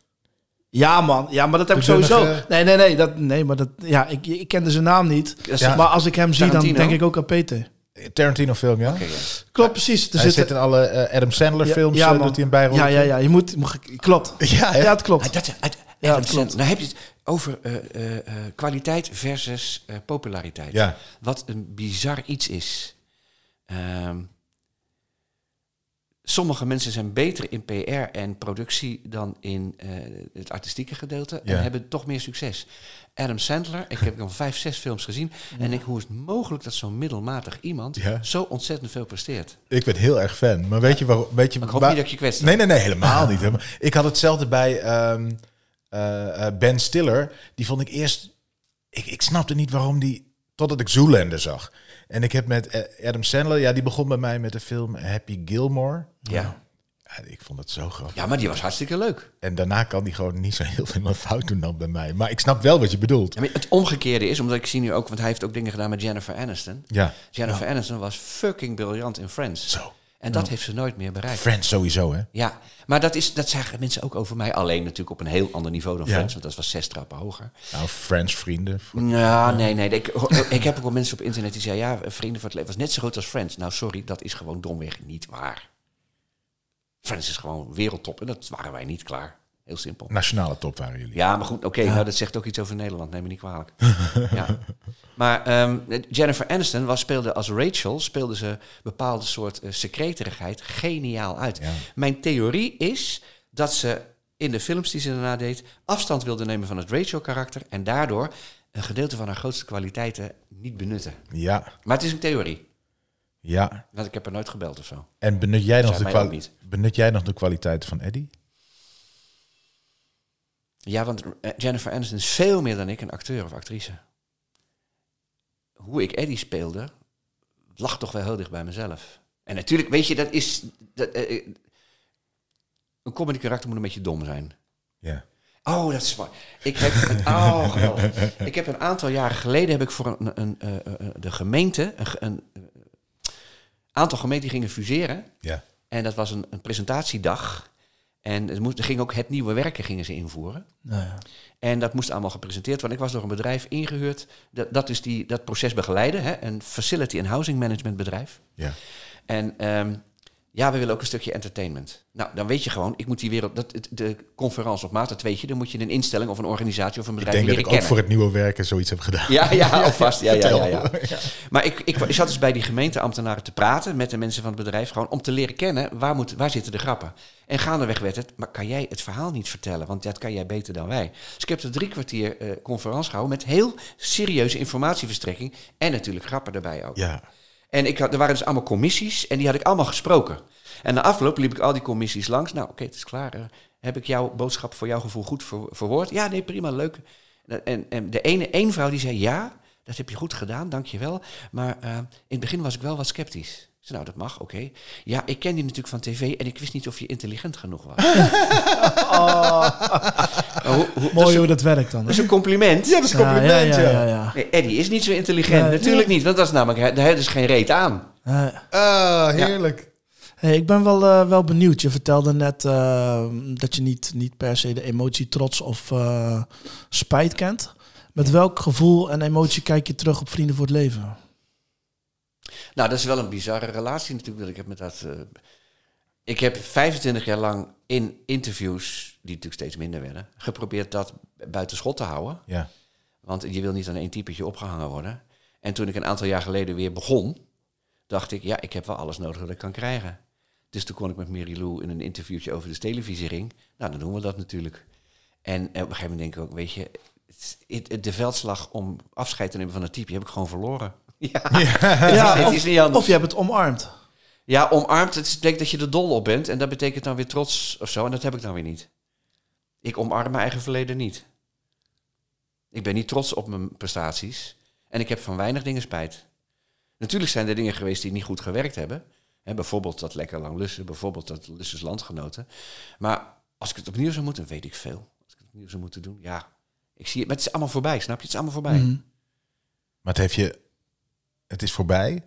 [SPEAKER 1] Ja, man. Ja, maar dat heb ik sowieso.
[SPEAKER 2] dunnige-
[SPEAKER 1] Nee, nee, nee. Dat, nee, maar dat, ja, ik, ik kende zijn naam niet.
[SPEAKER 2] Ja.
[SPEAKER 1] Maar als ik hem zie, dan denk ik ook aan Peter.
[SPEAKER 2] Tarantino film, ja?
[SPEAKER 4] Ja.
[SPEAKER 1] Klopt, precies. Er
[SPEAKER 2] hij
[SPEAKER 1] zit
[SPEAKER 2] zit in alle eh, Adam Sandler
[SPEAKER 1] Ja,
[SPEAKER 2] films,
[SPEAKER 1] ja,
[SPEAKER 2] eh,
[SPEAKER 1] man.
[SPEAKER 2] doet hij een bijrol.
[SPEAKER 1] Ja, ja, ja. Je moet... moet klopt.
[SPEAKER 2] Ja, hè?
[SPEAKER 1] Ja, het klopt.
[SPEAKER 4] Dat, uit,
[SPEAKER 1] Ja, dat klopt.
[SPEAKER 4] Nou heb je het over eh, eh, eh, kwaliteit versus eh, populariteit.
[SPEAKER 2] Ja.
[SPEAKER 4] Wat een bizar iets is. Ehm, sommige mensen zijn beter in PR en productie dan in eh, het artistieke gedeelte
[SPEAKER 2] Ja.
[SPEAKER 4] en hebben toch meer succes. Adam Sandler, ik heb al vijf, zes films gezien en ik hoe is het mogelijk dat zo'n middelmatig iemand
[SPEAKER 2] Ja.
[SPEAKER 4] zo ontzettend veel presteert?
[SPEAKER 2] Ik ben heel erg fan. Maar weet je waarom? Weet je,
[SPEAKER 4] Maar ik hoop niet dat je kwetst.
[SPEAKER 2] Nee, nee, nee, helemaal niet. Helemaal- Ik had hetzelfde bij ehm, eh, eh, Ben Stiller, die vond ik eerst... Ik, ik snapte niet waarom die... Totdat ik Zoolander zag. En ik heb met eh, Adam Sandler... Ja, die begon bij mij met de film Happy Gilmore.
[SPEAKER 4] Ja.
[SPEAKER 2] Ja, ik vond het zo grappig.
[SPEAKER 4] ja, maar die was hartstikke leuk.
[SPEAKER 2] En daarna kan die gewoon niet zo heel veel fout doen dan bij mij. Maar ik snap wel wat je bedoelt.
[SPEAKER 4] Ja, maar het omgekeerde is, omdat ik zie nu ook, want hij heeft ook dingen gedaan met Jennifer Aniston.
[SPEAKER 2] Ja,
[SPEAKER 4] Jennifer Aniston was fucking briljant in Friends.
[SPEAKER 2] zo.
[SPEAKER 4] En dat heeft ze nooit meer bereikt.
[SPEAKER 2] Friends sowieso, hè?
[SPEAKER 4] Ja, maar dat, is, dat zeggen mensen ook over mij. Alleen natuurlijk op een heel ander niveau dan
[SPEAKER 2] Ja.
[SPEAKER 4] Friends, want dat was zes trappen hoger.
[SPEAKER 2] Nou, Friends, vrienden.
[SPEAKER 4] Ja, nee, nee. Ik, ik heb ook wel mensen op internet die zeiden... ja, Vrienden van het Leven was net zo groot als Friends. Nou, sorry, dat is gewoon domweg niet waar. Friends is gewoon wereldtop en dat waren wij niet klaar. Heel simpel.
[SPEAKER 2] Nationale top waren jullie.
[SPEAKER 4] Ja, maar goed, oké, nou, dat zegt ook iets over Nederland. Neem me niet kwalijk. ja. Maar ehm, Jennifer Aniston was, speelde als Rachel... speelde ze bepaalde soort eh, secreterigheid geniaal uit.
[SPEAKER 2] Ja.
[SPEAKER 4] Mijn theorie is dat ze in de films die ze daarna deed... afstand wilde nemen van het Rachel-karakter... en daardoor een gedeelte van haar grootste kwaliteiten niet benutten.
[SPEAKER 2] Ja,
[SPEAKER 4] Maar het is een theorie.
[SPEAKER 2] ja.
[SPEAKER 4] Want ik heb haar nooit gebeld of zo.
[SPEAKER 2] En benut jij, nog de benut jij nog de kwaliteiten van Eddie?
[SPEAKER 4] Ja, want eh, Jennifer Aniston is veel meer dan ik een acteur of actrice. Hoe ik Eddie speelde, lag toch wel heel dicht bij mezelf. En natuurlijk, weet je, dat is... Dat, eh, eh, een comedy karakter moet een beetje dom zijn.
[SPEAKER 2] Ja.
[SPEAKER 4] Oh, dat is mooi. Ik heb een, oh, geweldig. ik heb een aantal jaren geleden heb ik voor een, een, de gemeente een, een aantal gemeenten gingen fuseren.
[SPEAKER 2] Ja.
[SPEAKER 4] En dat was een, een presentatiedag. En er, moest, er ging ook het nieuwe werken gingen ze invoeren.
[SPEAKER 1] Nou ja.
[SPEAKER 4] En dat moest allemaal gepresenteerd worden. Ik was door een bedrijf ingehuurd. Dat, dat is die, dat proces begeleiden. Hè? Een facility en housing management bedrijf.
[SPEAKER 2] Ja.
[SPEAKER 4] En ehm, ja, we willen ook een stukje entertainment. Nou, dan weet je gewoon, ik moet die wereld... Dat, de conferentie op maat, dat weet je. Dan moet je een instelling of een organisatie of een
[SPEAKER 2] Ik
[SPEAKER 4] bedrijf
[SPEAKER 2] denk dat
[SPEAKER 4] leren
[SPEAKER 2] ik ook
[SPEAKER 4] kennen.
[SPEAKER 2] voor het nieuwe werken zoiets heb gedaan.
[SPEAKER 4] Ja, ja, alvast. Ja, ja, ja. Maar ik, ik, ik zat dus bij die gemeenteambtenaren te praten met de mensen van het bedrijf, gewoon om te leren kennen waar, moet, waar zitten de grappen. En gaandeweg werd het, maar kan jij het verhaal niet vertellen? Want dat kan jij beter dan wij. Dus ik heb er drie kwartier eh conferentie gehouden met heel serieuze informatieverstrekking en natuurlijk grappen erbij ook.
[SPEAKER 2] Ja.
[SPEAKER 4] En ik had, er waren dus allemaal commissies en die had ik allemaal gesproken. En na afloop liep ik al die commissies langs. Nou, oké, het is klaar. Eh, heb ik jouw boodschap voor jouw gevoel goed ver, verwoord? Ja, nee, prima, leuk. En, en de ene één vrouw die zei, ja, dat heb je goed gedaan, dankjewel. Maar eh, in het begin was ik wel wat sceptisch. Ik zei, nou, dat mag, oké. Ja, ik ken je natuurlijk van tv en ik wist niet of je intelligent genoeg was. Maar hoe- hoe-
[SPEAKER 1] Mooi hoe dat werkt dan.
[SPEAKER 4] dat is een compliment.
[SPEAKER 2] Ja, dat is een
[SPEAKER 1] Ja,
[SPEAKER 2] compliment,
[SPEAKER 1] ja,
[SPEAKER 2] ja.
[SPEAKER 1] ja, ja, ja.
[SPEAKER 4] Nee, Eddie is niet zo intelligent. Natuurlijk niet, want dat is namelijk, daar is geen reet aan.
[SPEAKER 1] Eh,
[SPEAKER 2] Ah, heerlijk.
[SPEAKER 1] Hey, ik ben wel, eh, wel benieuwd. Je vertelde net eh, dat je niet, niet per se de emotie trots of eh, spijt kent. Met welk gevoel en emotie kijk je terug op Vrienden voor het Leven?
[SPEAKER 4] Nou, dat is wel een bizarre relatie natuurlijk dat ik heb met dat. eh, ik heb 25 jaar lang in interviews, die natuurlijk steeds minder werden, geprobeerd dat buiten schot te houden.
[SPEAKER 2] Ja.
[SPEAKER 4] Want je wil niet aan één typetje opgehangen worden. En toen ik een aantal jaar geleden weer begon, dacht ik, ja, ik heb wel alles nodig dat ik kan krijgen. Dus toen kon ik met Mary Lou in een interviewtje over de televisiering. Nou, dan doen we dat natuurlijk. En op een gegeven moment denk ik ook, weet je, het, het- het- de veldslag om afscheid te nemen van een type heb ik gewoon verloren. Ja,
[SPEAKER 1] Ja,
[SPEAKER 4] het
[SPEAKER 1] of,
[SPEAKER 4] is niet anders.
[SPEAKER 1] of je hebt het omarmd.
[SPEAKER 4] Ja, omarmd, het betekent dat je er dol op bent. En dat betekent dan weer trots of zo. En dat heb ik dan weer niet. Ik omarm mijn eigen verleden niet. Ik ben niet trots op mijn prestaties. En ik heb van weinig dingen spijt. Natuurlijk zijn er dingen geweest die niet goed gewerkt hebben. Hè, bijvoorbeeld dat lekker lang lussen. Bijvoorbeeld dat Lusses landgenoten. Maar als ik het opnieuw zou moeten, weet ik veel. Als ik het opnieuw zou moeten doen, ja. Ik zie het, maar het is allemaal voorbij, snap je? Het is allemaal voorbij.
[SPEAKER 1] Mhm.
[SPEAKER 2] Maar het, heeft je, het is voorbij,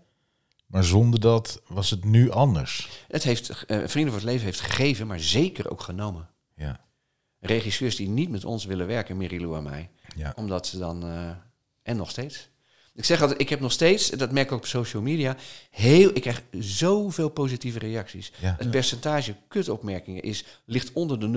[SPEAKER 2] maar zonder dat was het nu anders.
[SPEAKER 4] Het heeft, eh, Vrienden voor het Leven heeft gegeven, maar zeker ook genomen.
[SPEAKER 2] Ja.
[SPEAKER 4] regisseurs die niet met ons willen werken, Mirilou en mij.
[SPEAKER 2] Ja.
[SPEAKER 4] Omdat ze dan... eh, en nog steeds. Ik zeg altijd, ik heb nog steeds, dat merk ik ook op social media, heel, ik krijg zoveel positieve reacties.
[SPEAKER 2] Ja.
[SPEAKER 4] Het percentage kutopmerkingen is, ligt onder de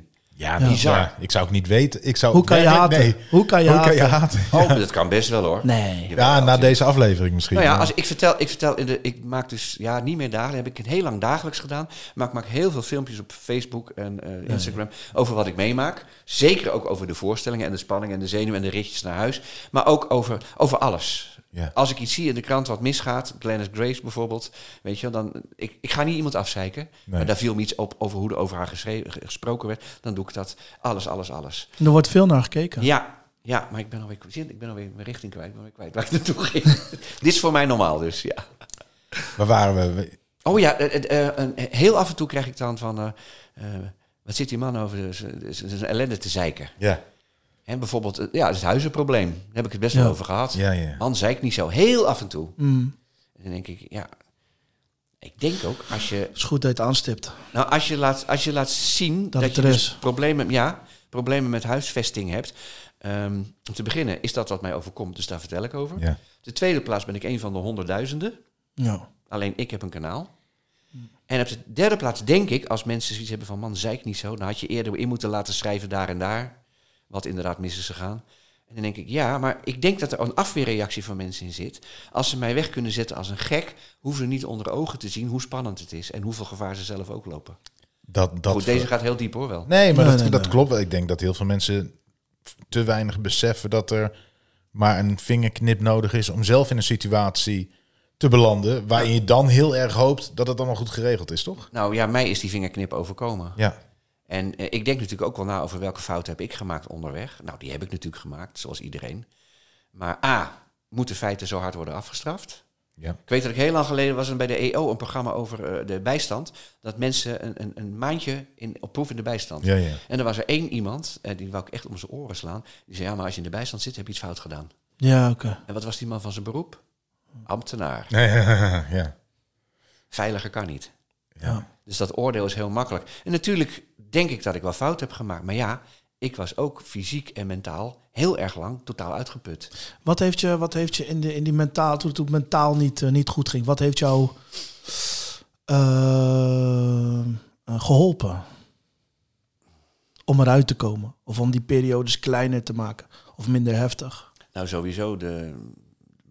[SPEAKER 4] 0,000001.
[SPEAKER 2] Ja, bizar. Ja, ik zou ook niet weten. Ik zou
[SPEAKER 1] Hoe kan je
[SPEAKER 2] werkelijk-
[SPEAKER 1] haten?
[SPEAKER 2] Nee.
[SPEAKER 1] Hoe kan je
[SPEAKER 2] Hoe
[SPEAKER 1] haten?
[SPEAKER 2] kan je haten?
[SPEAKER 4] Oh, dat kan best wel hoor.
[SPEAKER 1] Nee.
[SPEAKER 4] Jawel,
[SPEAKER 2] Ja, na deze aflevering misschien.
[SPEAKER 4] Nou ja, als ik vertel, ik vertel in de, ik maak dus ja niet meer dagelijks, heb ik heel lang dagelijks gedaan, maar ik maak heel veel filmpjes op Facebook en eh, Instagram over wat ik meemaak. Zeker ook over de voorstellingen en de spanning en de zenuwen en de ritjes naar huis, maar ook over, over alles.
[SPEAKER 2] Ja.
[SPEAKER 4] Als ik iets zie in de krant wat misgaat, Glennis Grace bijvoorbeeld, weet je wel, dan ik, ik ga niet iemand afzeiken, maar daar viel me iets op over hoe er over haar gesproken werd, dan doe ik dat alles, alles, alles.
[SPEAKER 1] Er wordt veel naar gekeken.
[SPEAKER 4] Ja, ja, maar ik ben alweer, ik ben alweer mijn richting kwijt, ik ben alweer kwijt waar ik naartoe ging. Dit is voor mij normaal dus, ja.
[SPEAKER 2] Waar waren we?
[SPEAKER 4] Oh ja, eh, eh, eh, een- heel af en toe krijg ik dan van, eh, eh, wat zit die man over zijn ellende te zeiken?
[SPEAKER 2] Ja.
[SPEAKER 4] En bijvoorbeeld, eh, ja, het huizenprobleem, daar heb ik het best
[SPEAKER 1] Ja.
[SPEAKER 4] wel over gehad.
[SPEAKER 2] Ja, ja.
[SPEAKER 4] Man zeik niet zo, heel af en toe.
[SPEAKER 1] Mm,
[SPEAKER 4] En dan denk ik, ja, ik denk ook als je,
[SPEAKER 1] het is goed dat je het aanstipt.
[SPEAKER 4] nou, als je, laat, als je laat zien dat, je
[SPEAKER 1] er
[SPEAKER 4] dus problemen, ja, problemen met huisvesting hebt. ehm, om te beginnen is dat wat mij overkomt, dus daar vertel ik over.
[SPEAKER 2] Ja.
[SPEAKER 4] De tweede plaats ben ik een van de honderdduizenden.
[SPEAKER 1] Ja.
[SPEAKER 4] Alleen ik heb een kanaal. En op de derde plaats denk ik, als mensen zoiets hebben van man, zeik niet zo, dan had je eerder in moeten laten schrijven daar en daar, wat inderdaad mis is gegaan. En dan denk ik, ja, maar ik denk dat er een afweerreactie van mensen in zit. Als ze mij weg kunnen zetten als een gek, hoeven ze niet onder ogen te zien hoe spannend het is en hoeveel gevaar ze zelf ook lopen.
[SPEAKER 2] Dat, dat
[SPEAKER 4] Goed, deze gaat heel diep hoor wel.
[SPEAKER 2] Nee, maar
[SPEAKER 1] Nee,
[SPEAKER 2] dat,
[SPEAKER 1] nee,
[SPEAKER 2] dat
[SPEAKER 1] nee.
[SPEAKER 2] klopt wel. Ik denk dat heel veel mensen te weinig beseffen dat er maar een vingerknip nodig is om zelf in een situatie te belanden waarin je dan heel erg hoopt dat het allemaal goed geregeld is, toch?
[SPEAKER 4] Nou ja, mij is die vingerknip overkomen.
[SPEAKER 2] Ja.
[SPEAKER 4] En eh, ik denk natuurlijk ook wel na over welke fouten heb ik gemaakt onderweg. Nou, die heb ik natuurlijk gemaakt, zoals iedereen. Maar A, moeten feiten zo hard worden afgestraft?
[SPEAKER 2] Ja.
[SPEAKER 4] Ik weet dat ik heel lang geleden was er bij de EO een programma over eh, de bijstand. Dat mensen een, een, een maandje in, op proef in de bijstand.
[SPEAKER 2] Ja, ja.
[SPEAKER 4] En er was er één iemand, en die wou ik echt om zijn oren slaan. Die zei, ja, maar als je in de bijstand zit, heb je iets fout gedaan.
[SPEAKER 1] Ja, oké.
[SPEAKER 4] En wat was die man van zijn beroep? Ambtenaar.
[SPEAKER 2] Ja, ja.
[SPEAKER 4] Veiliger kan niet.
[SPEAKER 1] Ja.
[SPEAKER 4] Dus dat oordeel is heel makkelijk. En natuurlijk denk ik dat ik wel fout heb gemaakt. Maar ja, ik was ook fysiek en mentaal heel erg lang totaal uitgeput.
[SPEAKER 1] Wat heeft je, wat heeft je in, de, in die mentaal, toen het mentaal niet, eh, niet goed ging, wat heeft jou eh, eh, geholpen om eruit te komen? Of om die periodes kleiner te maken of minder heftig?
[SPEAKER 4] Nou, sowieso de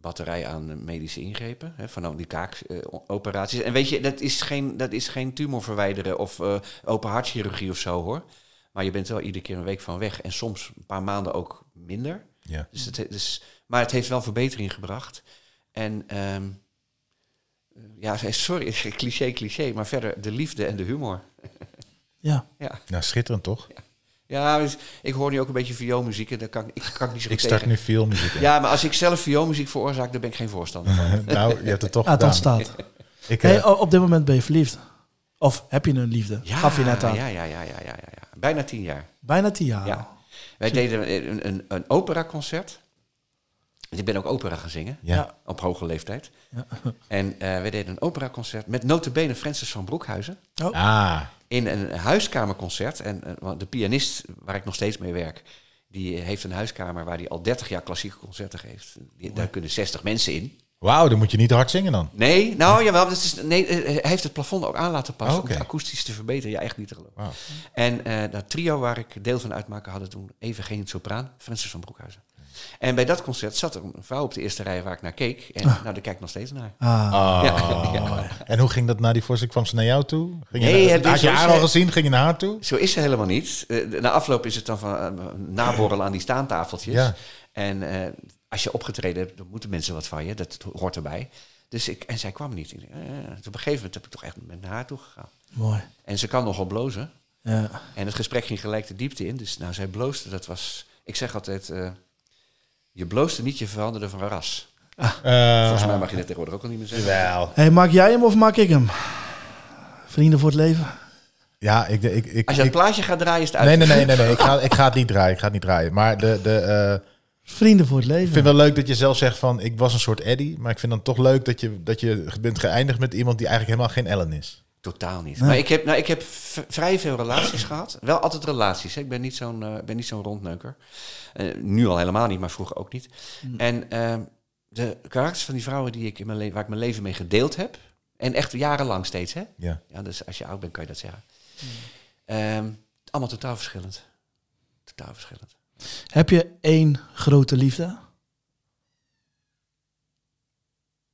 [SPEAKER 4] batterij aan medische ingrepen, hè, van die kaakoperaties. en weet je, dat is geen, dat is geen tumor verwijderen of eh, open hartchirurgie of zo hoor. Maar je bent wel iedere keer een week van weg en soms een paar maanden ook minder.
[SPEAKER 2] ja.
[SPEAKER 4] Dus het, he- dus, maar het heeft wel verbetering gebracht. En ehm, eh, ja, sorry, cliché, cliché, maar verder de liefde en de humor.
[SPEAKER 1] Ja.
[SPEAKER 4] Ja,
[SPEAKER 2] Nou, schitterend toch?
[SPEAKER 4] ja dus ik hoor nu ook een beetje vioolmuziek en daar kan ik, kan ik niet zo
[SPEAKER 2] Ik start
[SPEAKER 4] tegen.
[SPEAKER 2] nu veel muziek in.
[SPEAKER 4] Ja, maar als ik zelf vioolmuziek veroorzaak, daar ben ik geen voorstander van.
[SPEAKER 2] nou, je hebt het toch
[SPEAKER 1] Ah, het
[SPEAKER 2] gedaan.
[SPEAKER 1] ontstaat.
[SPEAKER 2] Ik, eh,
[SPEAKER 1] Hey, oh, op dit moment ben je verliefd. Of heb je een liefde?
[SPEAKER 4] Ja,
[SPEAKER 1] Gaf je net aan.
[SPEAKER 4] Ja, ja, ja, ja, ja, ja, ja. Bijna tien jaar.
[SPEAKER 1] Bijna tien jaar.
[SPEAKER 4] Ja. Wij deden een, een, een operaconcert. Ik ben ook opera gaan zingen,
[SPEAKER 2] ja.
[SPEAKER 1] Ja.
[SPEAKER 4] op hoge leeftijd.
[SPEAKER 1] Ja.
[SPEAKER 4] En eh wij deden een operaconcert met notabene Francis van Broekhuizen.
[SPEAKER 2] Ah,
[SPEAKER 4] in een huiskamerconcert. En eh, want de pianist waar ik nog steeds mee werk, die eh, heeft een huiskamer waar hij al 30 jaar klassieke concerten geeft. Die- daar kunnen 60 mensen in.
[SPEAKER 2] wauw, dan moet je niet hard zingen dan.
[SPEAKER 4] Nee, nou jawel, dat is, nee, eh, hij heeft het plafond ook aan laten passen
[SPEAKER 2] Oh,
[SPEAKER 4] om het akoestisch te verbeteren. Ja, echt niet te geloven. En eh, dat trio waar ik deel van uitmaken hadden toen even geen sopraan, Francis van Broekhuizen. En bij dat concert zat er een vrouw op de eerste rij waar ik naar keek. En nou, daar kijk ik nog steeds naar.
[SPEAKER 1] Ah,
[SPEAKER 2] Ah.
[SPEAKER 4] Ja, ja.
[SPEAKER 2] En hoe ging dat na die voorstelling? Kwam ze naar jou toe? Ging
[SPEAKER 4] Nee,
[SPEAKER 2] je,
[SPEAKER 4] het
[SPEAKER 2] had
[SPEAKER 4] is
[SPEAKER 2] je haar al gezien? Ging je naar haar toe?
[SPEAKER 4] Zo is ze helemaal niet. Eh, na afloop is het dan van naborrelen aan die staantafeltjes.
[SPEAKER 2] Ja.
[SPEAKER 4] En eh, als je opgetreden hebt, dan moeten mensen wat van je. Dat hoort erbij. Dus ik, en zij kwam niet. Eh, dus op een gegeven moment heb ik toch echt met naar haar toe gegaan.
[SPEAKER 1] mooi.
[SPEAKER 4] En ze kan nogal blozen.
[SPEAKER 1] Ja.
[SPEAKER 4] En het gesprek ging gelijk de diepte in. Dus nou, zij bloosde. Dat was, ik zeg altijd, eh, je bloosde niet, je veranderde van ras. Volgens mij mag je dat tegenwoordig ook al niet meer zeggen.
[SPEAKER 2] Wel.
[SPEAKER 1] Hey, maak jij hem of maak ik hem? Vrienden voor het leven?
[SPEAKER 2] Ja, ik... ik, ik
[SPEAKER 4] Als je het
[SPEAKER 2] ik-
[SPEAKER 4] plaatje gaat draaien, is het uit.
[SPEAKER 2] nee, nee, nee, nee, nee. Ik, ga, ik ga het niet draaien. Ik ga het niet draaien. Maar de, de, eh,
[SPEAKER 1] Vrienden voor het
[SPEAKER 2] ik
[SPEAKER 1] leven.
[SPEAKER 2] vind wel leuk dat je zelf zegt van... Ik was een soort Eddie. Maar ik vind dan toch leuk dat je, dat je bent geëindigd met iemand die eigenlijk helemaal geen Ellen is.
[SPEAKER 4] Totaal niet.
[SPEAKER 1] Nee.
[SPEAKER 4] Maar ik heb, nou, ik heb vrij veel relaties gehad. Wel altijd relaties. Hè. Ik ben niet zo'n eh, ben niet zo'n rondneuker. Eh, nu al helemaal niet, maar vroeger ook niet. En ehm, de karakters van die vrouwen die ik in mijn leven, waar ik mijn leven mee gedeeld heb. En echt jarenlang steeds, hè?
[SPEAKER 2] Ja.
[SPEAKER 4] Ja, dus als je oud bent, kan je dat zeggen. Ehm, allemaal totaal verschillend. Totaal verschillend.
[SPEAKER 1] Heb je één grote liefde?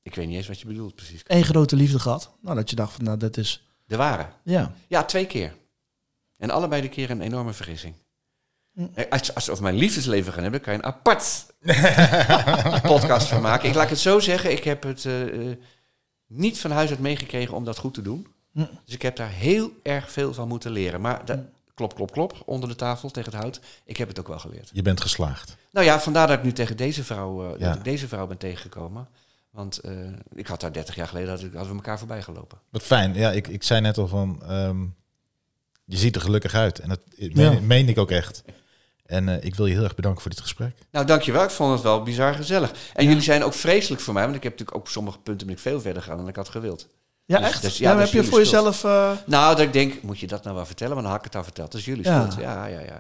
[SPEAKER 4] Ik weet niet eens wat je bedoelt precies.
[SPEAKER 1] Eén grote liefde gehad? Nou, dat je dacht van, nou, dat is...
[SPEAKER 4] De ware.
[SPEAKER 1] Ja.
[SPEAKER 4] Ja, twee keer. En allebei de keer een enorme vergissing. Eh, Als, als we over mijn liefdesleven gaan hebben, kan je een apart podcast van maken. Ik laat het zo zeggen, ik heb het eh, eh, niet van huis uit meegekregen om dat goed te doen.
[SPEAKER 1] Hm.
[SPEAKER 4] Dus ik heb daar heel erg veel van moeten leren. Maar da- klop, klop, klop, onder de tafel, tegen het hout. Ik heb het ook wel geleerd.
[SPEAKER 2] Je bent geslaagd.
[SPEAKER 4] Nou ja, vandaar dat ik nu tegen deze vrouw, eh,
[SPEAKER 2] Ja.
[SPEAKER 4] dat ik deze vrouw ben tegengekomen. Want eh, ik had daar 30 jaar geleden, hadden we elkaar voorbij gelopen.
[SPEAKER 2] Wat fijn. Ja, ik, ik zei net al van... ehm, je ziet er gelukkig uit. En dat
[SPEAKER 1] Ja.
[SPEAKER 2] meen, ik ook echt. En eh, ik wil je heel erg bedanken voor dit gesprek.
[SPEAKER 4] Nou, dankjewel. Ik vond het wel bizar gezellig. En jullie zijn ook vreselijk voor mij, want ik heb natuurlijk ook op sommige punten ben ik veel verder gegaan dan ik had gewild.
[SPEAKER 1] Ja,
[SPEAKER 4] Dus-
[SPEAKER 1] echt?
[SPEAKER 4] dus- ja, dat
[SPEAKER 1] heb je voor jezelf... eh,
[SPEAKER 4] Nou, dat ik denk, moet je dat nou wel vertellen? Maar dan had ik het al verteld. Dat is jullie
[SPEAKER 1] Ja.
[SPEAKER 4] schuld. Ja, ja, ja.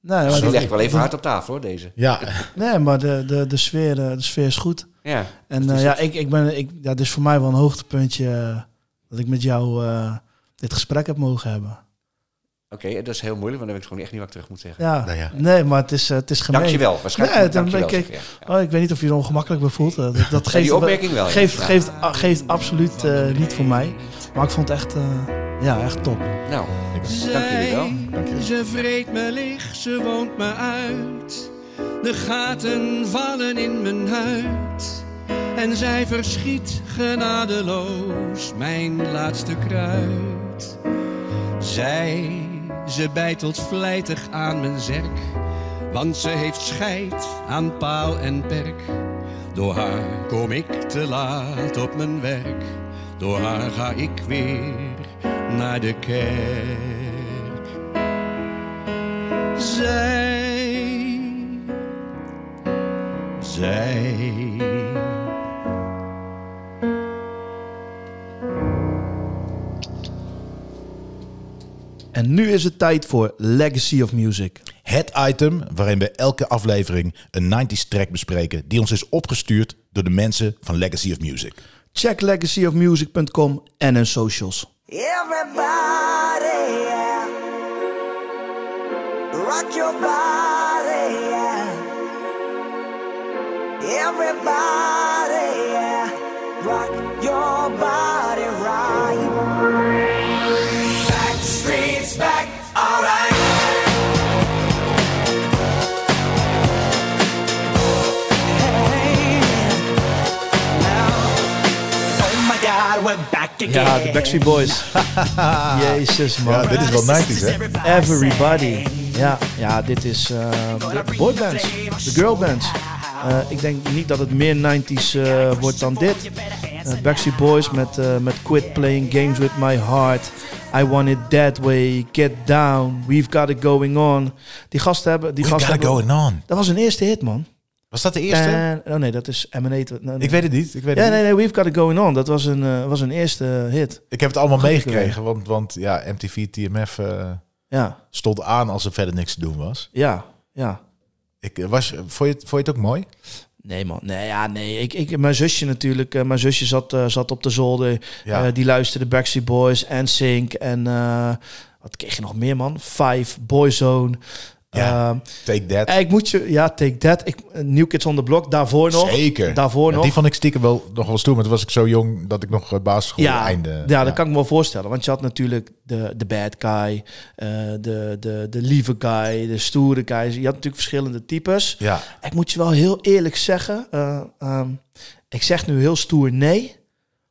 [SPEAKER 1] nee,
[SPEAKER 4] Dus
[SPEAKER 1] maar,
[SPEAKER 4] die ik wel even hard op tafel, hoor, deze.
[SPEAKER 2] Ja,
[SPEAKER 1] nee, maar de, de, de, sfeer, de sfeer is goed.
[SPEAKER 4] Ja.
[SPEAKER 1] En eh, ja,
[SPEAKER 4] het.
[SPEAKER 1] ik, ik ben, ik, ja, dit is voor mij wel een hoogtepuntje eh, dat ik met jou eh, dit gesprek heb mogen hebben.
[SPEAKER 4] Oké, dat is heel moeilijk, want dan weet ik gewoon echt niet wat ik terug moet zeggen.
[SPEAKER 1] Ja,
[SPEAKER 2] Nou ja.
[SPEAKER 1] nee, maar het is, het is gemeen.
[SPEAKER 4] Dankjewel. Waarschijnlijk
[SPEAKER 1] Nee,
[SPEAKER 4] moet
[SPEAKER 1] dan
[SPEAKER 4] dankjewel
[SPEAKER 1] ik-
[SPEAKER 4] ja.
[SPEAKER 1] Oh, ik weet niet of je er ongemakkelijk bij voelt. Dat, geeft,
[SPEAKER 4] die opmerking wel.
[SPEAKER 1] geeft,
[SPEAKER 4] Ja.
[SPEAKER 1] geeft, a- geeft absoluut niet voor mij. Maar ik vond het echt, eh, ja, echt top.
[SPEAKER 4] Nou, dank jullie wel.
[SPEAKER 2] Dankjewel.
[SPEAKER 3] Ze vreet me leeg, ze woont me uit. De gaten vallen in mijn huid. En zij verschiet genadeloos mijn laatste kruid. Zij, ze bijtelt vlijtig aan mijn zerk. Want ze heeft scheid aan paal en perk. Door haar kom ik te laat op mijn werk. Door haar ga ik weer naar de kerk. Zij, zij.
[SPEAKER 1] En nu is het tijd voor Legacy of Music.
[SPEAKER 2] Het item waarin we elke aflevering een 90s track bespreken die ons is opgestuurd door de mensen van Legacy of Music.
[SPEAKER 1] Check legacyofmusic.com en hun socials.
[SPEAKER 5] Everybody, yeah. Rock your body. Everybody, yeah. Rock your body right. Back streets back, alright. Hey. Oh my God, we're back again.
[SPEAKER 1] Ja, de Backstreet Boys. Jezus, man.
[SPEAKER 2] Ja, dit is wel 90s, hè?
[SPEAKER 1] Everybody. Ja, ja dit is eh, de boybands, de girlbands. Eh ik denk niet dat het meer 90s eh, wordt dan dit. Eh, Backstreet Boys met, met Quit Playing Games With My Heart. I Want It That Way. Get Down. We've Got It Going On. Die gasten hebben... Die
[SPEAKER 2] We
[SPEAKER 1] gasten
[SPEAKER 2] got it
[SPEAKER 1] hebben
[SPEAKER 2] going on.
[SPEAKER 1] dat was een eerste hit, man.
[SPEAKER 2] Was dat de eerste?
[SPEAKER 1] Oh nee, dat is Emanate. Nee, nee.
[SPEAKER 2] ik weet het niet. Ik, weet
[SPEAKER 1] Ja,
[SPEAKER 2] het
[SPEAKER 1] nee,
[SPEAKER 2] niet.
[SPEAKER 1] nee, We've Got It Going On. Dat was een, was een eerste hit.
[SPEAKER 2] ik heb het allemaal meegekregen, want, want ja, MTV TMF
[SPEAKER 1] Ja,
[SPEAKER 2] stond aan als er verder niks te doen was.
[SPEAKER 1] ja, ja.
[SPEAKER 2] Ik, eh, was vond, je het, vond je het ook mooi?
[SPEAKER 1] Nee man, nee, ja, nee. Ik, ik, mijn zusje natuurlijk, eh, mijn zusje zat, eh, zat op de zolder.
[SPEAKER 2] Ja.
[SPEAKER 1] Eh, die luisterde Backstreet Boys en Sync en eh, wat kreeg je nog meer man? Five, Boyzone.
[SPEAKER 2] Ja.
[SPEAKER 1] Ehm,
[SPEAKER 2] Take That.
[SPEAKER 1] eh, ik moet je, ja, Take That. Ik, eh, New Kids on the Block, daarvoor nog.
[SPEAKER 2] Zeker.
[SPEAKER 1] Daarvoor
[SPEAKER 2] Ja,
[SPEAKER 1] nog.
[SPEAKER 2] die vond ik stiekem wel nog wel stoer, maar toen was ik zo jong dat ik nog eh, basisschool
[SPEAKER 1] ja,
[SPEAKER 2] einde.
[SPEAKER 1] ja, dat kan ik me wel voorstellen. Want je had natuurlijk de, de bad guy, eh, de, de, de lieve guy, de stoere guy. Je had natuurlijk verschillende types.
[SPEAKER 2] Ja,
[SPEAKER 1] Ik moet je wel heel eerlijk zeggen. eh, ehm, ik zeg nu heel stoer nee.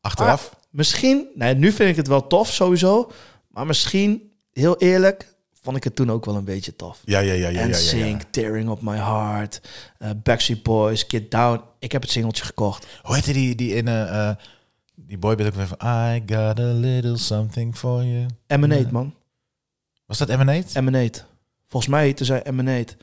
[SPEAKER 2] achteraf.
[SPEAKER 1] Maar misschien, nee, nu vind ik het wel tof sowieso. Maar misschien, heel eerlijk, vond ik het toen ook wel een beetje tof.
[SPEAKER 2] Ja, ja, ja, ja.
[SPEAKER 1] en
[SPEAKER 2] ja, ja,
[SPEAKER 1] Sink, Tearing Up My Heart, eh, Backstreet Boys, Get Down. Ik heb het singeltje gekocht.
[SPEAKER 2] Hoe heette die, die in eh, eh, die boyband ook weer van I got a little something for you.
[SPEAKER 1] Emanate, man.
[SPEAKER 2] Was dat Emanate?
[SPEAKER 1] Emanate. Volgens mij heette zij Emanate.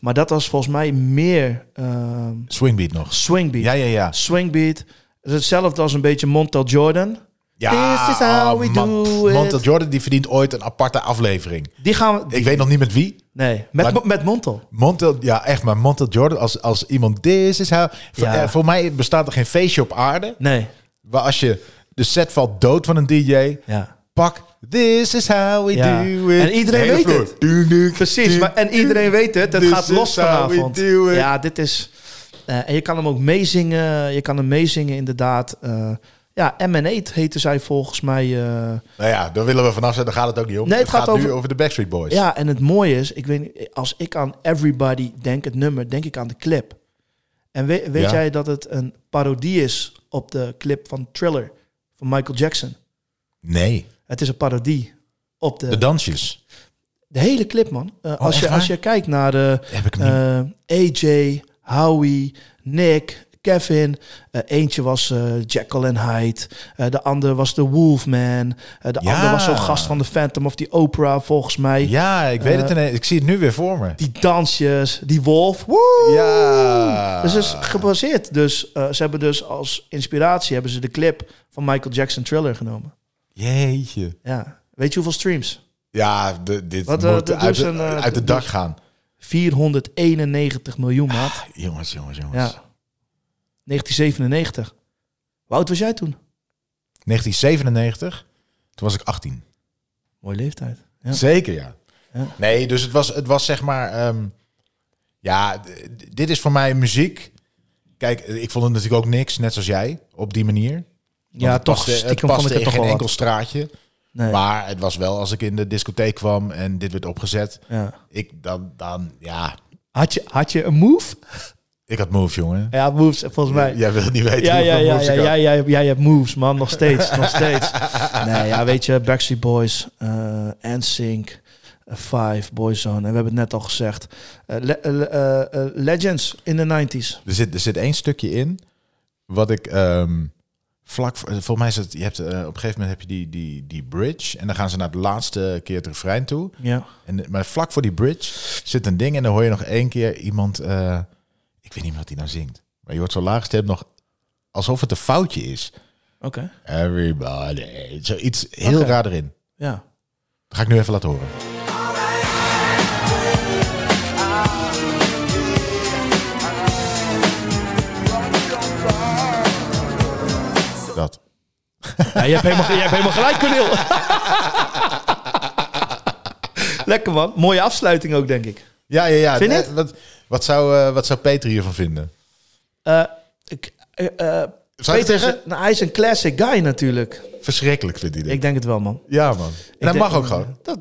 [SPEAKER 1] Maar dat was volgens mij meer ehm
[SPEAKER 2] Swingbeat nog.
[SPEAKER 1] swingbeat.
[SPEAKER 2] Ja, ja, ja.
[SPEAKER 1] Swingbeat. Hetzelfde als een beetje Montel Jordan.
[SPEAKER 2] Ja,
[SPEAKER 1] This is how we
[SPEAKER 2] Man-
[SPEAKER 1] do it.
[SPEAKER 2] Montel Jordan die verdient ooit een aparte aflevering.
[SPEAKER 1] Die gaan we...
[SPEAKER 2] Ik weet nog niet met wie.
[SPEAKER 1] Nee, met,
[SPEAKER 2] Maar-
[SPEAKER 1] met Montel.
[SPEAKER 2] Montel, ja echt, maar Montel Jordan als, als iemand, this is how... Voor,
[SPEAKER 1] Ja.
[SPEAKER 2] eh, voor mij bestaat er geen feestje op aarde,
[SPEAKER 1] Nee,
[SPEAKER 2] waar als je de set valt dood van een DJ,
[SPEAKER 1] ja.
[SPEAKER 2] pak, this is how we
[SPEAKER 1] Ja.
[SPEAKER 2] do it.
[SPEAKER 1] En iedereen weet
[SPEAKER 2] vloer.
[SPEAKER 1] het.
[SPEAKER 2] Doe, doe,
[SPEAKER 1] Precies,
[SPEAKER 2] doe,
[SPEAKER 1] maar, en iedereen weet het. Het gaat los
[SPEAKER 2] we
[SPEAKER 1] vanavond. Ja, dit is... eh, en je kan hem ook meezingen. Je kan hem meezingen inderdaad. eh, Ja, M&A heette zij volgens mij. eh,
[SPEAKER 2] Nou ja, daar willen we vanaf zijn. Daar gaat het ook niet om.
[SPEAKER 1] Nee, het gaat
[SPEAKER 2] nu
[SPEAKER 1] over-
[SPEAKER 2] over de Backstreet Boys.
[SPEAKER 1] ja, en het mooie is, ik weet als ik aan Everybody denk, het nummer, denk ik aan de clip. En weet, weet
[SPEAKER 2] Ja.
[SPEAKER 1] jij dat het een parodie is op de clip van Thriller van Michael Jackson?
[SPEAKER 2] Nee,
[SPEAKER 1] Het is een parodie op de,
[SPEAKER 2] de dansjes.
[SPEAKER 1] de hele clip, man. Eh, als,
[SPEAKER 2] echt
[SPEAKER 1] je,
[SPEAKER 2] waar?
[SPEAKER 1] als je kijkt naar de eh, AJ, Howie, Nick, Kevin. Eh, eentje was eh, Jekyll en Hyde. Eh, de ander was de Wolfman. De
[SPEAKER 2] Ja.
[SPEAKER 1] ander was zo'n gast van de Phantom of the Opera, volgens mij.
[SPEAKER 2] Ja, ik weet het ineens. Ik zie het nu weer voor me.
[SPEAKER 1] Die dansjes, die wolf. Woe!
[SPEAKER 2] Ja.
[SPEAKER 1] Dus het is gebaseerd. Dus ze hebben dus als inspiratie hebben ze de clip van Michael Jackson Thriller genomen.
[SPEAKER 2] Jeetje.
[SPEAKER 1] Ja. Weet je hoeveel streams?
[SPEAKER 2] Ja, de, dit
[SPEAKER 1] Wat,
[SPEAKER 2] moet
[SPEAKER 1] dat
[SPEAKER 2] uit,
[SPEAKER 1] dus
[SPEAKER 2] de-
[SPEAKER 1] een,
[SPEAKER 2] uit het dak
[SPEAKER 1] dus-
[SPEAKER 2] gaan.
[SPEAKER 1] 491 miljoen, maat.
[SPEAKER 2] Jongens, jongens, jongens.
[SPEAKER 1] Ja. 1997. Hoe oud was jij toen?
[SPEAKER 2] 1997, toen was ik 18.
[SPEAKER 1] Mooie leeftijd. Ja.
[SPEAKER 2] Zeker, ja.
[SPEAKER 1] Ja.
[SPEAKER 2] Nee, dus het was, het was zeg maar... ehm, ja, dit is voor mij muziek. Kijk, ik vond het natuurlijk ook niks, net zoals jij, op die manier. Want
[SPEAKER 1] Ja,
[SPEAKER 2] het
[SPEAKER 1] toch
[SPEAKER 2] paste, het paste
[SPEAKER 1] ik het
[SPEAKER 2] in
[SPEAKER 1] toch
[SPEAKER 2] geen enkel
[SPEAKER 1] wat.
[SPEAKER 2] straatje.
[SPEAKER 1] Nee.
[SPEAKER 2] Maar het was wel, als ik in de discotheek kwam en dit werd opgezet,
[SPEAKER 1] Ja.
[SPEAKER 2] ik dan, dan ja,
[SPEAKER 1] Had, je, had je een move?
[SPEAKER 2] Ik had move, jongen.
[SPEAKER 1] Ja, moves volgens mij.
[SPEAKER 2] Jij wil niet weten
[SPEAKER 1] Ja, ja, ja,
[SPEAKER 2] moves
[SPEAKER 1] ja, ja, ja, jij hebt moves, man. Nog steeds, nog steeds. Nee, ja, weet je, Backstreet Boys, eh NSYNC, eh, Five, Boyzone. En we hebben het net al gezegd. eh, le- legends in de 90s.
[SPEAKER 2] Er zit, er zit één stukje in wat ik ehm, vlak voor, volgens mij is het, je hebt op een gegeven moment heb je die, die, die bridge en dan gaan ze naar de laatste keer het refrein toe.
[SPEAKER 1] Ja.
[SPEAKER 2] En, maar vlak voor die bridge zit een ding en dan hoor je nog één keer iemand, ik weet niet meer wat hij nou zingt, maar je hoort zo laag stem nog alsof het een foutje is.
[SPEAKER 1] Oké.
[SPEAKER 2] Everybody, zoiets heel raar erin.
[SPEAKER 1] Ja.
[SPEAKER 2] Dat ga ik nu even laten horen. Dat.
[SPEAKER 1] ja je, hebt helemaal, je hebt helemaal gelijk, Cornel. Lekker, man. Mooie afsluiting ook, denk ik.
[SPEAKER 2] Ja, ja, ja.
[SPEAKER 1] Vind je
[SPEAKER 2] Wat, wat, zou, eh, wat zou Peter hiervan vinden?
[SPEAKER 1] Eh, ik,
[SPEAKER 2] Zou je
[SPEAKER 1] Peter is,
[SPEAKER 2] zeggen?
[SPEAKER 1] nou, hij is een classic guy natuurlijk.
[SPEAKER 2] Verschrikkelijk vindt hij dit.
[SPEAKER 1] Ik denk het wel, man.
[SPEAKER 2] ja, man. En
[SPEAKER 1] Ik
[SPEAKER 2] dat
[SPEAKER 1] denk-
[SPEAKER 2] mag ook gewoon.
[SPEAKER 1] Dat,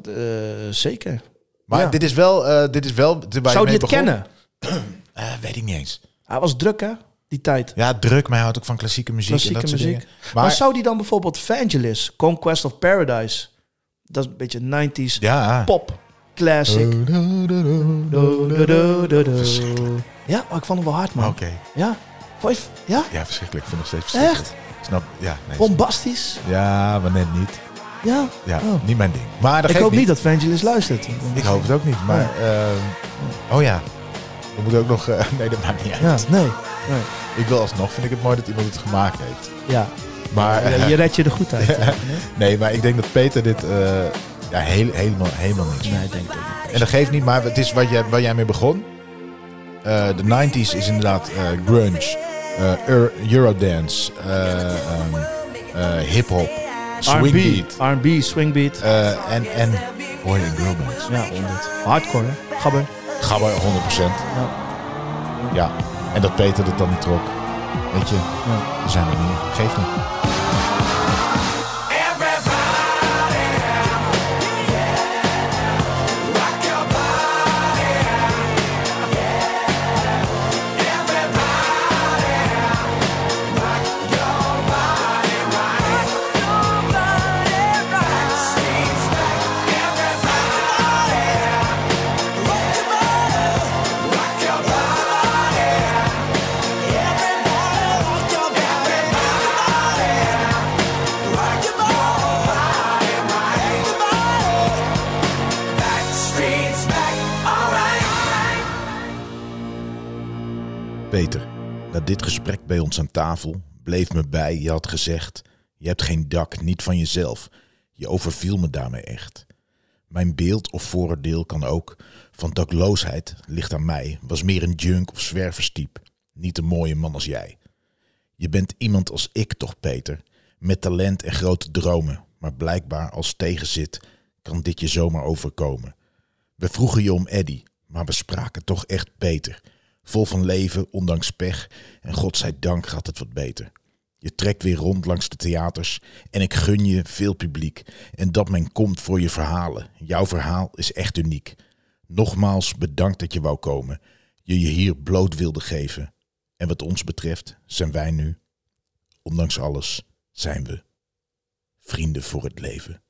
[SPEAKER 1] zeker.
[SPEAKER 2] Maar
[SPEAKER 1] Ja.
[SPEAKER 2] dit is wel... dit is wel
[SPEAKER 1] Zou die het
[SPEAKER 2] begon.
[SPEAKER 1] kennen?
[SPEAKER 2] Weet ik niet eens.
[SPEAKER 1] Hij was druk, hè? Die tijd.
[SPEAKER 2] Ja, druk, maar hij houdt ook van klassieke muziek
[SPEAKER 1] Klassieke
[SPEAKER 2] en dat soort
[SPEAKER 1] muziek.
[SPEAKER 2] dingen.
[SPEAKER 1] Maar,
[SPEAKER 2] Maar,
[SPEAKER 1] zou die dan bijvoorbeeld Vangelis, Conquest of Paradise... Dat is een beetje 90s
[SPEAKER 2] ja.
[SPEAKER 1] pop classic.
[SPEAKER 2] Oh. Verschrikkelijk.
[SPEAKER 1] Ja, maar ik vond hem wel hard, man.
[SPEAKER 2] Oké.
[SPEAKER 1] Ja? Vond je- Ja?
[SPEAKER 2] Ja, verschrikkelijk. Ik vind het nog steeds verschrikkelijk. Snap? Ja, nee.
[SPEAKER 1] Bombastisch?
[SPEAKER 2] Ja, maar net niet.
[SPEAKER 1] Ja?
[SPEAKER 2] Ja,
[SPEAKER 1] Oh.
[SPEAKER 2] niet mijn ding. Maar dat
[SPEAKER 1] Ik hoop
[SPEAKER 2] niet.
[SPEAKER 1] dat Vangelis luistert.
[SPEAKER 2] Ik hoop het ook niet. Maar, ehm, oh ja. We moeten ook nog... eh, nee, dat maakt niet uit.
[SPEAKER 1] Ja, nee. nee.
[SPEAKER 2] Ik wil alsnog, vind ik het mooi dat iemand het gemaakt heeft.
[SPEAKER 1] Ja.
[SPEAKER 2] Maar,
[SPEAKER 1] Ja, je redt je er goed uit.
[SPEAKER 2] nee, maar ik denk dat Peter dit eh, ja, heel, helemaal, helemaal niks.
[SPEAKER 1] Nee, denk ik niet.
[SPEAKER 2] En dat geeft niet, maar het is wat jij, waar jij mee begon. Eh, de 90s is inderdaad eh, grunge, eh, Eur- Eurodance, eh, ehm, eh, hip-hop, swingbeat.
[SPEAKER 1] R&B, swingbeat.
[SPEAKER 2] eh, en, en hoor je in girlbands.
[SPEAKER 1] Ja, 100. Hardcore, hè? Gabber.
[SPEAKER 2] Gabber 100%.
[SPEAKER 1] Ja.
[SPEAKER 2] Ja, en dat Peter het dan niet trok. Weet je,
[SPEAKER 1] Ja.
[SPEAKER 2] er zijn er meer. Geeft niet. Dit gesprek bij ons aan tafel bleef me bij, je had gezegd, je hebt geen dak, niet van jezelf. Je overviel me daarmee echt. Mijn beeld of vooroordeel kan ook van dakloosheid ligt aan mij, was meer een junk of zwerverstype, niet een mooie man als jij. Je bent iemand als ik toch, Peter, met talent en grote dromen, maar blijkbaar als tegenzit kan dit je zomaar overkomen. We vroegen je om Eddie, maar we spraken toch echt Peter. Vol van leven, ondanks pech, en godzijdank gaat het wat beter. Je trekt weer rond langs de theaters en ik gun je veel publiek. En dat men komt voor je verhalen. Jouw verhaal is echt uniek. Nogmaals bedankt dat je wou komen. Je je hier bloot wilde geven. En wat ons betreft zijn wij nu, ondanks alles, zijn we vrienden voor het leven.